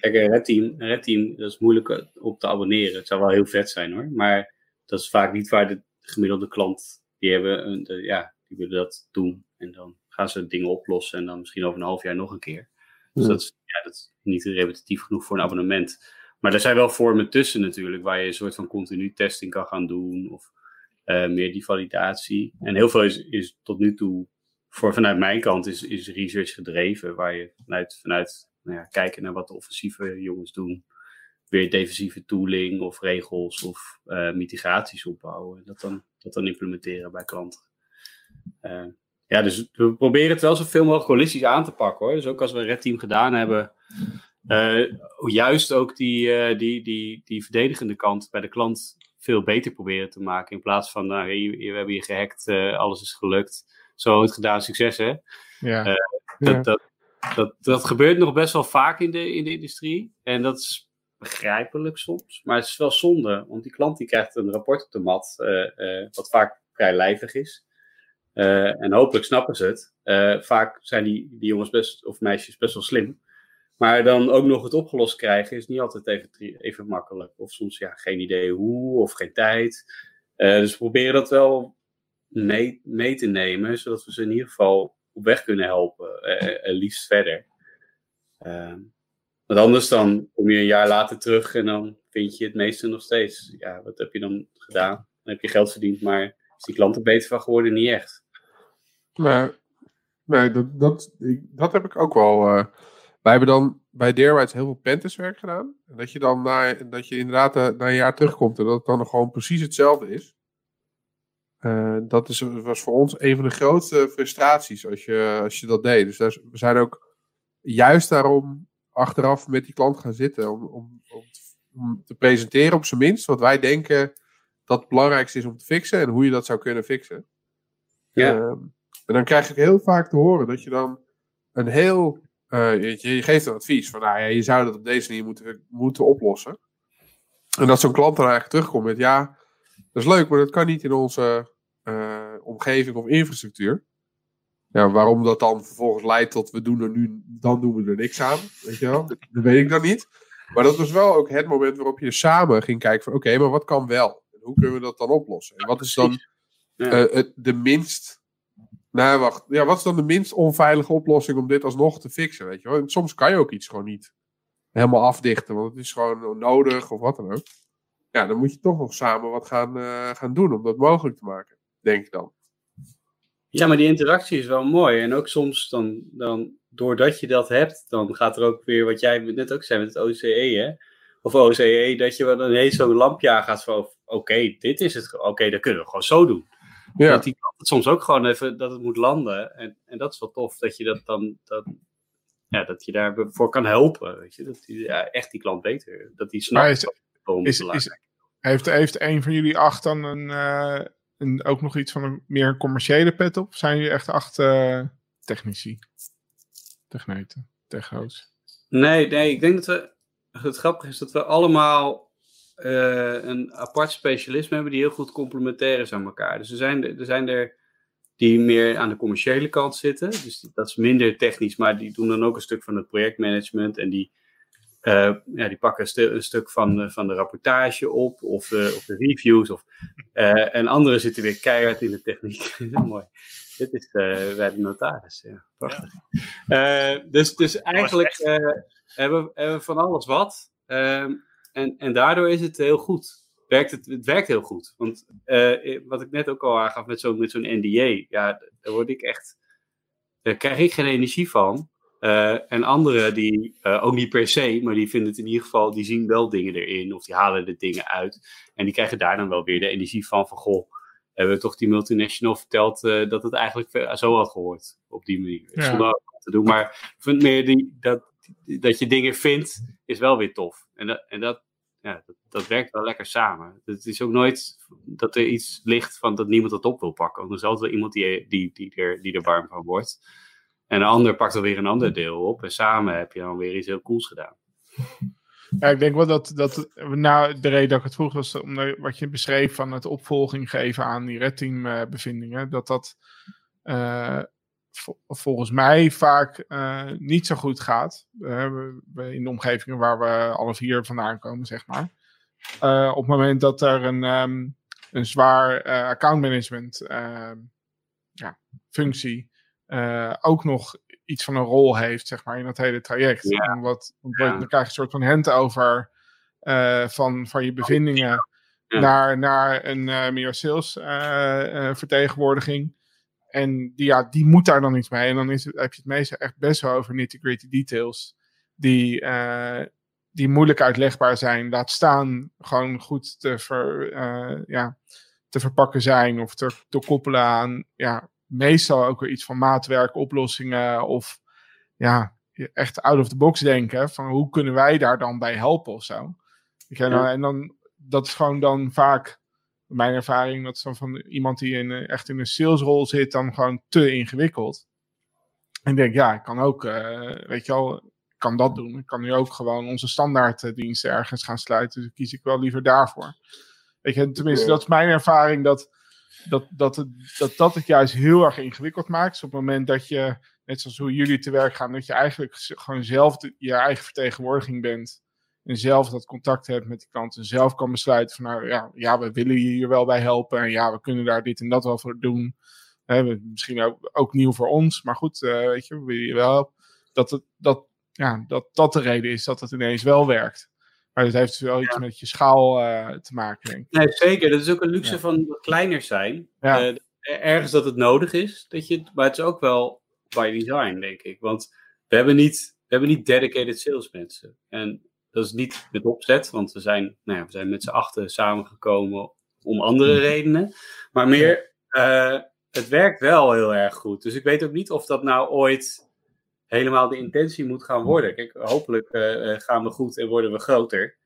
Kijk, een red team, red team, dat is moeilijk op te abonneren. Het zou wel heel vet zijn hoor. Maar dat is vaak niet waar de gemiddelde klant, die hebben, een, de, ja, die willen dat doen. En dan gaan ze dingen oplossen en dan misschien over een half jaar nog een keer. Dus dat, is, ja, dat is niet repetitief genoeg voor een abonnement. Maar er zijn wel vormen tussen natuurlijk, waar je een soort van continu testing kan gaan doen. Of uh, meer die validatie. En heel veel is, is tot nu toe, voor, vanuit mijn kant, is, is research gedreven. Waar je vanuit, vanuit nou ja, kijken naar wat de offensieve jongens doen. Weer defensieve tooling of regels of uh, mitigaties opbouwen. En dat dan, dat dan implementeren bij klanten. Uh, ja, dus we proberen het wel zoveel mogelijk holistisch aan te pakken hoor. Dus ook als we een red team gedaan hebben. Uh, juist ook die, die, die, die verdedigende kant bij de klant veel beter proberen te maken. In plaats van, nou, we hebben je gehackt, alles is gelukt. Zo het gedaan, succes hè. Ja. dat, ja. dat, dat, dat gebeurt nog best wel vaak in de, in de industrie. En dat is begrijpelijk soms. Maar het is wel zonde, want die klant die krijgt een rapport op de mat, uh, wat vaak vrij lijvig is. Uh, en hopelijk snappen ze het. vaak zijn die, die jongens best, of meisjes best wel slim. Maar dan ook nog het opgelost krijgen is niet altijd even, even makkelijk. Of soms ja, geen idee hoe of geen tijd. dus we proberen dat wel mee, te nemen, zodat we ze in ieder geval op weg kunnen helpen. Uh, liefst verder. Uh, want anders dan kom je een jaar later terug en dan vind je het meeste nog steeds. Ja, wat heb je dan gedaan? Dan heb je geld verdiend, maar is die klant er beter van geworden? Niet echt.
Maar, nee, dat, dat, dat heb ik ook wel. Wij hebben dan bij Deerweids heel veel pentestwerk gedaan. En dat je dan na, dat je inderdaad uh, na een jaar terugkomt en dat het dan nog gewoon precies hetzelfde is. Uh, dat is, was voor ons een van de grootste frustraties als je, als je dat deed. Dus daar, we zijn ook juist daarom achteraf met die klant gaan zitten. Om, om, om, te presenteren op zijn minst wat wij denken dat het belangrijkste is om te fixen. En hoe je dat zou kunnen fixen. Ja. Uh, en dan krijg ik heel vaak te horen dat je dan een heel... Uh, je, je, geeft een advies van nou ja, je zou dat op deze manier moeten, moeten oplossen. En dat zo'n klant dan eigenlijk terugkomt met ja... Dat is leuk, maar dat kan niet in onze uh, omgeving of infrastructuur. Ja, waarom dat dan vervolgens leidt tot we doen er nu, dan doen we er niks aan. Weet je wel? Dat, weet ik dan niet. Maar dat was wel ook het moment waarop je samen ging kijken van oké, maar wat kan wel? En hoe kunnen we dat dan oplossen? En wat is dan uh, de minst. Nou, wacht. Ja, wat is dan de minst onveilige oplossing om dit alsnog te fixen? Weet je wel? En soms kan je ook iets gewoon niet helemaal afdichten, want het is gewoon nodig of wat dan ook. Ja, dan moet je toch nog samen wat gaan, uh, gaan doen om dat mogelijk te maken denk ik dan.
Ja, maar die interactie is wel mooi. En ook soms dan, dan doordat je dat hebt, dan gaat er ook weer, wat jij net ook zei met het OCE, hè? Of OCE, dat je wel ineens zo'n lampje aangaat van, oké, dit is het, oké, okay, dat kunnen we gewoon zo doen. Ja. Dat die het soms ook gewoon even, dat het moet landen. En, en dat is wel tof, dat je dat dan, dat, ja, dat je daarvoor kan helpen, weet je. Dat die, ja, echt die klant beter, dat die snapt.
Is, is, is, heeft, heeft een van jullie acht dan een... Uh en ook nog iets van een meer commerciële pet op? Zijn jullie echt acht uh, technici, techneuten, techro's.
Nee, nee, ik denk dat we. Het grappige is dat we allemaal uh, een apart specialisme hebben die heel goed complementair is aan elkaar. Dus er zijn er, er zijn er die meer aan de commerciële kant zitten. Dus dat is minder technisch, maar die doen dan ook een stuk van het projectmanagement en die, uh, ja, die pakken een, een, stuk van de, van de rapportage op of, uh, of de reviews. Of, uh, en anderen zitten weer keihard in de techniek. mooi. Dit is bij de notaris. Ja, prachtig. Ja. dus, dus eigenlijk hebben, hebben we van alles wat. En, en daardoor is het heel goed. Werkt het, het werkt heel goed. Want uh, wat ik net ook al aangaf met zo'n met zo'n NDA, ja, daar word ik echt. Daar krijg ik geen energie van. Uh, en anderen die uh, ook niet per se, maar die vinden het in ieder geval, die zien wel dingen erin of die halen de dingen uit. En die krijgen daar dan wel weer de energie van van goh, hebben we toch die multinational verteld uh, dat het eigenlijk zo had gehoord op die manier. Ja. Zonder te doen, maar ik vind meer die, dat, dat je dingen vindt, is wel weer tof. En dat, en dat, ja, dat, dat, werkt wel lekker samen. Het is ook nooit dat er iets ligt van dat niemand het op wil pakken. Want er is altijd wel iemand die, die, die, er, die er warm van wordt. En een ander pakt er weer een ander deel op. En samen heb je dan weer iets heel cools gedaan.
Ja, ik denk wel dat, dat nou, de reden dat ik het vroeg was omdat wat je beschreef van het opvolging geven aan die redteam uh, bevindingen. Dat dat uh, volgens mij vaak uh, niet zo goed gaat. Uh, in de omgevingen waar we alle vier vandaan komen, zeg maar. Uh, op het moment dat er een, um, een zwaar accountmanagement ehm, ja, functie ook nog iets van een rol heeft, zeg maar, in dat hele traject. Ja. Omdat, ja. Dan krijg je een soort van handover van, van je bevindingen ja. naar, naar een meer sales vertegenwoordiging. En die, ja, die moet daar dan iets mee. En dan is het, heb je het meestal echt best wel over nitty-gritty details. Die, uh, die moeilijk uitlegbaar zijn. Laat staan gewoon goed te, ver, uh, ja, te verpakken zijn. Of te, te koppelen aan ja, meestal ook weer iets van maatwerk, oplossingen. Of ja, echt out of the box denken. Van hoe kunnen wij daar dan bij helpen of zo. Ja. En dan, dat is gewoon dan vaak mijn ervaring, dat is dan van iemand die in, echt in een salesrol zit, dan gewoon te ingewikkeld. En ik denk, ja, ik kan ook, uh, weet je wel, ik kan dat doen. Ik kan nu ook gewoon onze standaarddiensten ergens gaan sluiten. Dus kies ik wel liever daarvoor. Weet je, tenminste, dat is mijn ervaring, dat dat, dat, het, dat dat het juist heel erg ingewikkeld maakt. Dus op het moment dat je, net zoals hoe jullie te werk gaan, dat je eigenlijk gewoon zelf de, je eigen vertegenwoordiging bent en zelf dat contact hebt met die klant en zelf kan besluiten van nou ja, ja, we willen je hier wel bij helpen en ja, we kunnen daar dit en dat wel voor doen. He, misschien ook, ook nieuw voor ons, maar goed, uh, weet je, we willen je wel helpen. Dat, het, dat, ja, dat dat de reden is dat het ineens wel werkt. Maar dat heeft wel iets met je schaal uh, te maken, denk ik.
Nee, zeker. Dat is ook een luxe ja. van kleiner zijn. Ja. Uh, ergens dat het nodig is, dat je, maar het is ook wel by design, denk ik. Want we hebben niet, we hebben niet dedicated salesmensen. En dat is niet met opzet, want we zijn, nou ja, we zijn met z'n achten samengekomen om andere hmm. redenen. Maar meer, uh, het werkt wel heel erg goed. Dus ik weet ook niet of dat nou ooit helemaal de intentie moet gaan worden. Kijk, hopelijk uh, gaan we goed en worden we groter.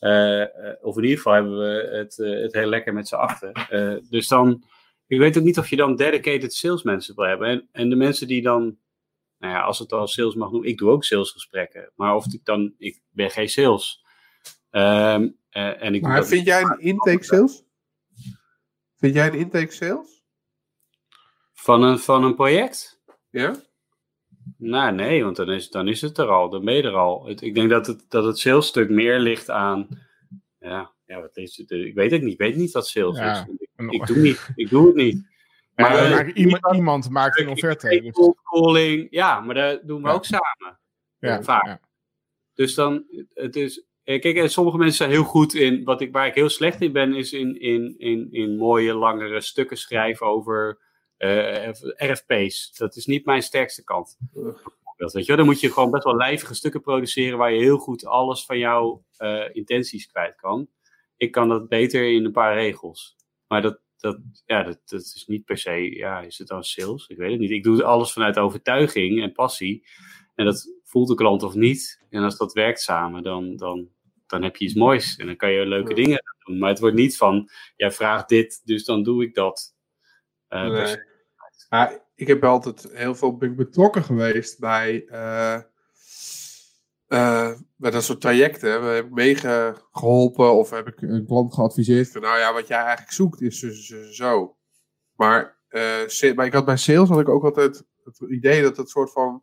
Uh, of in ieder geval hebben we het, het heel lekker met z'n achten. dus dan, ik weet ook niet of je dan dedicated salesmensen wil hebben. En, en de mensen die dan nou ja, als het al sales mag noemen, ik doe ook salesgesprekken. Maar of ik dan, ik ben geen sales. Um, uh, en ik
maar vind jij een intake sales? Vind jij een intake sales?
Van een, van een project?
Ja.
Nou, nee, want dan is, dan is het er al, dan ben je er al. Het, ik denk dat het, dat het salesstuk meer ligt aan, ja, ja wat is het, ik weet het niet, ik weet niet wat sales ja. is. Ik, ik, doe niet, ik doe het niet.
Maar, maar iemand, iemand, maakt een offerte.
Dus. Calling, ja, maar dat doen we ja. ook samen. Ja, vaak. Dus dan, het is, eh, kijk, sommige mensen zijn heel goed in, wat ik, waar ik heel slecht in ben, is in, in, in, in mooie, langere stukken schrijven over uh, eh, RFP's. Dat is niet mijn sterkste kant. Weet je, dan moet je gewoon best wel lijvige stukken produceren waar je heel goed alles van jouw uh, intenties kwijt kan. Ik kan dat beter in een paar regels. Maar dat, dat, ja, dat, dat is niet per se, ja, is het dan sales? Ik weet het niet. Ik doe alles vanuit overtuiging en passie. En dat voelt de klant of niet. En als dat werkt samen, dan, dan, dan heb je iets moois. En dan kan je leuke dingen doen. Maar het wordt niet van, jij vraagt dit, dus dan doe ik dat.
Uh, nee. maar ik heb altijd heel veel ben betrokken geweest bij, uh, bij dat soort trajecten. We hebben meegeholpen of heb ik een klant geadviseerd van, nou ja, wat jij eigenlijk zoekt is zo. Maar, maar ik had bij sales had ik ook altijd het idee dat het soort van,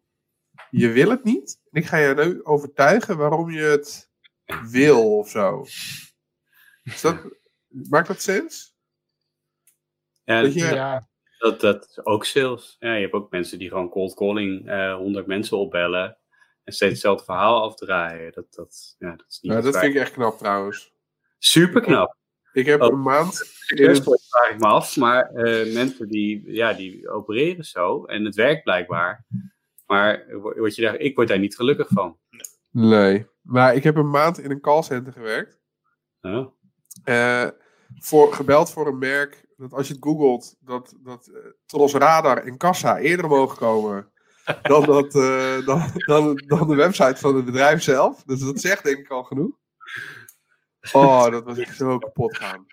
je wil het niet. En ik ga je nu overtuigen waarom je het wil of zo. dat, maakt dat sens?
Ja, dat, je, ja. Dat, dat is ook sales. Ja, je hebt ook mensen die gewoon cold calling uh, eh, 100 mensen opbellen en steeds hetzelfde verhaal afdraaien. Dat, dat, ja, dat, is niet
ja, dat vind ik echt knap trouwens.
Super knap.
Ik heb oh, een maand.
Succesvol vraag ik me af, maar uh, mensen die, ja, die opereren zo en het werkt blijkbaar. Maar word je daar, ik word daar niet gelukkig van.
Nee, maar ik heb een maand in een callcenter gewerkt.
Oh.
Uh, voor, gebeld voor een merk dat als je het googelt, dat, dat uh, Tros Radar en Kassa eerder mogen komen dan, dat, uh, dan, dan, dan de website van het bedrijf zelf. Dus dat zegt denk ik al genoeg. Oh, dat was echt zo kapot gaan.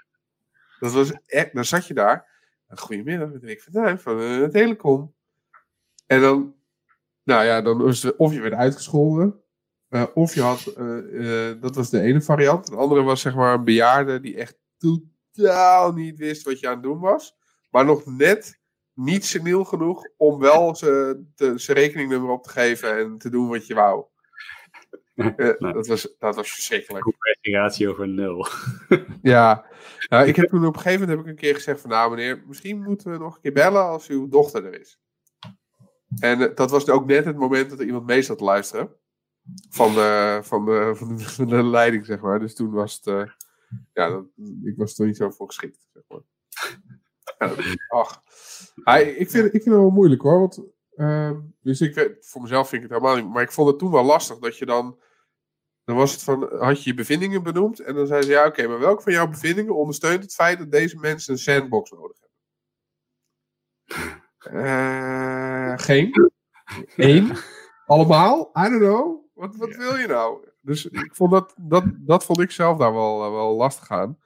Dat was echt, dan zat je daar. Goedemiddag, met Rick van Duin van de Telecom. En dan, nou ja, dan was of je werd uitgescholden. Uh, of je had, dat was de ene variant. De andere was zeg maar een bejaarde die echt totaal niet wist wat je aan het doen was. Maar nog net niet seniel genoeg om wel zijn rekeningnummer op te geven en te doen wat je wou. Uh, dat, was, dat was verschrikkelijk.
Conversie over nul.
ja, nou, ik heb toen op een gegeven moment heb ik een keer gezegd van nou meneer, misschien moeten we nog een keer bellen als uw dochter er is. En uh, dat was ook net het moment dat er iemand mee zat te luisteren. Van de, van de, van de, van de leiding, zeg maar. Dus toen was het, uh, ja, dat, ik was er niet zo voor geschikt. Zeg maar. ach. ik, vind, ik vind het wel moeilijk hoor. Want, uh, dus ik, voor mezelf vind ik het helemaal niet. Maar ik vond het toen wel lastig dat je dan. Dan was het van, had je je bevindingen benoemd. En dan zei ze: Ja, oké, maar welke van jouw bevindingen ondersteunt het feit dat deze mensen een sandbox nodig hebben? Uh, geen. Eén. Allemaal? I don't know. Wat, wat wil je nou? Dus ik vond dat, dat, dat vond ik zelf daar wel, wel lastig aan.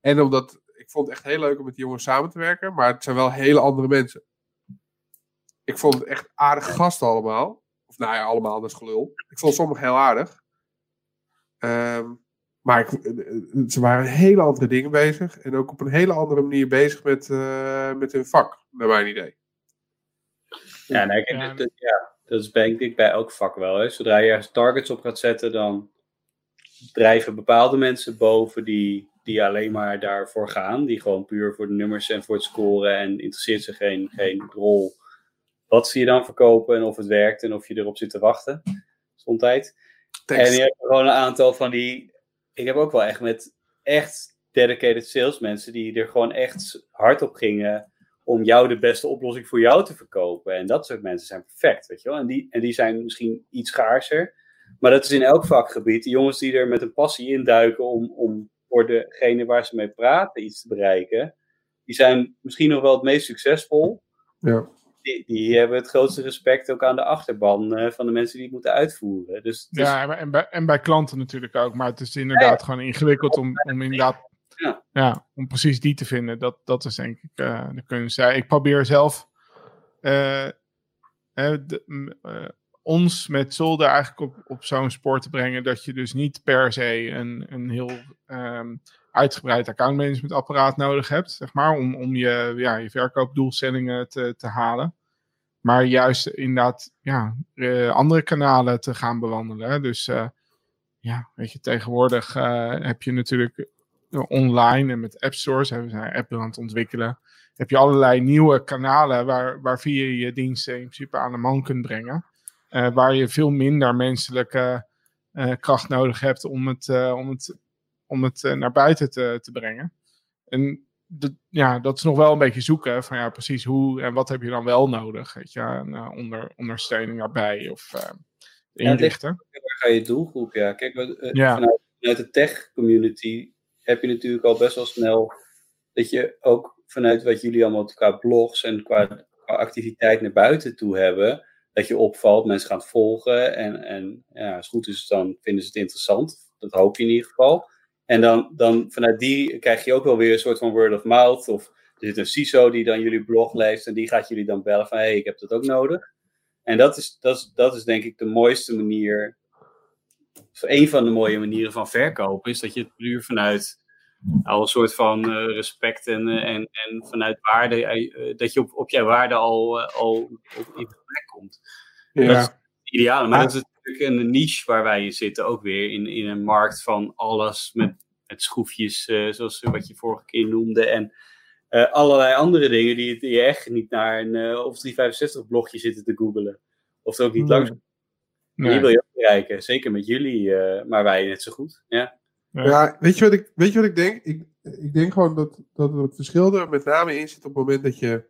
En omdat ik vond het echt heel leuk om met die jongens samen te werken, maar het zijn wel hele andere mensen. Ik vond het echt aardige gasten allemaal. Of nou ja, allemaal, dat is gelul. Ik vond sommigen heel aardig. Ehm, maar ik, eh, ze waren hele andere dingen bezig. En ook op een hele andere manier bezig met, uh, met hun vak, naar mijn idee.
Ja, nee, ik, dat, ja, dat is denk ik bij elk vak wel. Hè. Zodra je ergens targets op gaat zetten, dan drijven bepaalde mensen boven die, die alleen maar daarvoor gaan. Die gewoon puur voor de nummers en voor het scoren en interesseert ze geen, geen rol wat ze je dan verkopen en of het werkt en of je erop zit te wachten. Gezondheid. En je hebt gewoon een aantal van die. Ik heb ook wel echt met echt dedicated salesmensen die er gewoon echt hard op gingen om jou de beste oplossing voor jou te verkopen. En dat soort mensen zijn perfect, weet je wel. En die, en die zijn misschien iets schaarser. Maar dat is in elk vakgebied. De jongens die er met een passie induiken om, om voor degene waar ze mee praten iets te bereiken. Die zijn misschien nog wel het meest succesvol.
Ja.
Die, die hebben het grootste respect ook aan de achterban uh, van de mensen die het moeten uitvoeren. Dus,
dus... Ja, en bij, en bij klanten natuurlijk ook. Maar het is inderdaad gewoon ingewikkeld om, om inderdaad ja. ja. om precies die te vinden. Dat, dat is denk ik uh, de kunst. Ja, ik probeer zelf uh, de, uh, ons met Zolder eigenlijk op, op zo'n spoor te brengen. Dat je dus niet per se een, een heel um, uitgebreid accountmanagementapparaat nodig hebt. Zeg maar, om, om je, ja, je verkoopdoelstellingen te, te halen. Maar juist inderdaad ja, andere kanalen te gaan bewandelen. Dus ja, weet je, tegenwoordig heb je natuurlijk online en met app stores, hebben we app aan het ontwikkelen, heb je allerlei nieuwe kanalen waar, waar via je diensten in principe aan de man kunt brengen. Uh, waar je veel minder menselijke uh, kracht nodig hebt om het, uh, om het, om het naar buiten te, te brengen. En de, ja, dat is nog wel een beetje zoeken van ja, precies hoe en wat heb je dan wel nodig. Weet je, en, onder, ondersteuning daarbij of inrichten.
Ja, waar ga je doelgroep? Ja, kijk, ja. Vanuit, vanuit de tech community heb je natuurlijk al best wel snel dat je ook vanuit wat jullie allemaal qua blogs en qua, activiteit naar buiten toe hebben, dat je opvalt, mensen gaan volgen en, en ja, als het goed is, dan vinden ze het interessant. Dat hoop je in ieder geval. En dan, dan vanuit die krijg je ook wel weer een soort van word of mouth of Er zit een CISO die dan jullie blog leest en die gaat jullie dan bellen van hé, hey, ik heb dat ook nodig. En dat is, dat, is, dat is denk ik de mooiste manier, of een van de mooie manieren van verkopen, is dat je het puur vanuit al een soort van uh, respect en, uh, en, en vanuit waarde, uh, dat je op, op jouw waarde al, al op in plek komt. Ja. Dat is het ideale, maar dat is natuurlijk een niche waar wij in zitten, ook weer in, in een markt van alles met, met schroefjes, zoals wat je vorige keer noemde, en allerlei andere dingen die, die je echt niet naar een of 365 blogje zitten te googelen. Of er ook niet langs. Nee. Die wil je ook bereiken, zeker met jullie, maar wij net zo goed. Ja.
Ja. ja, weet, je wat ik, weet je wat ik denk? Ik, ik denk gewoon dat, dat het verschil er met name in zit op het moment dat je.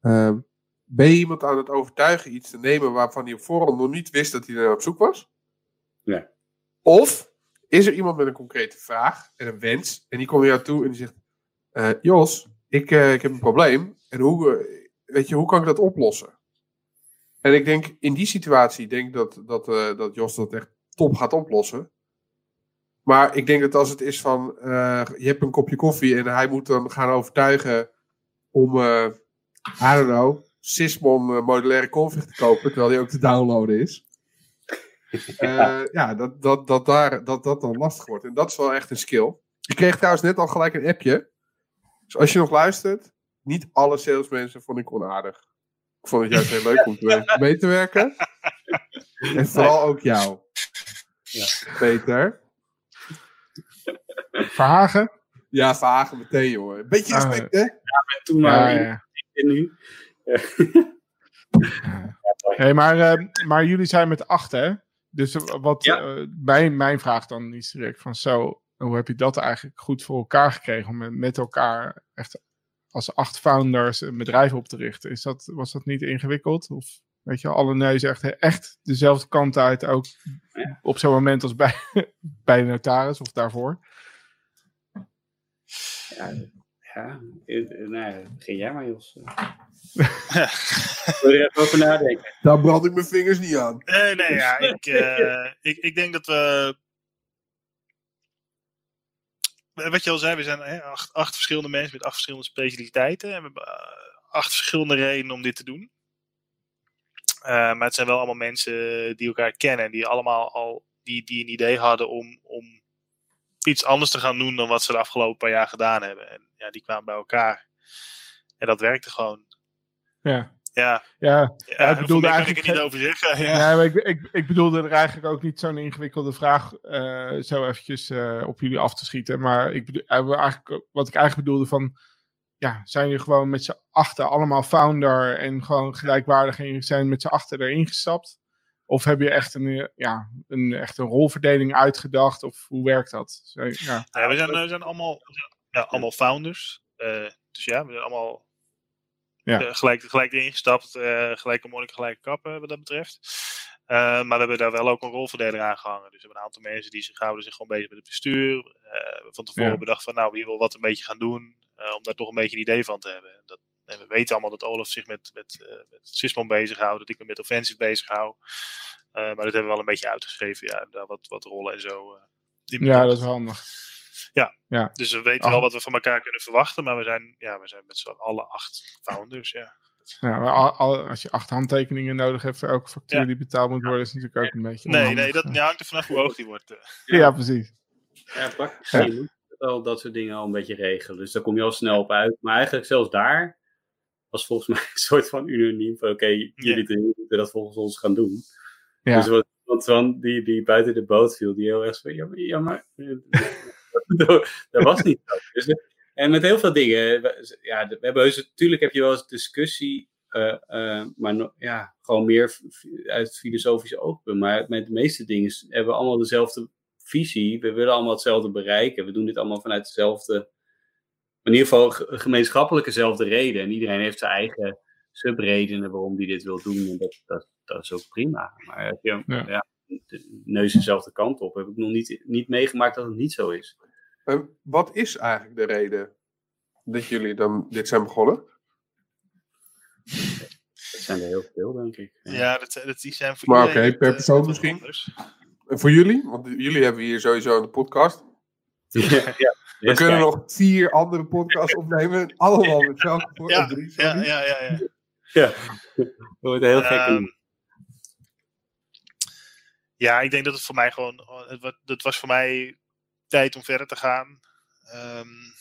Uh, ben je iemand aan het overtuigen iets te nemen waarvan hij op voorhand nog niet wist dat hij er op zoek was?
Ja.
Of is er iemand met een concrete vraag en een wens en die komt naar jou toe en die zegt: uh, Jos, ik, uh, ik heb een probleem en hoe, weet je, hoe kan ik dat oplossen? En ik denk in die situatie denk dat, dat, dat Jos dat echt top gaat oplossen. Maar ik denk dat als het is van, uh, je hebt een kopje koffie en hij moet dan gaan overtuigen om, uh, I don't know, Sysmon uh, modulaire config te kopen, terwijl die ook te downloaden is. Uh, ja, dat, dat, dat, daar, dat dat dan lastig wordt. En dat is wel echt een skill. Ik kreeg trouwens net al gelijk een appje. Dus als je nog luistert, niet alle salesmensen vond ik onaardig. Ik vond het juist heel leuk om te mee te werken. En vooral ook jou,
Ja.
Peter.
Verhagen?
Ja, Verhagen meteen, jongen. Beetje
Ah,
respect, hè?
Toen maar
Ja, ja.
nu.
Hey, maar, eh, maar jullie zijn met acht, hè? Dus wat
Ja.
eh, mijn, mijn vraag dan is direct van zo, hoe heb je dat eigenlijk goed voor elkaar gekregen om met, met elkaar echt als acht founders een bedrijf op te richten? Is dat, was dat niet ingewikkeld? Of weet je, alle neuzen echt, echt dezelfde kant uit, ook
Ja.
op zo'n moment als bij, bij de notaris of daarvoor?
Ja, ja eh, eh, nou ja, begin jij maar, Jos. Wil je er even over nadenken?
Daar brand ik mijn vingers niet aan.
Nee, nee, ja. Ik, eh, ik, ik denk dat we. Wat je al zei, we zijn hè, acht, acht verschillende mensen met acht verschillende specialiteiten. En we hebben acht verschillende redenen om dit te doen. Eh, maar het zijn wel allemaal mensen die elkaar kennen. Die allemaal al die, die een idee hadden om, om iets anders te gaan doen dan wat ze de afgelopen paar jaar gedaan hebben. En ja, die kwamen bij elkaar. En dat werkte gewoon.
Ja,
Ja,
ja,
ja
ik bedoelde
kan ik
eigenlijk
er niet over zeggen. Ja.
Ja, maar ik, ik, ik bedoelde er eigenlijk ook niet zo'n ingewikkelde vraag eh, zo eventjes eh, op jullie af te schieten. Maar ik bedoel, eh, eigenlijk, wat ik eigenlijk bedoelde van, ja, zijn jullie gewoon met z'n achter allemaal founder en gewoon gelijkwaardig en zijn met z'n achter erin gestapt? Of heb je echt een, eh, ja, een, echt een rolverdeling uitgedacht? Of hoe werkt dat? Zo, ja.
Ja, we zijn, we zijn allemaal, ja, allemaal founders. Eh, dus ja, we zijn allemaal
Ja.
eh, gelijk, gelijk erin gestapt. eh gelijke monnik, gelijke kappen wat dat betreft. Eh, maar we hebben daar wel ook een rolverdeler aan gehangen. Dus we hebben een aantal mensen die zich houden zich gewoon bezig met het bestuur. Eh, van tevoren
Ja.
bedacht van nou, wie wil wat een beetje gaan doen. eh, om daar toch een beetje een idee van te hebben. En Dat, en we weten allemaal dat Olaf zich met, met, eh met Sysmon bezighoudt. Dat ik me met Offensive bezig hou. Eh, maar dat hebben we wel een beetje uitgeschreven. Ja, daar wat, wat rollen en zo. eh, die
ja, dat is handig.
dus we weten
Ah.
wel wat we van elkaar kunnen verwachten, maar we zijn, ja, we zijn met z'n allen acht founders. Ja.
Ja, maar al- al- als je acht handtekeningen nodig hebt voor elke factuur
Ja.
die betaald moet worden, is natuurlijk ook een beetje
Nee,
onhandig.
nee, dat ja, hangt er vanaf hoe hoog die wordt.
Ja, precies.
Ja, praktisch gezien moet je wel dat soort dingen al een beetje regelen. Dus daar kom je al snel op uit. Maar eigenlijk zelfs daar was volgens mij een soort van unaniem van oké, jullie drie moeten dat volgens ons gaan doen.
Ja.
Dus wat, van die, die buiten de boot viel, die heel erg van ja, maar, ja, maar dat was niet zo. Dus, eh, en met heel veel dingen, we- ja, we hebben heus, natuurlijk heb je wel eens discussie, eh, eh, maar no- ja, gewoon meer uit filosofische oogpunt. Maar met de meeste dingen hebben we allemaal dezelfde visie. We willen allemaal hetzelfde bereiken. We doen dit allemaal vanuit dezelfde, in ieder geval ge- gemeenschappelijke dezelfde reden. En iedereen heeft zijn eigen subredenen waarom die dit wil doen. En dat, dat, dat is ook prima. Maar heb je
Ja.
ja. de neus dezelfde kant op, heb ik nog niet, niet meegemaakt dat het niet zo is.
En wat is eigenlijk de reden dat jullie dan dit zijn begonnen?
Dat zijn er heel veel, denk ik.
Ja, dat, dat die zijn voor
Maar oké, per
eh,
persoon misschien? En voor jullie? Want jullie hebben hier sowieso een podcast. Ja. We kunnen nog vier andere podcasts opnemen. Allemaal met
welke ja, ja, ja, ja, ja.
Ja, dat wordt heel gek. Um,
ja, ik denk dat het voor mij gewoon. Het, het was voor mij tijd om verder te gaan. Um,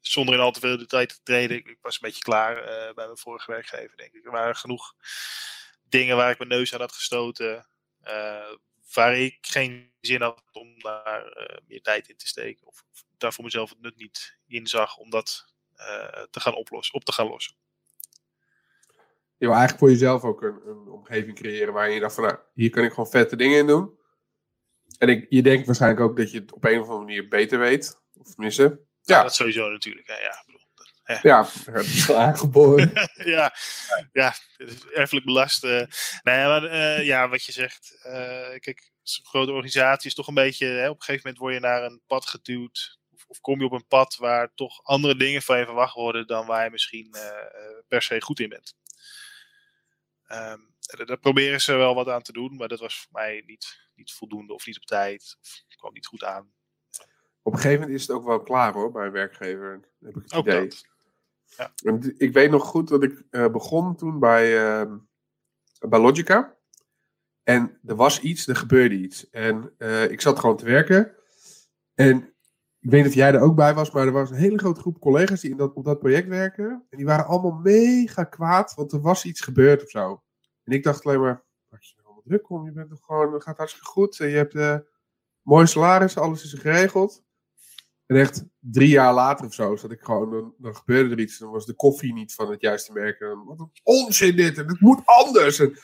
zonder in al te veel detail te treden. Ik, was een beetje klaar uh, bij mijn vorige werkgever, denk ik. Er waren genoeg dingen waar ik mijn neus aan had gestoten. Uh, waar ik geen zin had om daar uh, meer tijd in te steken. Of, of, daar voor mezelf het nut niet in zag om dat te gaan oplossen, op te gaan lossen.
Je wil eigenlijk voor jezelf ook een, een omgeving creëren waarin je dacht van, nou, hier kan ik gewoon vette dingen in doen. En ik, je denkt waarschijnlijk ook dat je het op een of andere manier beter weet. Of tenminste,
ja. dat sowieso natuurlijk. Hè. Ja,
ja, het is aangeboren.
ja, ja, erfelijk belast. Uh, nee, maar uh, ja, wat je zegt. Uh, kijk, een grote organisatie is toch een beetje. Hè, op een gegeven moment word je naar een pad geduwd. Of, of, kom je op een pad waar toch andere dingen van je verwacht worden dan waar je misschien per se goed in bent. Um, daar proberen ze wel wat aan te doen, maar dat was voor mij niet, niet voldoende of niet op tijd. Of kwam niet goed aan
op een gegeven moment is het ook wel klaar hoor, bij een werkgever. Heb ik het ook idee. Dat. Ja. Ik weet nog goed dat ik uh, begon toen bij, uh, bij Logica. En er was iets, er gebeurde iets. En uh, ik zat gewoon te werken. En ik weet of jij er ook bij was, maar er was een hele grote groep collega's die in dat, op dat project werken. En die waren allemaal mega kwaad, want er was iets gebeurd of zo. En ik dacht alleen maar, maak je er allemaal druk om? Je bent toch gewoon, het gaat hartstikke goed. Je hebt uh, mooi salaris, alles is geregeld. En echt drie jaar later of zo zat ik gewoon, dan, dan gebeurde er iets. Dan was de koffie niet van het juiste merk. En wat een onzin dit en het moet anders. En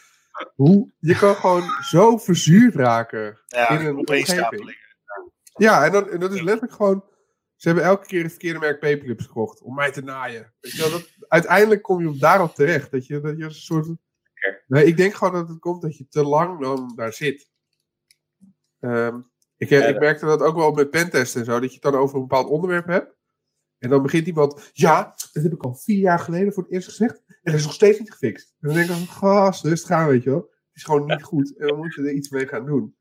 hoe, je kan gewoon zo verzuurd raken
ja, in een omgeving.
Ja, en, dan, en dat is letterlijk gewoon... Ze hebben elke keer het verkeerde merk paperclips gekocht om mij te naaien. Weet je wel, dat, uiteindelijk kom je daarop terecht. Dat je, dat je een soort... Nee, ik denk gewoon dat het komt dat je te lang dan daar zit. Um, ik, eh, ik merkte dat ook wel met pentesten en zo, dat je het dan over een bepaald onderwerp hebt. En dan begint iemand, ja, dat heb ik al vier jaar geleden voor het eerst gezegd. En dat is nog steeds niet gefixt. En dan denk ik, gast, dus gaan, weet je wel. Het is gewoon niet goed. En dan moet je er iets mee gaan doen.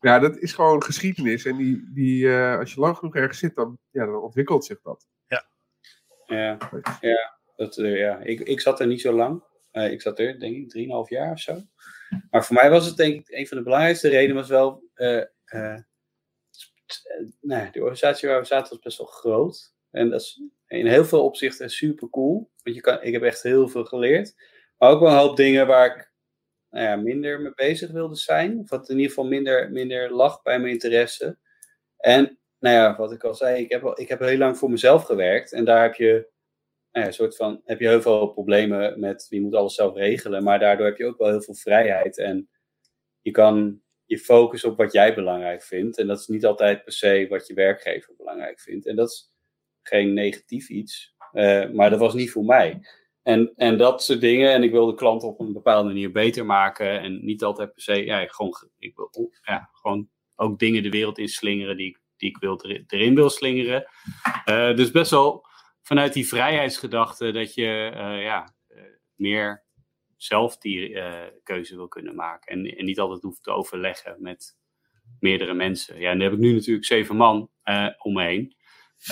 Ja, dat is gewoon geschiedenis. En die, die, uh, als je lang genoeg ergens zit, dan, ja, dan ontwikkelt zich dat.
Ja.
Ja, ja, dat, uh, ja. Ik, ik zat er niet zo lang. Uh, ik zat er, denk ik, drieënhalf jaar of zo. Maar voor mij was het, denk ik, een van de belangrijkste redenen was wel nou, de organisatie waar we zaten was best wel groot. En dat is in heel veel opzichten super cool. Want je kan, ik heb echt heel veel geleerd. Maar ook wel een hoop dingen waar ik nou ja, minder mee bezig wilde zijn. Of wat in ieder geval minder, minder lag bij mijn interesse. En nou ja, wat ik al zei, ik heb, ik heb heel lang voor mezelf gewerkt. En daar heb je, nou ja, soort van, heb je heel veel problemen met wie moet alles zelf regelen. Maar daardoor heb je ook wel heel veel vrijheid. En je kan je focus op wat jij belangrijk vindt. En dat is niet altijd per se wat je werkgever belangrijk vindt. En dat is geen negatief iets, uh, maar dat was niet voor mij. En, en dat soort dingen. En ik wil de klant op een bepaalde manier beter maken. En niet altijd per se, ja, gewoon, ik wil, ja, gewoon ook dingen de wereld inslingeren die, die ik wil, erin wil slingeren. Uh, dus best wel vanuit die vrijheidsgedachte dat je uh, ja, meer zelf die uh, keuze wil kunnen maken. En, en, niet altijd hoeft te overleggen met meerdere mensen. Ja, en dan heb ik nu natuurlijk zeven man uh, om me heen.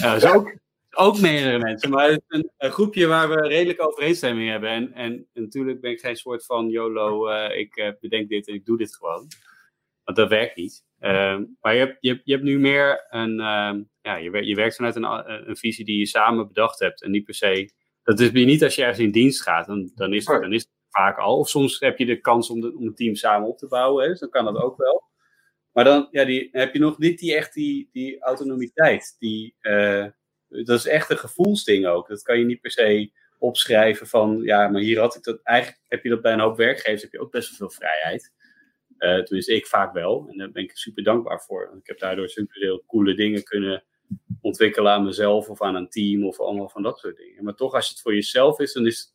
Uh, ook, ook meerdere mensen, maar het is een, groepje waar we redelijk overeenstemming hebben. En, en, natuurlijk ben ik geen soort van YOLO, ik bedenk dit en ik doe dit gewoon. Want dat werkt niet. Ehm, maar je hebt, je, je hebt nu meer een, ehm, ja, je, je werkt vanuit een, een visie die je samen bedacht hebt. En niet per se dat is niet als je ergens in dienst gaat, dan, dan, is, dan is vaak al. Of soms heb je de kans om, de, om het team samen op te bouwen, hè, dan kan dat ook wel. Maar dan ja, die, heb je nog niet die, echt die, die autonomiteit. Die, uh, dat is echt een gevoelsding ook. Dat kan je niet per se opschrijven van, ja, maar hier had ik dat. Eigenlijk heb je dat bij een hoop werkgevers, heb je ook best wel veel vrijheid. Uh, tenminste, ik vaak wel. En daar ben ik super dankbaar voor. Ik heb daardoor super coole dingen kunnen ontwikkelen aan mezelf of aan een team of allemaal van dat soort dingen. Maar toch, als het voor jezelf is, dan is het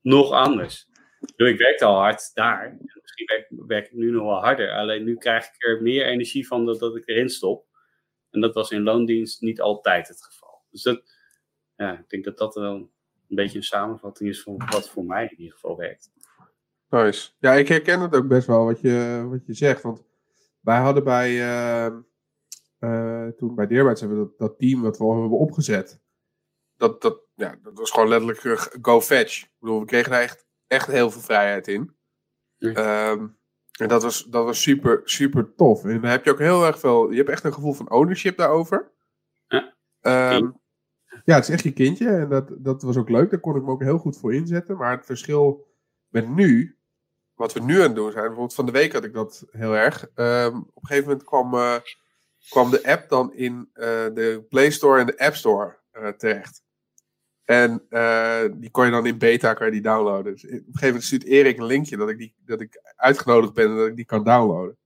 nog anders ik werkte al hard daar. Misschien werk, ik nu nog wel harder. Alleen nu krijg ik er meer energie van dat, dat ik erin stop. En dat was in loondienst niet altijd het geval. Dus dat, ja, ik denk dat dat wel een beetje een samenvatting is van wat voor mij in ieder geval werkt.
Nice. Ja, ik herken het ook best wel wat je, wat je zegt. Want wij hadden bij, uh, toen bij hebben dat, team wat we hebben opgezet. Dat, dat, ja, dat was gewoon letterlijk go fetch. Ik bedoel, we kregen daar echt, echt heel veel vrijheid in. Ehm, en dat was, dat was super, super tof. En dan heb je ook heel erg veel. Je hebt echt een gevoel van ownership daarover. Ja. Um, ja, het is echt je kindje. En dat, dat was ook leuk. Daar kon ik me ook heel goed voor inzetten. Maar het verschil met nu, wat we nu aan het doen zijn. Bijvoorbeeld van de week had ik dat heel erg. Um, op een gegeven moment kwam, uh, kwam de app dan in uh, de Play Store en de App Store uh, terecht. En uh, die kon je dan in beta kan je die downloaden. Dus op een gegeven moment stuurt Erik een linkje dat ik, die, dat ik uitgenodigd ben en dat ik die kan downloaden.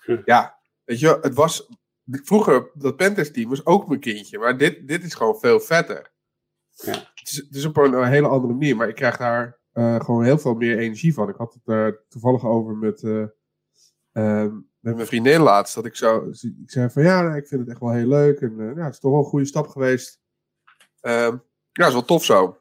Hm. Ja, weet je, het was. Vroeger, dat Pentest team was ook mijn kindje. Maar dit, dit is gewoon veel vetter. Ja. Het, is, het is op een, hele andere manier. Maar ik krijg daar uh, gewoon heel veel meer energie van. Ik had het uh, toevallig over met, uh, met mijn vriendin laatst. Dat ik zo. Ik zei van ja, ik vind het echt wel heel leuk. En ja, het is toch wel een goede stap geweest. Um, ja, dat is wel tof zo.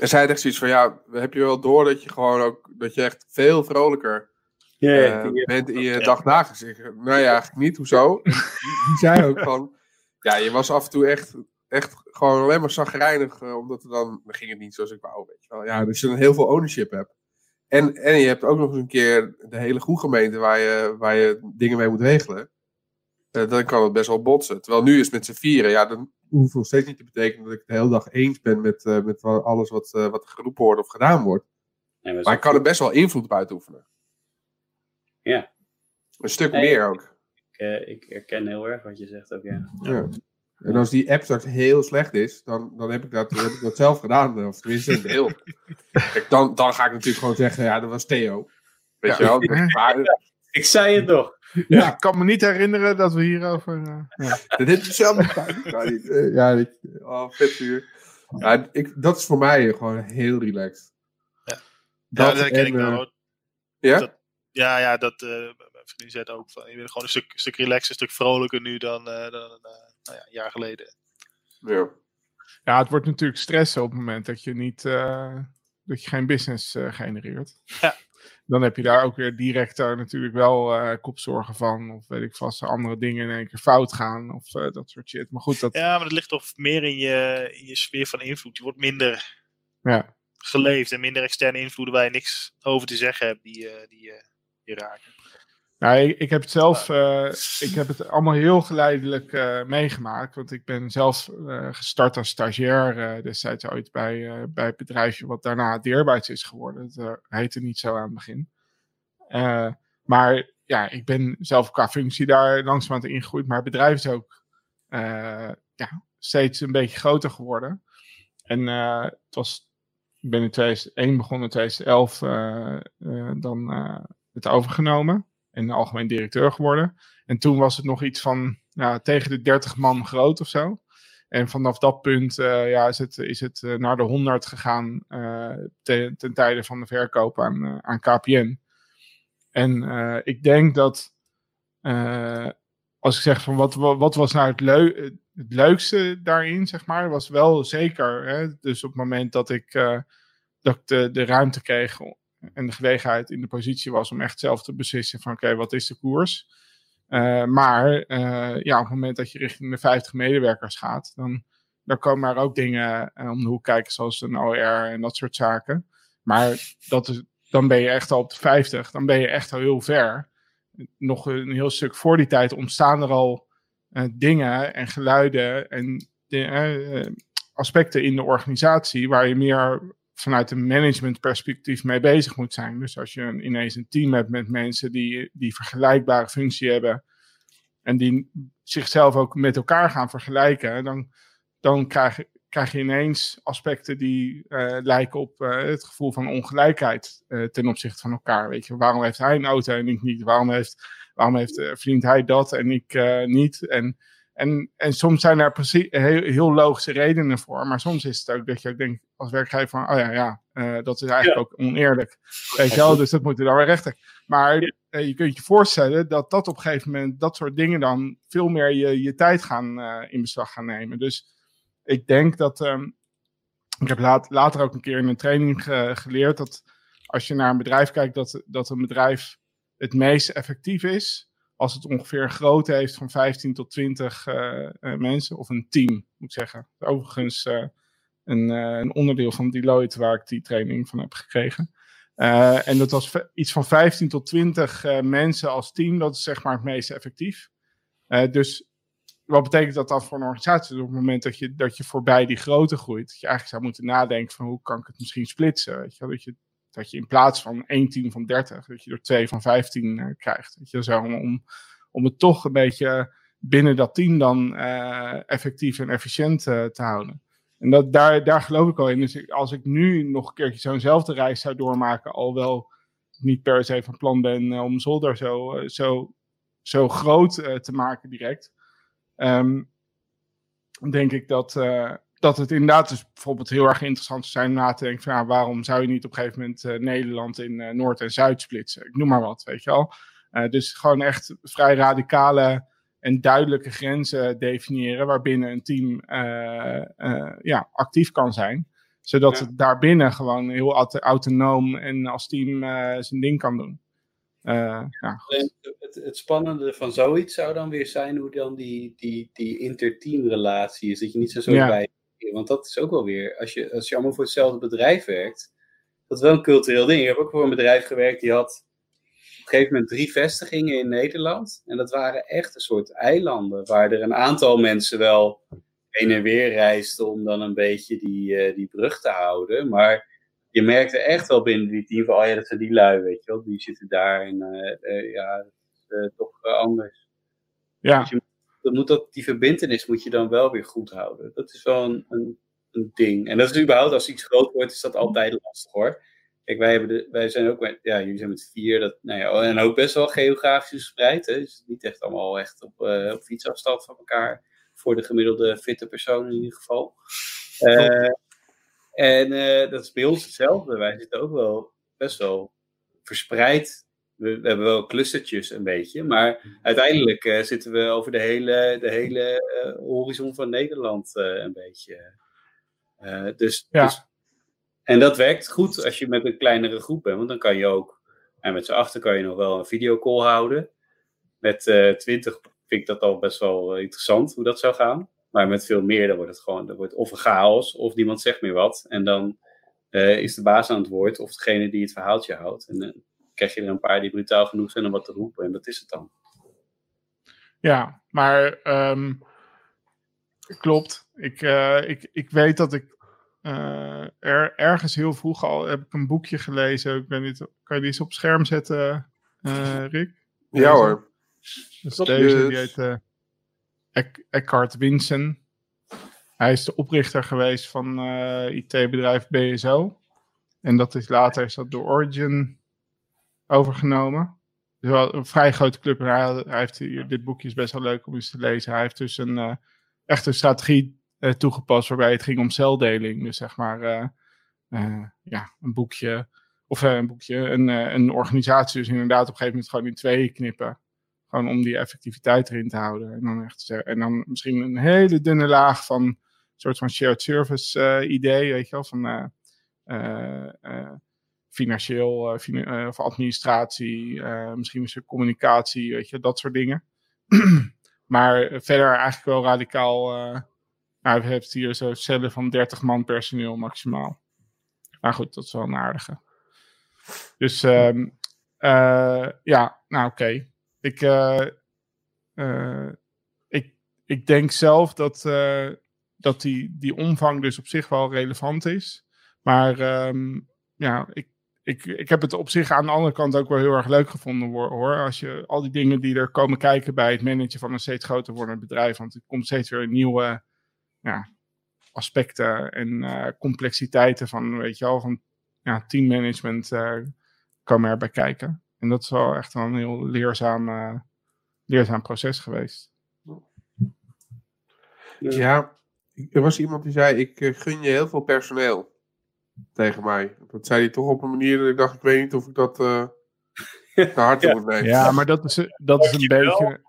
En zij echt zoiets van, ja, heb je wel door dat je gewoon ook, dat je echt veel vrolijker ja, uh, bent in je dagdagelijks. Nou ja, eigenlijk niet, hoezo? die, die zei ook van, ja, je was af en toe echt, echt gewoon alleen maar zagrijnig, uh, omdat er dan, dan ging het niet zoals ik wou, weet je wel. Ja, dus je dan heel veel ownership hebt. En, en je hebt ook nog eens een keer de hele gemeente waar je, waar je dingen mee moet regelen. Uh, dan kan het best wel botsen. Terwijl nu is het met z'n vieren, ja, dan hoeft nog steeds niet te betekenen dat ik de hele dag eens ben met, uh, met alles wat, uh, wat geroepen wordt of gedaan wordt. maar, maar ik kan er best wel invloed op uitoefenen.
Ja.
Een stuk meer ook.
Ik, uh, ik herken heel erg wat je zegt ook, ja.
ja. En als die app straks heel slecht is, dan, dan, heb, ik dat, heb ik dat zelf gedaan. Of tenminste een deel. Kijk, dan, dan ga ik natuurlijk gewoon zeggen, ja, dat was Theo. Weet ja. je wel? Maar,
ik zei het toch.
Ja. Ik kan me niet herinneren dat we hierover. Uh,
ja. Dit is zelf niet. Uh, ja, ik, oh, vet uur. Ja, ik, dat is voor mij gewoon heel relaxed.
Ja, dat, ja, dat ken ik wel. Uh,
ja?
Dat, ja, ja, dat uh, vriendin zei ook. Van, je bent gewoon een stuk, stuk relaxer, een stuk vrolijker nu dan, dan nou ja, een jaar geleden.
Ja.
Ja, het wordt natuurlijk stressen op het moment dat je niet. dat je geen business genereert.
Ja
dan heb je daar ook weer direct daar natuurlijk wel uh, kopzorgen van. Of weet ik vast, andere dingen in één keer fout gaan. Of uh, dat soort shit. Maar goed, dat...
Ja, maar dat ligt toch meer in je, in je sfeer van invloed. Je wordt minder
ja.
geleefd en minder externe invloeden waar je niks over te zeggen hebt die, uh, die je raken.
Nou, ik, ik, heb het zelf, uh, ik heb het allemaal heel geleidelijk uh, meegemaakt. Want ik ben zelf uh, gestart als stagiair destijds ooit bij, bij het bedrijfje wat daarna Deerbaards is geworden. Het heette niet zo aan het begin. maar ja, ik ben zelf qua functie daar langzamerhand ingegroeid. Maar het bedrijf is ook ja, steeds een beetje groter geworden. En het was, ik ben in 2001 begonnen, in 2011 dan het overgenomen en algemeen directeur geworden. En toen was het nog iets van ja, tegen de 30 man groot of zo. En vanaf dat punt uh, ja, is het, is het uh, naar de 100 gegaan uh, ten, tijde van de verkoop aan, aan KPN. En ik denk dat als ik zeg van wat, wat was nou het leukste daarin, zeg maar, was wel zeker. Hè, dus op het moment dat ik, dat ik de, de ruimte kreeg en de gelegenheid in de positie was om echt zelf te beslissen van oké, wat is de koers? Uh, maar uh, ja, op het moment dat je richting de 50 medewerkers gaat, dan, dan komen er ook dingen uh, om de hoek kijken, zoals een OR en dat soort zaken. Maar dat is, dan ben je echt al op de 50, dan ben je echt al heel ver. Nog een heel stuk voor die tijd ontstaan er al dingen en geluiden en de, aspecten in de organisatie waar je meer vanuit een managementperspectief mee bezig moet zijn. Dus als je een, ineens een team hebt met mensen die, die vergelijkbare functie hebben en die zichzelf ook met elkaar gaan vergelijken, dan, dan krijg, krijg je ineens aspecten die uh, lijken op uh, het gevoel van ongelijkheid uh, ten opzichte van elkaar. Weet je, waarom heeft hij een auto en ik niet? Waarom heeft, waarom heeft verdient hij dat en ik niet? En en, en soms zijn daar precies heel, heel, logische redenen voor. Maar soms is het ook dat je ook denkt als werkgever van, oh ja, ja, uh, dat is eigenlijk ook oneerlijk. Weet je wel, dus dat moet je dan weer rechten. Maar uh, je kunt je voorstellen dat dat op een gegeven moment, dat soort dingen dan veel meer je, je tijd gaan uh, in beslag gaan nemen. Dus ik denk dat, um, ik heb laat, later ook een keer in een training ge, geleerd dat als je naar een bedrijf kijkt, dat, dat een bedrijf het meest effectief is als het ongeveer een grootte heeft van 15 tot 20 mensen, of een team, moet ik zeggen. Overigens een, een onderdeel van Deloitte waar ik die training van heb gekregen. en dat was iets van 15 tot 20 mensen als team, dat is zeg maar het meest effectief. dus wat betekent dat dan voor een organisatie? op het moment dat je, dat je voorbij die grootte groeit, dat je eigenlijk zou moeten nadenken van hoe kan ik het misschien splitsen? Weet je, dat, je, dat je in plaats van één team van 30, dat je er twee van 15 uh, eh, krijgt. Weet je, zo, om, om het toch een beetje binnen dat team dan uh, effectief en efficiënt uh, te houden. En dat, daar, daar geloof ik al in. Dus als ik nu nog een keertje zo'nzelfde reis zou doormaken, al wel niet per se van plan ben om zolder zo, zo, zo groot te maken direct Um, denk ik dat, dat het inderdaad dus bijvoorbeeld heel erg interessant zou zijn om na te denken van ja, waarom zou je niet op een gegeven moment uh, Nederland in uh, Noord en Zuid splitsen? Ik noem maar wat, weet je wel. dus gewoon echt vrij radicale en duidelijke grenzen definiëren waarbinnen een team ja, actief kan zijn. Zodat het daarbinnen gewoon heel autonoom en als team zijn ding kan doen.
Ja, het, het, spannende van zoiets zou dan weer zijn hoe dan die, die, die interteamrelatie is. Dat je niet zo zo ja. bij. Want dat is ook wel weer, als je, als je allemaal voor hetzelfde bedrijf werkt, dat is wel een cultureel ding. Ik heb ook voor een bedrijf gewerkt die had op een gegeven moment drie vestigingen in Nederland. En dat waren echt een soort eilanden, waar er een aantal mensen wel heen en weer reisden om dan een beetje die, uh, die brug te houden. Maar je merkte echt wel binnen die team van, oh ja, dat zijn die lui, weet je wel. Die zitten daar en uh, ja, uh, toch anders.
Ja. Dus je,
dan moet dat, die verbindenis moet je dan wel weer goed houden. Dat is wel een, een, een, ding. En dat is überhaupt, als iets groot wordt, is dat altijd lastig hoor. Kijk, wij, hebben de, wij zijn ook met, ja, jullie zijn met vier, dat, nou ja, en ook best wel geografisch gespreid. Hè? Dus niet echt allemaal echt op, uh, op fietsafstand van elkaar. Voor de gemiddelde fitte persoon in ieder geval. Uh, en uh, dat is bij ons hetzelfde. Wij zitten ook wel best wel verspreid. We, we hebben wel clustertjes een beetje, maar uiteindelijk uh, zitten we over de hele, de hele uh, horizon van Nederland een beetje. dus,
ja.
dus, en dat werkt goed als je met een kleinere groep bent, want dan kan je ook, en met z'n achter kan je nog wel een videocall houden. Met twintig vind ik dat al best wel interessant hoe dat zou gaan. Maar met veel meer, dan wordt het gewoon dan wordt of een chaos, of niemand zegt meer wat. En dan is de baas aan het woord, of degene die het verhaaltje houdt. En krijg je er een paar die brutaal genoeg zijn om wat te roepen. En dat is het dan.
Ja, maar um, klopt. Ik, uh, ik, ik weet dat ik uh, er, ergens heel vroeg al heb ik een boekje gelezen. Ik ben niet, kan je die eens op scherm zetten, Rick?
Ja hoor.
Dus deze, die heet Eckhart Winsen. Hij is de oprichter geweest van uh, eh, IT-bedrijf BSO. En dat is later is dat door Origin overgenomen. Dus wel een vrij grote club. En hij, heeft hier, dit boekje is best wel leuk om eens te lezen. Hij heeft dus een uh, echt een strategie uh, toegepast waarbij het ging om celdeling. Dus zeg maar ja, een boekje. Of een boekje, een, een organisatie dus inderdaad op een gegeven moment gewoon in twee knippen. Gewoon om die effectiviteit erin te houden. En dan, echt, en dan misschien een hele dunne laag van een soort van shared service idee, weet je wel, van uh, uh, financieel of administratie, misschien een stuk communicatie, weet je, dat soort dingen. maar verder eigenlijk wel radicaal. nou, we hebben hier zo cellen van 30 man personeel maximaal. Maar goed, dat is wel een aardige. Dus um, ja, nou oké. Ik, ik, ik denk zelf dat, dat die, die omvang dus op zich wel relevant is. Maar um, ja, ik, ik, ik heb het op zich aan de andere kant ook wel heel erg leuk gevonden hoor. Als je al die dingen die er komen kijken bij het managen van een steeds groter wordend bedrijf. Want er komt steeds weer nieuwe ja, aspecten en complexiteiten van, weet je wel, van ja, teammanagement komen erbij kijken. En dat is wel echt een heel leerzaam, uh, leerzaam proces geweest.
Ja, er was iemand die zei: Ik uh, gun je heel veel personeel. Tegen mij. Dat zei hij toch op een manier dat ik dacht: Ik weet niet of ik dat uh, te hard ja. moet nemen.
Ja, maar dat is, dat is een beetje.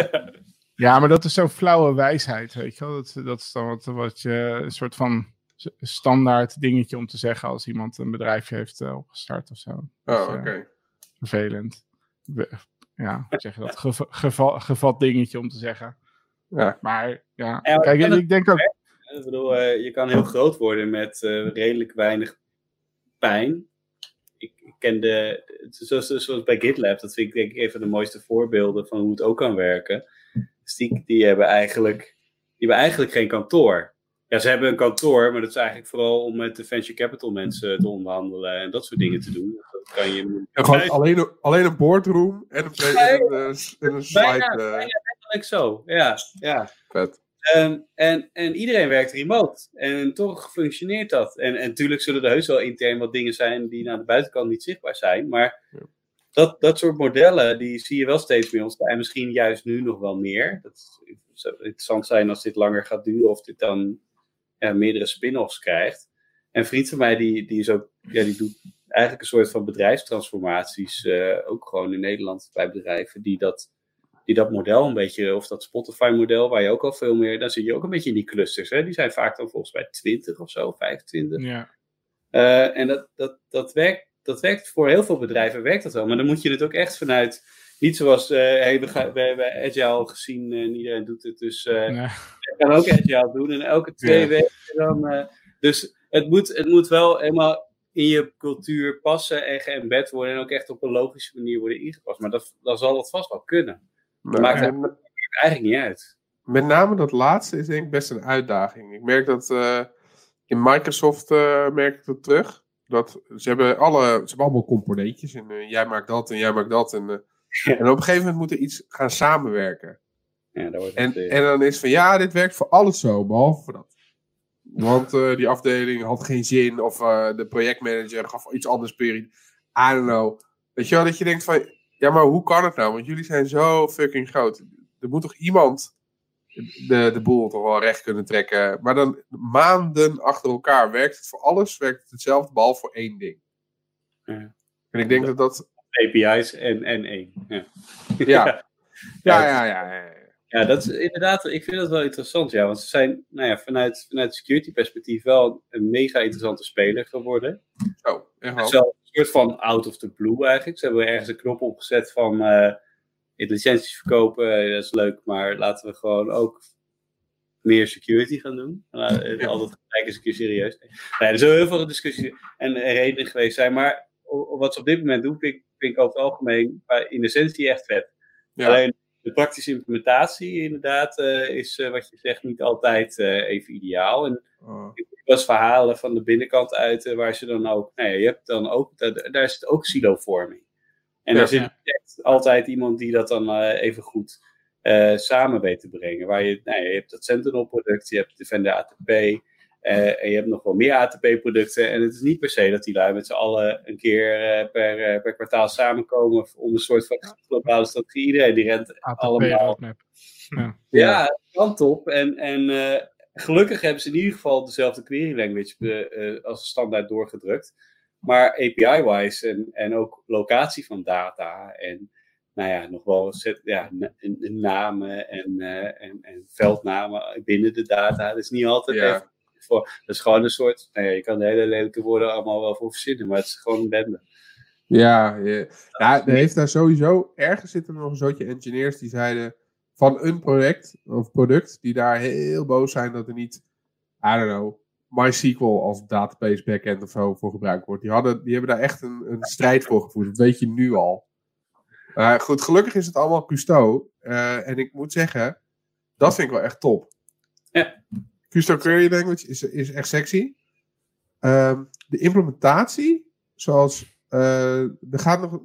ja, maar dat is zo'n flauwe wijsheid, weet je wel. Dat, dat is dan wat, wat je een soort van standaard dingetje om te zeggen als iemand een bedrijfje heeft opgestart of zo.
Oh, dus, oké
vervelend. ja, zeg je dat, geva gevat dingetje om te zeggen.
Ja.
Maar ja, kijk, ik denk ook,
Ik bedoel, eh, je kan heel groot worden met eh, redelijk weinig pijn. Ik, ik ken de, zoals, zoals bij GitLab, dat vind ik denk ik een van de mooiste voorbeelden van hoe het ook kan werken. Dus die, die hebben eigenlijk, die hebben eigenlijk geen kantoor. Ja, ze hebben een kantoor, maar dat is eigenlijk vooral om met de venture capital mensen te onderhandelen en dat soort dingen te doen. Dat kan je
gewoon alleen, een- alleen een boardroom en een, en een, en een slide.
Bijna,
eh,
bijna letterlijk zo. Ja, ja.
vet.
Ehm, en, en iedereen werkt remote. En toch functioneert dat. En, en natuurlijk zullen er heus wel intern wat dingen zijn die naar de buitenkant niet zichtbaar zijn. Maar
Ja.
dat, dat soort modellen, die zie je wel steeds meer ontstaan. En misschien juist nu nog wel meer. Dat zou interessant zijn als dit langer gaat duren. Of dit dan ja, meerdere spin-offs krijgt. En een vriend van mij, die, die, is ook, ja, die doet eigenlijk een soort van bedrijfstransformaties. eh, ook gewoon in Nederland bij bedrijven die dat die dat model een beetje, of dat Spotify-model, waar je ook al veel meer, dan zit je ook een beetje in die clusters. Hè? Die zijn vaak dan volgens mij 20 of zo, 25.
ja,
Eh, en dat, dat, dat, werkt, dat werkt voor heel veel bedrijven, werkt dat wel. Maar dan moet je het ook echt vanuit, niet zoals, eh hey, we, gaan, we hebben Agile gezien en iedereen doet het, dus eh
nee.
ook Agile doen. En elke twee
Ja.
weken dan, dus het moet, het moet wel helemaal in je cultuur passen en geëmbed worden en ook echt op een logische manier worden ingepast. Maar dat, dan zal dat vast wel kunnen.
Nou,
maakt Maakt eigenlijk niet uit.
met name dat laatste is denk ik best een uitdaging. Ik merk dat eh, in Microsoft eh, merk ik dat terug. Dat ze hebben, alle, ze hebben allemaal componentjes. En eh, jij maakt dat en jij maakt dat. En, en op een gegeven moment moet er iets gaan samenwerken.
Ja, daar wordt
En,
het,
en dan is van ja, dit werkt voor alles zo, behalve voor dat. Want die afdeling had geen zin. Of de projectmanager gaf iets anders per. I don't know. Weet je wel, dat je denkt van ja, maar hoe kan het nou? Want jullie zijn zo fucking groot. Er moet toch iemand de, de boel toch wel recht kunnen trekken. Maar dan maanden achter elkaar werkt het voor alles, werkt het hetzelfde, behalve voor één ding.
Ja.
En ik denk dat dat.
API's en, en één. Ja.
Ja. Ja, ja, ja. ja,
dat is inderdaad, ik vind dat wel interessant, ja. Want ze zijn nou ja, vanuit, vanuit security perspectief wel een mega interessante speler geworden.
Zo, echt wel.
Soort van out of the blue eigenlijk. Ze hebben ergens een knop opgezet van eh licenties verkopen, eh, dat is leuk, maar laten we gewoon ook meer security gaan doen. Nou, eh. Altijd gelijk eens een keer serieus. Nee, er zullen heel veel discussies en redenen geweest zijn, maar wat ze op dit moment doen, vind ik, vind ik over het algemeen in essentie echt vet.
Ja.
Alleen de praktische implementatie inderdaad is wat je zegt niet altijd even ideaal. En
Oh.
ik was verhalen van de binnenkant uit eh, waar ze dan ook, nou ja, je hebt dan ook, daar, daar zit ook silovorming. En
Ja.
daar zit
Ja.
echt altijd iemand die dat dan eh, even goed eh, samen weet te brengen. Waar je, nou ja, je hebt dat Sentinel product, je hebt Defender ATP eh, en je hebt nog wel meer ATP producten. En het is niet per se dat die lui met z'n allen een keer eh, per, per kwartaal samenkomen om een soort van globale strategie. Iedereen die rent
ATP
allemaal.
Ja.
ja, het kan top. En, en eh, gelukkig hebben ze in ieder geval dezelfde query language eh, eh, als standaard doorgedrukt. Maar API-wise en, en ook locatie van data en nou ja, nog wel set, ja, namen en, eh, en, en veldnamen binnen de data. Dat is niet altijd
Ja.
even voor. Dat is gewoon een soort, nou ja, je kan de hele lelijke woorden allemaal wel voor verzinnen, maar het is gewoon een bende.
Ja, ja. ja, er heeft daar sowieso, ergens zitten er nog een zootje engineers die zeiden van een project of product, die daar heel boos zijn dat er niet, I don't know, MySQL als database backend of zo voor gebruikt wordt. Die, hadden, die hebben daar echt een, een strijd voor gevoerd, dat weet je nu al. Maar goed, gelukkig is het allemaal Custo. eh, en ik moet zeggen, dat vind ik wel echt top.
Ja.
Custo Query Language is, is echt sexy. Ehm, de implementatie, zoals eh, er gaat nog.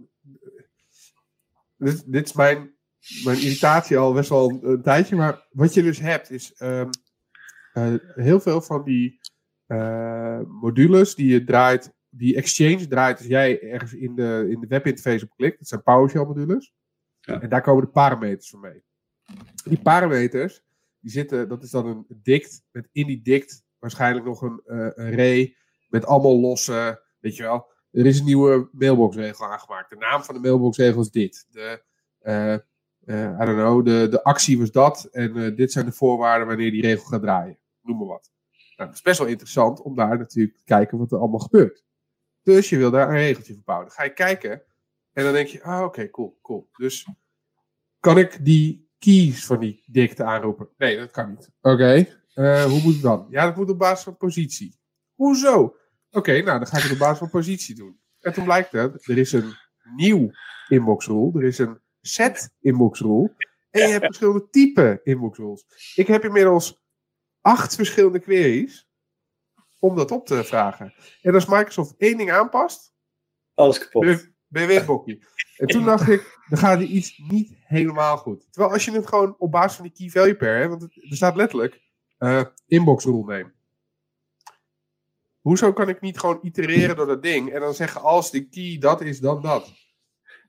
Dit, dit is mijn, mijn irritatie al best wel een, een tijdje. Maar wat je dus hebt, is ehm, eh, heel veel van die eh, modules die je draait, die Exchange draait als jij ergens in de, in de webinterface op klikt. Dat zijn PowerShell modules.
Ja.
En daar komen de parameters van mee. Die parameters, die zitten, dat is dan een dict, met in die dict waarschijnlijk nog een, eh, een array met allemaal losse, weet je wel. Er is een nieuwe mailboxregel aangemaakt. De naam van de mailboxregel is dit. De, eh, I don't know, de, de actie was dat. En eh, dit zijn de voorwaarden wanneer die regel gaat draaien. Noem maar wat. Nou, het is best wel interessant om daar natuurlijk te kijken wat er allemaal gebeurt. Dus je wil daar een regeltje voor bouwen. Dan ga je kijken en dan denk je, ah oké, cool, cool. Dus kan ik die keys van die dikte aanroepen? Nee, dat kan niet. Oké, eh, hoe moet het dan? Ja, dat moet op basis van positie. Hoezo? Oké, nou dan ga ik het op basis van positie doen. En toen blijkt het, er is een nieuw inbox rule, er is een set inbox rule. En je hebt verschillende type inbox rules. Ik heb inmiddels acht verschillende queries om dat op te vragen. En als Microsoft één ding aanpast,
alles kapot.
Ben je, weer bokkie. En toen dacht ik, dan gaat er iets niet helemaal goed. Terwijl als je het gewoon op basis van die key value pair, hè, want het, er staat letterlijk uh, inbox rule name. Hoezo kan ik niet gewoon itereren door dat ding en dan zeggen als de key dat is, dan dat?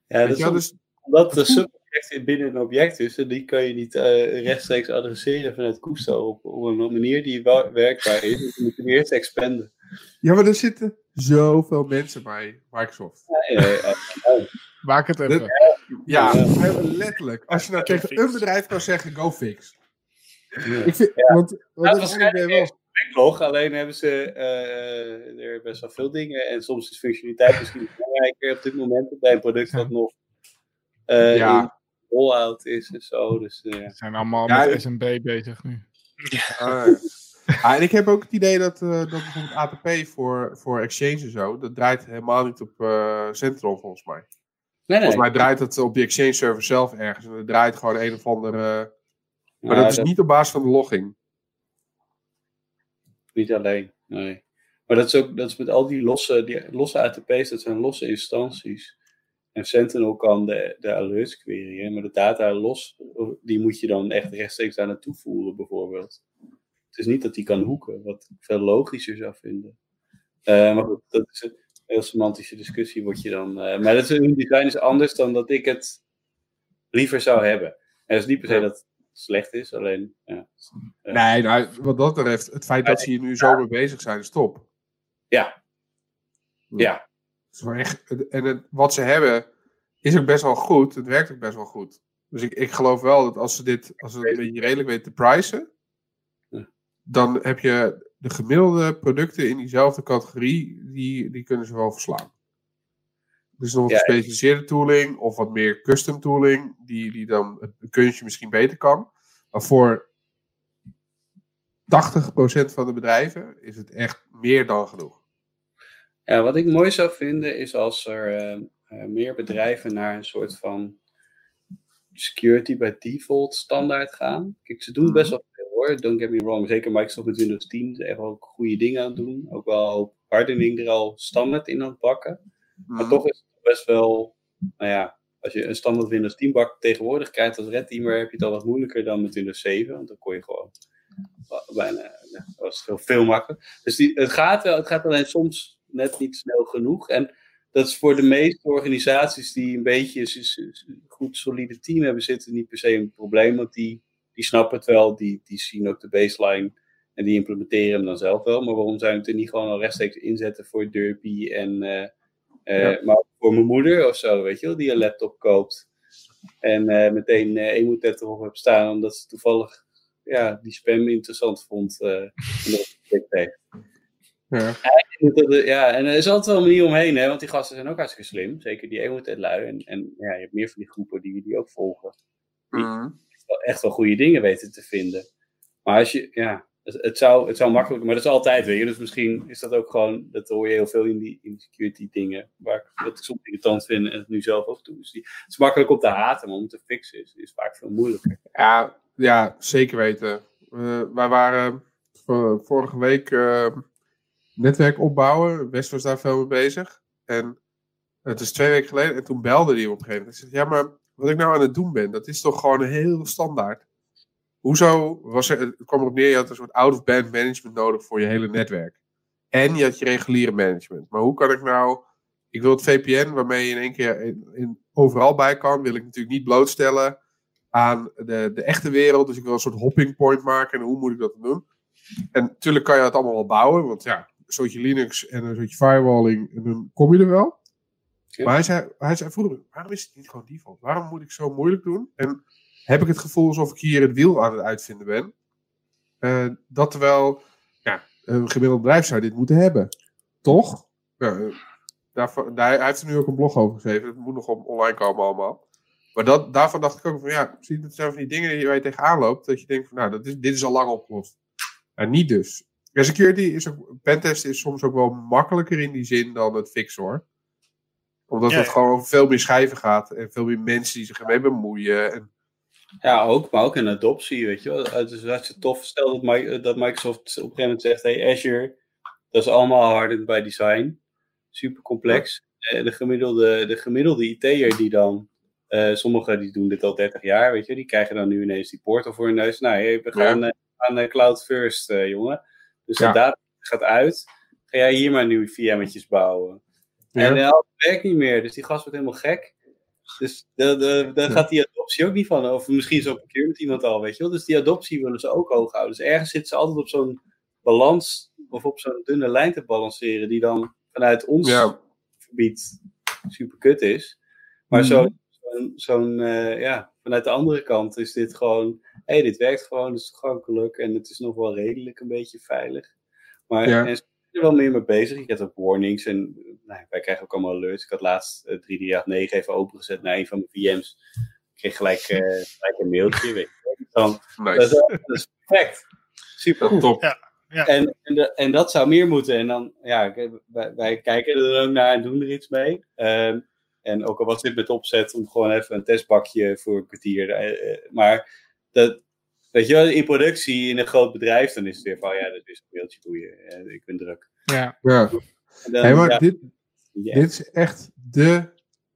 Ja, dat is dus, omdat de subobject binnen een object is en die kan je niet uh, rechtstreeks adresseren vanuit Kusto op, op een manier die werkbaar is. Dus je moet hem eerst expanden.
Ja, maar er zitten zoveel mensen bij Microsoft.
Ja, ja, ja.
Maak het even.
Ja, letterlijk. Als je nou tegen een bedrijf kan zeggen, go fix. Ik vind, want, want
waarschijnlijk wel... backlog, alleen hebben ze uh, er best wel veel dingen. En soms is functionaliteit misschien belangrijker op dit moment bij een product wat nog ja. in rollout is en zo. Dus, uh,
Ze zijn allemaal ja, met SMB bezig nu.
Ja. Ah, en ik heb ook het idee dat, uh, dat bijvoorbeeld ATP voor, voor Exchange en zo, dat draait helemaal niet op uh, Central volgens mij. Nee, nee. Volgens mij draait het op de Exchange server zelf ergens. En het draait gewoon een of andere. Maar dat is niet op basis van de logging.
Niet alleen, nee. Maar dat is ook dat is met al die losse, die losse ATP's, dat zijn losse instanties. En Sentinel kan de, de alerts queryen, maar de data los, die moet je dan echt rechtstreeks daar naartoe voeren, bijvoorbeeld. Het is niet dat die kan hoeken, wat ik veel logischer zou vinden. Uh, maar goed, dat is een heel semantische discussie, word je dan. Uh, maar dat is, hun design is anders dan dat ik het liever zou hebben. En dat is niet per se dat het slecht is, alleen. Ja,
uh, nee, nou, wat dat betreft, het feit dat ze hier nu zo mee bezig zijn, is top.
Ja. Ja.
Echt, en het, wat ze hebben is ook best wel goed. Het werkt ook best wel goed. Dus ik, ik geloof wel dat als ze dit, als ze een beetje redelijk weten te prijzen, dan heb je de gemiddelde producten in diezelfde categorie, die, die kunnen ze wel verslaan. Dus nog ja, gespecialiseerde tooling of wat meer custom tooling, die, die dan het kunstje misschien beter kan. Maar voor 80% van de bedrijven is het echt meer dan genoeg.
Ja, wat ik mooi zou vinden is als er uh, uh, meer bedrijven naar een soort van security by default standaard gaan. Kijk, ze doen best mhm. wel hoor. Don't get me wrong. Zeker Microsoft met Windows 10 is echt wel goede dingen aan het doen. Ook wel hardening er al standaard in aan het pakken. Maar mhm. toch is het best wel, nou ja, als je een standaard Windows 10 bak tegenwoordig krijgt als red teamer, heb je het al wat moeilijker dan met Windows 7. Want dan kon je gewoon bijna, ja, was het heel veel makkelijker. Dus die, het gaat wel, het gaat alleen soms net niet snel genoeg. En dat is voor de meeste organisaties die een beetje een goed solide team hebben zitten niet per se een probleem. Want die die snappen het wel, die, die zien ook de baseline en die implementeren hem dan zelf wel. Maar waarom zou je het er niet gewoon al rechtstreeks inzetten voor Derpy en uh, uh, maar voor mijn moeder of zo, weet je wel, die een laptop koopt en uh, meteen uh, Emotet erop hebt staan omdat ze toevallig ja, die spam interessant vond en heeft. Ja. ja, en er is altijd wel een manier omheen, hè, want die gasten zijn ook hartstikke slim. Zeker die Emotet lui. En, en ja, je hebt meer van die groepen die die ook volgen. Die, mm echt wel goede dingen weten te vinden. Maar als je, ja, het, zou, het zou makkelijk, maar dat is altijd weer. Dus misschien is dat ook gewoon, dat hoor je heel veel in die, in security dingen, waar ik, wat ik soms irritant vind en het nu zelf ook doe. Dus die, het is makkelijk om te haten, maar om te fixen is, is vaak veel moeilijker.
Ja, ja zeker weten. Uh, wij waren uh, vorige week uh, netwerk opbouwen. West was daar veel mee bezig. En het is twee weken geleden. En toen belde hij op een gegeven moment. Hij zegt, ja, maar wat ik nou aan het doen ben, dat is toch gewoon heel standaard. Hoezo was er, het kwam erop neer, je had een soort out-of-band management nodig voor je hele netwerk. En je had je reguliere management. Maar hoe kan ik nou, ik wil het VPN waarmee je in één keer in, overal bij kan, wil ik natuurlijk niet blootstellen aan de, de echte wereld. Dus ik wil een soort hopping point maken en hoe moet ik dat doen? En natuurlijk kan je dat allemaal wel bouwen, want ja, soortje Linux en een soortje firewalling, en dan kom je er wel. Maar hij zei, hij zei vroeger, waarom is het niet gewoon default? Waarom moet ik zo moeilijk doen? En heb ik het gevoel alsof ik hier het wiel aan het uitvinden ben? Uh, dat terwijl ja, een gemiddeld bedrijf zou dit moeten hebben. Toch? Ja, daar, daar, hij heeft er nu ook een blog over geschreven. Het moet nog op, online komen allemaal. Maar dat, daarvan dacht ik ook van ja, zie dat zijn van die dingen waar je tegenaan loopt, dat je denkt van nou, dat is, dit is al lang opgelost. En niet dus. En security is ook, pentest is soms ook wel makkelijker in die zin dan het fixen hoor. Omdat
Ja,
het
ja.
gewoon over veel meer schijven gaat en veel meer mensen die zich ermee bemoeien. En,
Ja, ook, maar ook in adoptie, weet je wel. Het is hartstikke tof. Stel dat, Mi- dat Microsoft op een gegeven moment zegt, hey Azure, dat is allemaal hardened by design. Super complex. Eh, De gemiddelde, de gemiddelde IT'er die dan, eh, sommigen die doen dit al 30 jaar, weet je, die krijgen dan nu ineens die portal voor hun neus. Nou, hey, we gaan eh, aan de cloud first, eh, jongen. Dus
Ja.
de data gaat uit. Ga jij hier maar nieuwe VM'tjes bouwen. En uh, het werkt niet meer, dus die gast wordt helemaal gek. Dus daar gaat die adoptie ook niet van. Of misschien zo procure met iemand al, weet je wel. Dus die adoptie willen ze ook hoog houden. Dus ergens zitten ze altijd op zo'n balans, of op zo'n dunne lijn te balanceren, die dan vanuit ons
ja,
gebied super kut is. Maar
Mhm.
zo- zo'n, zo'n, eh, ja, vanuit de andere kant is dit gewoon, hey, dit werkt gewoon, het is toegankelijk en het is nog wel redelijk een beetje veilig. Maar
Ja.
en ze zijn er wel meer mee bezig. Je hebt ook warnings en nou, wij krijgen ook allemaal alerts. Ik had laatst eh, 3D9 even opengezet naar een van mijn VM's. Ik kreeg gelijk, eh, gelijk een mailtje, weet je. wel. Dan, dat, is,
nice.
dat is perfect. Super goed.
Top.
Ja.
En, en, de- en dat zou meer moeten. En dan, ja, ik- wij, wij kijken er ook naar en doen er iets mee. Ehm, en ook al was dit met opzet om gewoon even een testbakje voor een kwartier. eh, maar dat, weet je wel, in productie in een groot bedrijf, dan is het weer van, ja, dat is een mailtje boeien. Ik ben druk.
Ja,
Ja.
En dan,
Hey, maar
ja,
dit, dit is echt de.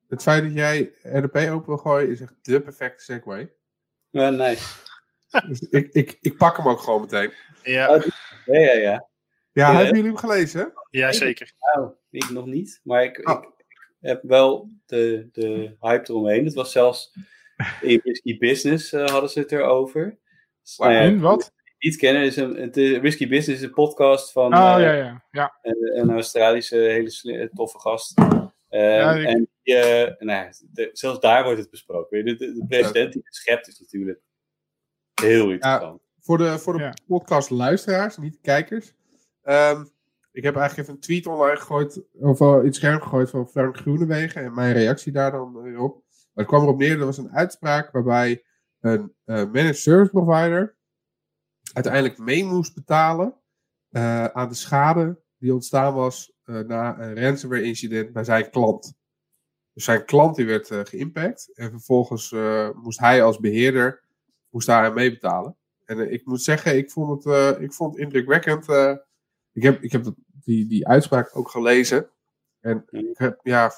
Het feit dat jij RDP open wil gooien is echt de perfecte segue.
Ja, nice.
Dus ik, ik, ik pak hem ook gewoon meteen.
Ja,
Ja, ja, ja.
Ja,
Ja,
hebben jullie hem gelezen?
ja zeker.
Nou, ik nog niet. Maar ik,
Oh.
ik, ik heb wel de, de hype eromheen. Het was zelfs in Risky Business eh, hadden ze het erover. Ja,
en wat?
niet kennen, is een, het, Risky Business is een podcast van
Oh, ja, ja. ja.
een, een Australische hele eh, toffe gast.
Ik-
En die, nou, ja, de- zelfs daar wordt het besproken. De, de, de president die het schept is natuurlijk heel interessant.
Voor de, voor de
Ja.
podcast luisteraars, niet de kijkers. Ehm, ik heb eigenlijk even een tweet online gegooid, of in het scherm gegooid van Frank Groenewegen en mijn reactie daar dan op. Maar het kwam erop neer, er was een uitspraak waarbij een eh, managed service provider uiteindelijk mee moest betalen eh, aan de schade die ontstaan was eh, na een ransomware incident bij zijn klant. Dus zijn klant die werd eh, geïmpact en vervolgens moest hij als beheerder moest daar aan meebetalen. En ik moet zeggen, ik vond het, ik vond het indrukwekkend. ik heb, ik heb die, die uitspraak ook gelezen. En ik heb, ja,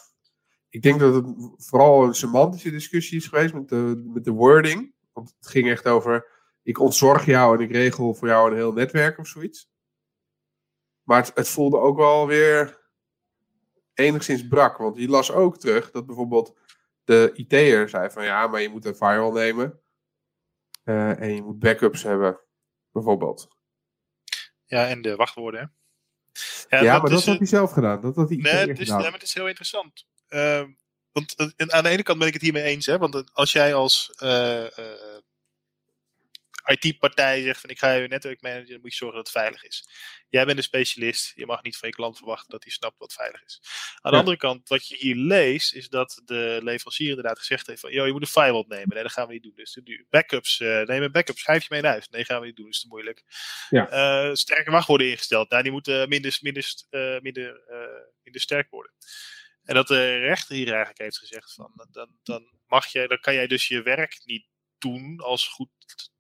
ik denk dat het vooral een semantische discussie is geweest met de, met de wording. Want het ging echt over, ik ontzorg jou en ik regel voor jou een heel netwerk of zoiets. Maar het, het voelde ook wel weer enigszins brak. Want je las ook terug dat bijvoorbeeld de IT'er zei van ja, maar je moet een firewall nemen. Eh, en je moet backups hebben, bijvoorbeeld.
Ja, en de wachtwoorden. hè.
Ja, maar dat
is,
had hij zelf gedaan. Dat had hij
Nee, het is,
gedaan.
nee, maar het is heel interessant. Ehm, want en aan de ene kant ben ik het hiermee eens. Hè, want als jij als eh, eh, IT-partij zegt van ik ga je netwerkmanager, dan moet je zorgen dat het veilig is. Jij bent een specialist. Je mag niet van je klant verwachten dat hij snapt wat veilig is. Aan de
Ja.
andere kant, wat je hier leest, is dat de leverancier inderdaad gezegd heeft van, joh, je moet een firewall nemen. Nee, dat gaan we niet doen. Dus duur. Backups, eh neem een backup, schrijf je mee naar huis. Nee, gaan we niet doen. Dat is te moeilijk.
Ja.
Eh, sterke wachtwoorden ingesteld. Nou, die moeten minder, minder, minder, minder sterk worden. En dat de rechter hier eigenlijk heeft gezegd van, dan, dan, mag jij, dan kan jij dus je werk niet doen als goed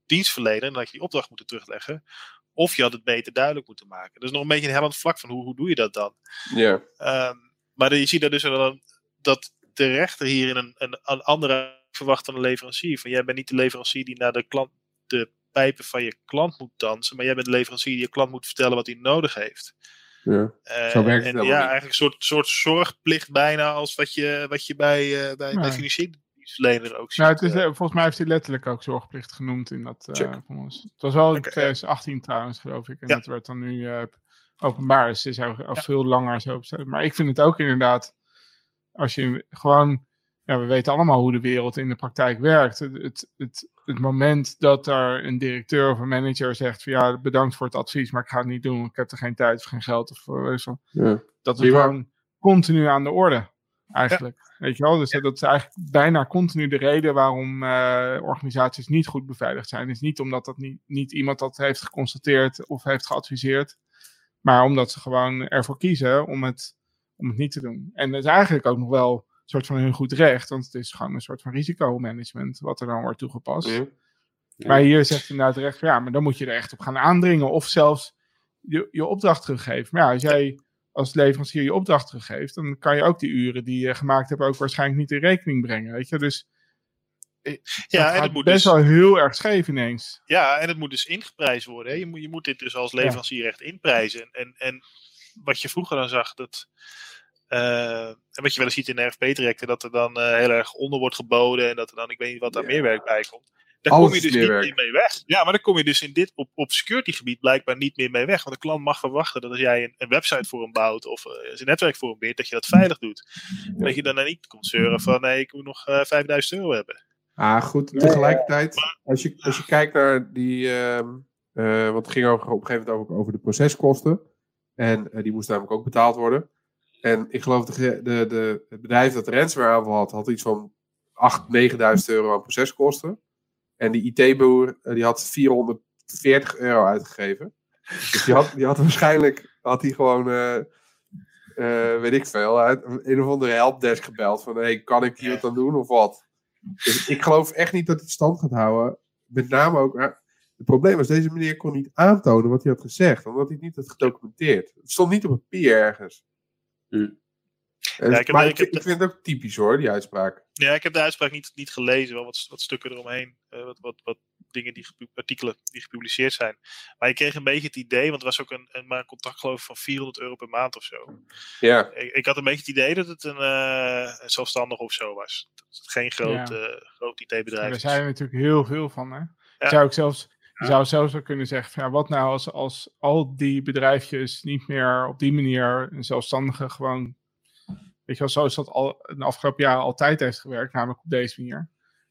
dienstverlener. En dat je die opdracht moeten terugleggen. Of je had het beter duidelijk moeten maken. Dat is nog een beetje een hellend vlak van hoe, hoe doe je dat dan?
Ja.
Ehm, maar je ziet dat dus wel dat de rechter hier in een, een, een andere verwacht dan een leverancier. Van jij bent niet de leverancier die naar de, klant, de pijpen van je klant moet dansen. Maar jij bent de leverancier die je klant moet vertellen wat hij nodig heeft.
Ja.
Eh,
Zo werkt het
en ja, eigenlijk een soort, soort zorgplicht bijna als wat je, wat je bij, eh bij, bij
Ja.
financiële dienstverlener ook ziet.
Nou, het is,
eh.
volgens mij heeft hij letterlijk ook zorgplicht genoemd in dat. eh,
Check.
van ons. Het was wel in
ja.
2018 trouwens, geloof ik. En
Ja.
dat werd dan nu eh, openbaar. Dus het is al, al veel langer zo. opgesteld. Maar ik vind het ook inderdaad. Als je gewoon. Ja, we weten allemaal hoe de wereld in de praktijk werkt. Het, het, het, het moment dat er een directeur of een manager zegt: van ja, bedankt voor het advies, maar ik ga het niet doen. Ik heb er geen tijd of geen geld of je wel.
Ja.
Dat is gewoon continu aan de orde. Eigenlijk. Weet je wel? Dus dat is eigenlijk bijna continu de reden waarom uh, organisaties niet goed beveiligd zijn. Is niet omdat dat niet, niet iemand dat heeft geconstateerd of heeft geadviseerd. Maar omdat ze gewoon ervoor kiezen om het, om het niet te doen. En dat is eigenlijk ook nog wel soort van hun goed recht. Want het is gewoon een soort van risicomanagement wat er dan wordt toegepast. Ja. Maar hier zegt inderdaad recht, ja, maar dan moet je er echt op gaan aandringen. Of zelfs je, je opdracht teruggeven. Maar ja, als jij als leverancier je opdracht teruggeeft, dan kan je ook die uren die je gemaakt hebt ook waarschijnlijk niet in rekening brengen. Weet je, dus ja, en het moet best dus, wel heel erg scheef ineens.
Ja, en het moet dus ingeprijsd worden. Hè? Je, moet, je moet dit dus als leverancier echt inprijzen. En, en wat je vroeger dan zag, dat, uh, en wat je wel eens ziet in de RFP-trajecten, dat er dan uh, heel erg onder wordt geboden en dat er dan, ik weet niet wat daar meer werk bij komt. Daar kom je dus niet meer mee weg. Ja, maar dan kom je dus in dit, op, op security gebied blijkbaar niet meer mee weg. Want de klant mag verwachten dat als jij een, een website voor hem bouwt of uh, zijn netwerk voor hem beheert, dat je dat veilig doet. Dat je dan niet komt zeuren van nee, ik moet nog uh, eh, 5000 euro hebben.
Ah, goed. Tegelijkertijd, als je, als je kijkt naar die. Uh, uh, want het ging over, op een gegeven moment ook over de proceskosten. En die moesten namelijk ook betaald worden. En ik geloof de, de, de, het bedrijf dat de ransomware aanval had, had iets van 8.000, 9.000 euro aan proceskosten. En die IT-boer eh, die had 440 euro uitgegeven. Dus die had, die had waarschijnlijk had hij gewoon, uh, uh, weet ik veel, een of andere helpdesk gebeld. Van hey, kan ik hier wat aan doen of wat? Dus ik geloof echt niet dat het stand gaat houden. Met name ook. het probleem was, deze meneer kon niet aantonen wat hij had gezegd, omdat hij het niet had gedocumenteerd. Het stond niet op papier ergens. Hm. Ja, ik, heb, maar ik, ik, vind het ook typisch hoor, die uitspraak.
Ja, ik heb de uitspraak niet, niet gelezen, wel wat, wat stukken eromheen, uh, wat, wat, wat dingen, die artikelen die gepubliceerd zijn. Maar je kreeg een beetje het idee, want er was ook een, een, maar een contract geloof ik van 400 euro per maand of zo.
Ja.
Ik, ik had een beetje het idee dat het een, uh, een zelfstandig of zo was. Dat het geen groot, ja. uh, groot IT-bedrijf
is. Er zijn er natuurlijk heel veel van, hè. Ja. Zou ik zelfs... Je zou zelfs wel kunnen zeggen, ja, wat nou als, als al die bedrijfjes niet meer op die manier een zelfstandige gewoon weet je wel, zoals dat al de afgelopen jaren altijd heeft gewerkt, namelijk op deze manier,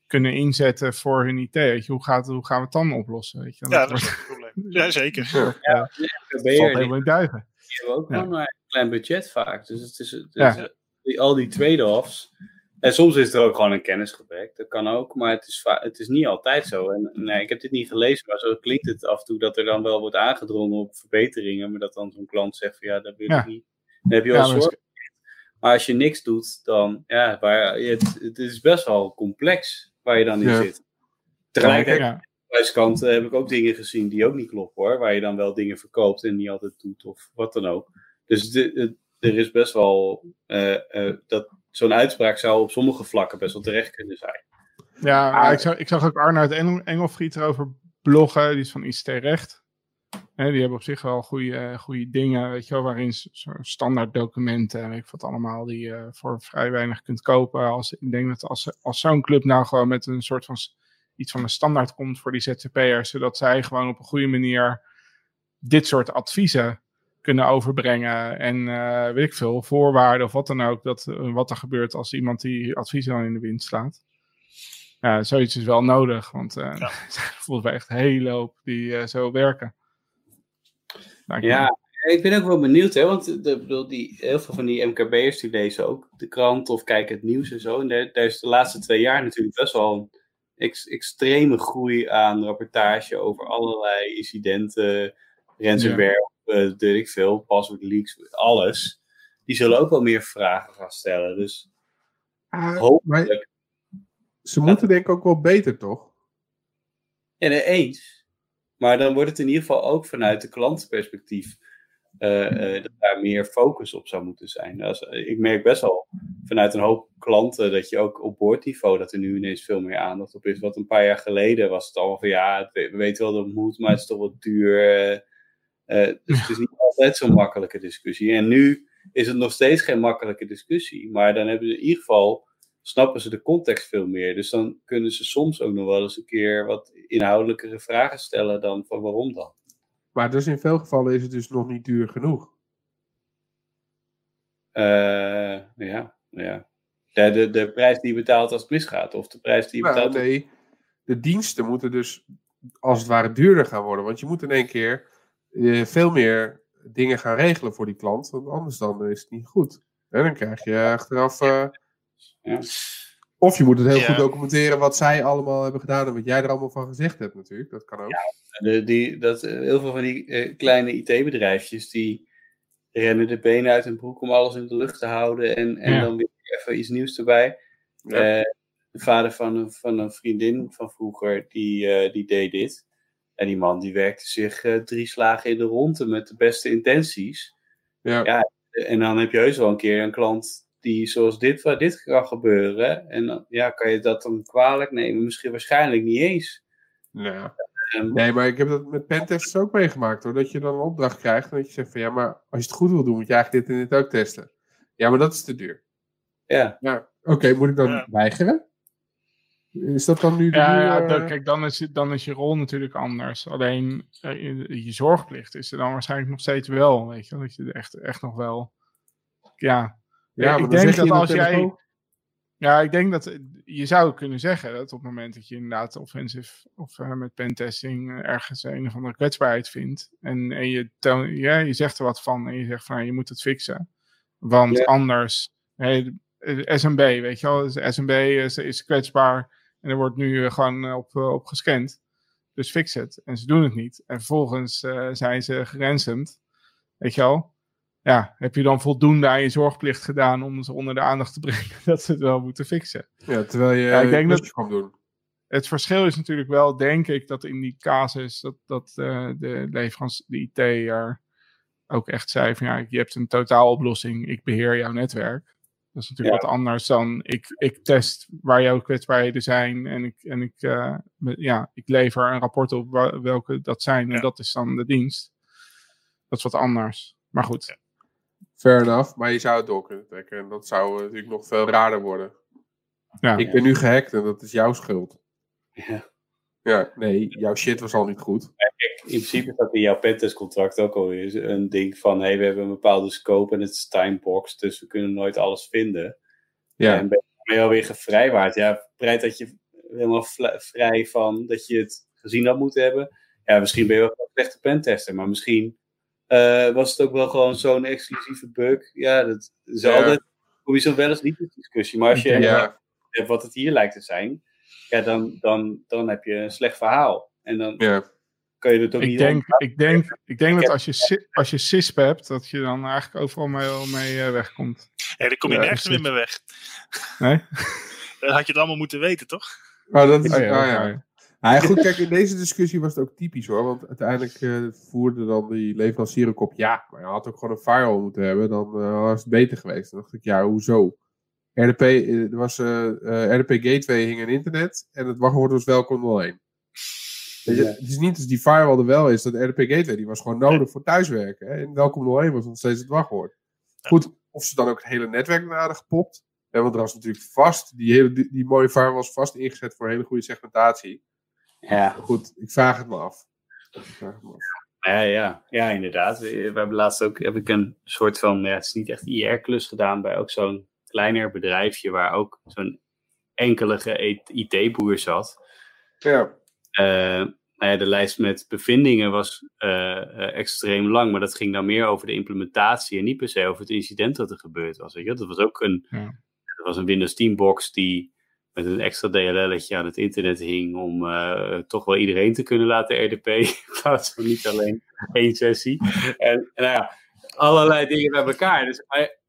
kunnen inzetten voor hun IT. Weet je, hoe, gaat, hoe gaan we het dan oplossen? Weet je?
Ja, dat, is een probleem. Ja, zeker.
Ja, ja. ja. valt helemaal in duigen.
Die hebben ook ja. maar een klein budget vaak. Dus het is, het is al die trade-offs. En soms is er ook gewoon een kennisgebrek. Dat kan ook, maar het is, het is niet altijd zo. En nee, ik heb dit niet gelezen, maar zo klinkt het af en toe dat er dan wel wordt aangedrongen op verbeteringen. Maar dat dan zo'n klant zegt van ja, dat wil ik niet. Dan heb je al ja, maar als je niks doet, dan ja, waar, het, het is best wel complex waar je dan in zit. Tegelijkertijd, ja. aan kant heb ik ook dingen gezien die ook niet kloppen hoor. Waar je dan wel dingen verkoopt en niet altijd doet of wat dan ook. Dus de, er is best wel uh, uh, dat zo'n uitspraak zou op sommige vlakken best wel terecht kunnen zijn.
Ja, ik, zag, ik zag ook Arnoud Engel, Engelfried erover bloggen, die is van ICT Recht die hebben op zich wel goede, goede dingen, weet je wel, waarin standaard documenten, weet ik wat allemaal, die je voor vrij weinig kunt kopen. Als, ik denk dat als, als zo'n club nou gewoon met een soort van iets van een standaard komt voor die ZZP'ers, zodat zij gewoon op een goede manier dit soort adviezen kunnen overbrengen en uh, weet ik veel, voorwaarden of wat dan ook, dat, uh, wat er gebeurt als iemand die adviezen dan in de wind slaat. Ja, zoiets is wel nodig, want uh, ja. volgens mij echt een hele hoop die zo werken.
Ja, ik ben ook wel benieuwd, hè, want de, bedoel, die, heel veel van die MKB'ers die lezen ook de krant of kijken het nieuws en zo. En daar, daar is de laatste twee jaar natuurlijk best wel een ex, extreme groei aan rapportage over allerlei incidenten, ransomware, ja. Uh, weet ik veel, password leaks, alles. Die zullen ook wel meer vragen gaan stellen. Dus
uh, hopelijk. Ze moeten denk ik ook wel beter, toch?
Ja, eens. Maar dan wordt het in ieder geval ook vanuit de klantenperspectief uh, uh, dat daar meer focus op zou moeten zijn. Als, uh, ik merk best wel vanuit een hoop klanten dat je ook op boordniveau dat er nu ineens veel meer aandacht op is. Wat een paar jaar geleden was het al van ja, we weten wel dat het moet, maar het is toch wat duur. Dus het is niet altijd zo'n makkelijke discussie. En nu is het nog steeds geen makkelijke discussie. Maar dan hebben ze in ieder geval snappen ze de context veel meer. Dus dan kunnen ze soms ook nog wel eens een keer wat inhoudelijkere vragen stellen dan van waarom dan.
Maar dus in veel gevallen is het dus nog niet duur genoeg.
Uh, ja, ja. De, de, de prijs die je betaalt als het misgaat, of de prijs die je nou, betaalt.
Nee, de diensten moeten dus als het ware duurder gaan worden. Want je moet in één keer veel meer dingen gaan regelen voor die klant. Want anders dan is het niet goed. En dan krijg je achteraf. Uh, ja. Of je moet het heel goed documenteren wat zij allemaal hebben gedaan en wat jij er allemaal van gezegd hebt, natuurlijk. Dat kan ook.
Ja, de, die, dat, heel veel van die uh, kleine IT-bedrijfjes die rennen de benen uit hun broek om alles in de lucht te houden en, en dan weer even iets nieuws erbij. Uh, de vader van een, van een vriendin van vroeger, die, die deed dit. En die man die werkte zich drie slagen in de ronde met de beste intenties. Ja. ja. En dan heb je heus wel een keer een klant die zoals dit, waar dit kan gebeuren. En ja, kan je dat dan kwalijk nemen? Misschien waarschijnlijk niet eens.
Ja. Ehm, nee, maar ik heb dat met pentesters ook meegemaakt hoor. Dat je dan een opdracht krijgt en dat je zegt van ja, maar als je het goed wil doen, moet je eigenlijk dit en dit ook testen. Ja, maar dat is te duur.
Ja.
ja Oké, moet ik dan weigeren? Is dat dan nu de
Ja, ja dan, kijk, dan is, dan is je rol natuurlijk anders. Alleen uh, je, je, zorgplicht is er dan waarschijnlijk nog steeds wel, weet je. Dat je echt, echt nog wel... Ja, ja, ik denk dat als jij. Ja, ik denk dat je zou kunnen zeggen dat op het moment dat je inderdaad offensive of uh, met pentesting ergens een of andere kwetsbaarheid vindt. En, en je, toon, ja, je zegt er wat van en je zegt van nou, je moet het fixen. Want anders, hey, SMB, weet je wel, SMB is, is kwetsbaar en er wordt nu uh, gewoon op, op gescand. Dus fix het. En ze doen het niet. En vervolgens zijn ze geransomd. Weet je wel ja, heb je dan voldoende aan je zorgplicht gedaan om ze onder de aandacht te brengen dat ze het wel moeten fixen?
Ja, terwijl je ja, ik denk dat kan doen.
Het verschil is natuurlijk wel, denk ik, dat in die casus dat, dat uh, de leverancier, de IT er ook echt zei van ja, je hebt een totaaloplossing, ik beheer jouw netwerk. Dat is natuurlijk wat anders dan ik, ik test waar jouw kwetsbaarheden zijn en ik, en ik, uh, ja, ik lever een rapport op welke dat zijn en dat is dan de dienst. Dat is wat anders. Maar goed.
Fair enough, maar je zou het door kunnen trekken. En dat zou uh, natuurlijk nog veel raarder worden. Ja. Ik ben nu gehackt en dat is jouw schuld.
Ja.
Ja, nee, jouw shit was al niet goed.
In principe staat in jouw pentestcontract ook alweer een ding van... hey, we hebben een bepaalde scope en het is timebox, dus we kunnen nooit alles vinden. Ja. En ben je alweer gevrijwaard. Ja, bereid dat je helemaal vrij van dat je het gezien had moeten hebben. Ja, misschien ben je wel een slechte pentester, maar misschien uh, was het ook wel gewoon zo'n exclusieve bug. Ja, dat is ja. altijd sowieso wel eens niet een discussie. Maar als je ja. hebt wat het hier lijkt te zijn, ja, dan, dan, dan heb je een slecht verhaal. En dan
ja.
Kan je het ook
ik
niet
denk, ik denk, ik denk dat als je, als je CISP hebt, dat je dan eigenlijk overal mee, mee uh, wegkomt.
Ja, dan kom je nergens meer mee weg.
Nee?
dat had je het allemaal moeten weten, toch?
Maar dat is, oh, ja, oh, ja. Nou goed, kijk, in deze discussie was het ook typisch hoor. Want uiteindelijk uh, voerde dan die leverancier ook op. Ja, maar je had ook gewoon een firewall moeten hebben. Dan uh, was het beter geweest. Dan dacht ik, ja, hoezo? RDP, uh, er was, RDP Gateway hing in internet. En het wachtwoord was welkom 01. Weet je, Het is niet als die firewall er wel is. Dat RDP Gateway, die was gewoon nodig voor thuiswerken. Hè? En welkom 01 was nog steeds het wachtwoord. Goed, of ze dan ook het hele netwerk naar hadden gepopt. Hè, want er was natuurlijk vast, die, hele, die, die mooie firewall was vast ingezet voor een hele goede segmentatie.
Ja.
Goed, ik vraag het me af.
Ja, ja, ja, inderdaad. We hebben laatst ook heb ik een soort van, ja, het is niet echt IR-klus gedaan bij ook zo'n kleiner bedrijfje waar ook zo'n enkelige IT-boer zat.
Ja.
Uh, nou ja, de lijst met bevindingen was uh, extreem lang, maar dat ging dan meer over de implementatie en niet per se over het incident dat er gebeurd was. Weet je? Dat was ook een, ja. dat was een Windows 10 box die met een extra DLL'tje aan het internet hing om uh, toch wel iedereen te kunnen laten RDP, in plaats van niet alleen één sessie. En, en nou ja, allerlei dingen bij elkaar. Dus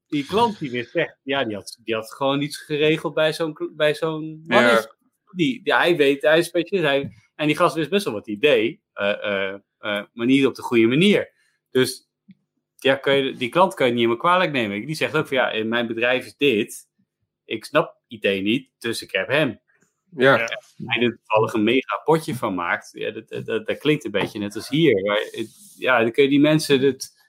die klant die weer zegt, ja, die had, die had gewoon iets geregeld bij zo'n bij zo'n ja. Die, die, hij weet, hij is specialist, hij, en die gast wist best wel wat hij deed, uh, uh, maar niet op de goede manier. Dus ja, kan je, die klant kan je niet helemaal kwalijk nemen. Die zegt ook van ja, in mijn bedrijf is dit, ik snap IT niet, dus ik heb hem.
Ja.
Hij er toevallig een mega potje van maakt. Ja, dat, dat, dat, klinkt een beetje net als hier. Maar ja, dan kun je die mensen het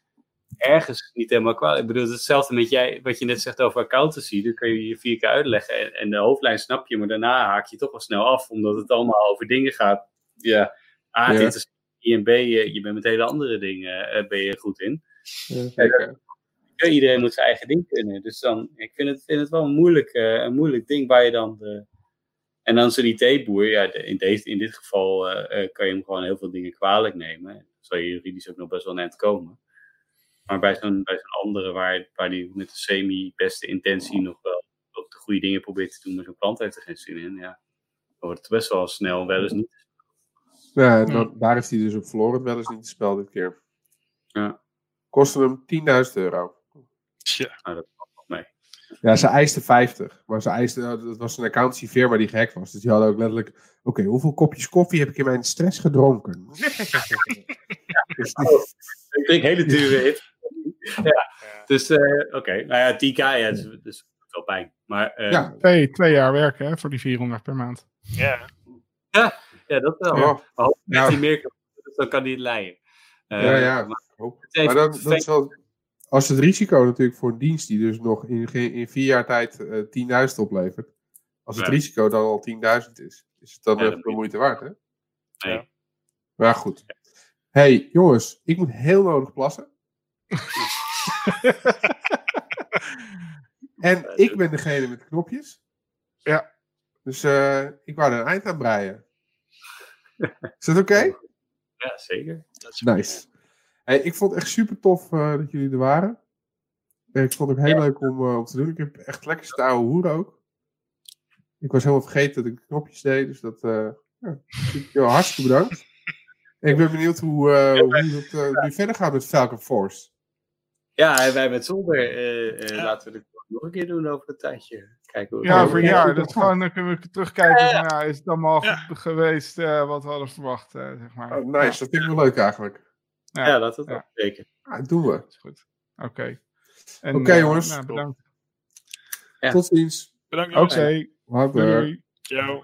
ergens niet helemaal kwalijk. Ik bedoel, hetzelfde met jij, wat je net zegt over accountancy. Dan kun je je vier keer uitleggen en, en, de hoofdlijn snap je, maar daarna haak je toch wel snel af, omdat het allemaal over dingen gaat. Ja, A, ja. dit is en B, je, je bent met hele andere dingen uh, ben je goed in. Ja, iedereen moet zijn eigen ding kunnen. Dus dan, ik vind het, vind het wel een moeilijk, uh, een moeilijk ding waar je dan de... En dan zo'n IT-boer, ja, in, deze, in dit geval uh, kan je hem gewoon heel veel dingen kwalijk nemen. Zal je juridisch ook nog best wel net komen. Maar bij zo'n bij zo'n andere, waar, waar die met de semi-beste intentie nog wel ook de goede dingen probeert te doen, maar zo'n klant heeft er geen zin in, ja. Dan wordt het best wel snel wel eens niet.
Ja, daar is hij dus op verloren, wel eens niet spel dit keer.
Ja.
Kostte hem 10.000 euro.
Tja.
Nou, dat valt nog mee.
Ja, ze eiste 50. Maar ze eiste, dat was een accountancyfirma die gek was. Dus die hadden ook letterlijk... Oké, hoeveel kopjes koffie heb ik in mijn stress gedronken? Dus die-
Ik denk hele dure hit. Ja, dus eh, oké. Nou ja, 10k, ja, dus, dus wel pijn. Maar eh, ja.
ja,
Twee, twee jaar werken hè, voor die 400 per maand.
Ja.
dat wel.
ja,
als
Ja.
hij meer kan, dus dan kan hij het leiden. Eh,
ja, ja.
Maar,
dan, dat is wel... Als het risico natuurlijk voor een dienst die dus nog in, geen- in vier jaar tijd eh 10.000 oplevert. Als het
Ja.
risico dan al 10.000 is, is het dan
Ja,
even
dat
de moeite waard, hè?
nee.
Maar goed. hey, jongens, ik moet heel nodig plassen. en ik ben degene met de knopjes.
Ja.
Dus eh, ik wou er een eind aan breien. Is dat oké?
Ja, zeker.
Dat is
Nice. Hey, ik vond het echt super tof eh, dat jullie er waren. En ik vond het ook heel leuk om, eh, om te doen. Ik heb echt lekker staan ouwe hoeren ook. Ik was helemaal vergeten dat ik de knopjes deed. Dus dat uh, ja, heel hartstikke bedankt. En ik ben benieuwd hoe, uh, hoe het uh, nu verder gaat met Falcon Force.
Ja, en wij met Zolder uh, ja. laten we het nog een keer doen over een tijdje. Kijken hoe
ja, voor een jaar. Dat gewoon, dan kunnen we terugkijken. Ja, ja. is het allemaal
Ja.
geweest uh, wat we hadden verwacht, zeg maar.
Oh, nice, dat vind ik wel leuk eigenlijk.
Ja, ja dat is ja. zeker.
Ja, dat doen we.
Dat is goed. Oké.
Oké, okay, jongens.
Nou, bedankt.
Tot ziens.
Bedankt.
Oké. Okay. Doei.
Ciao.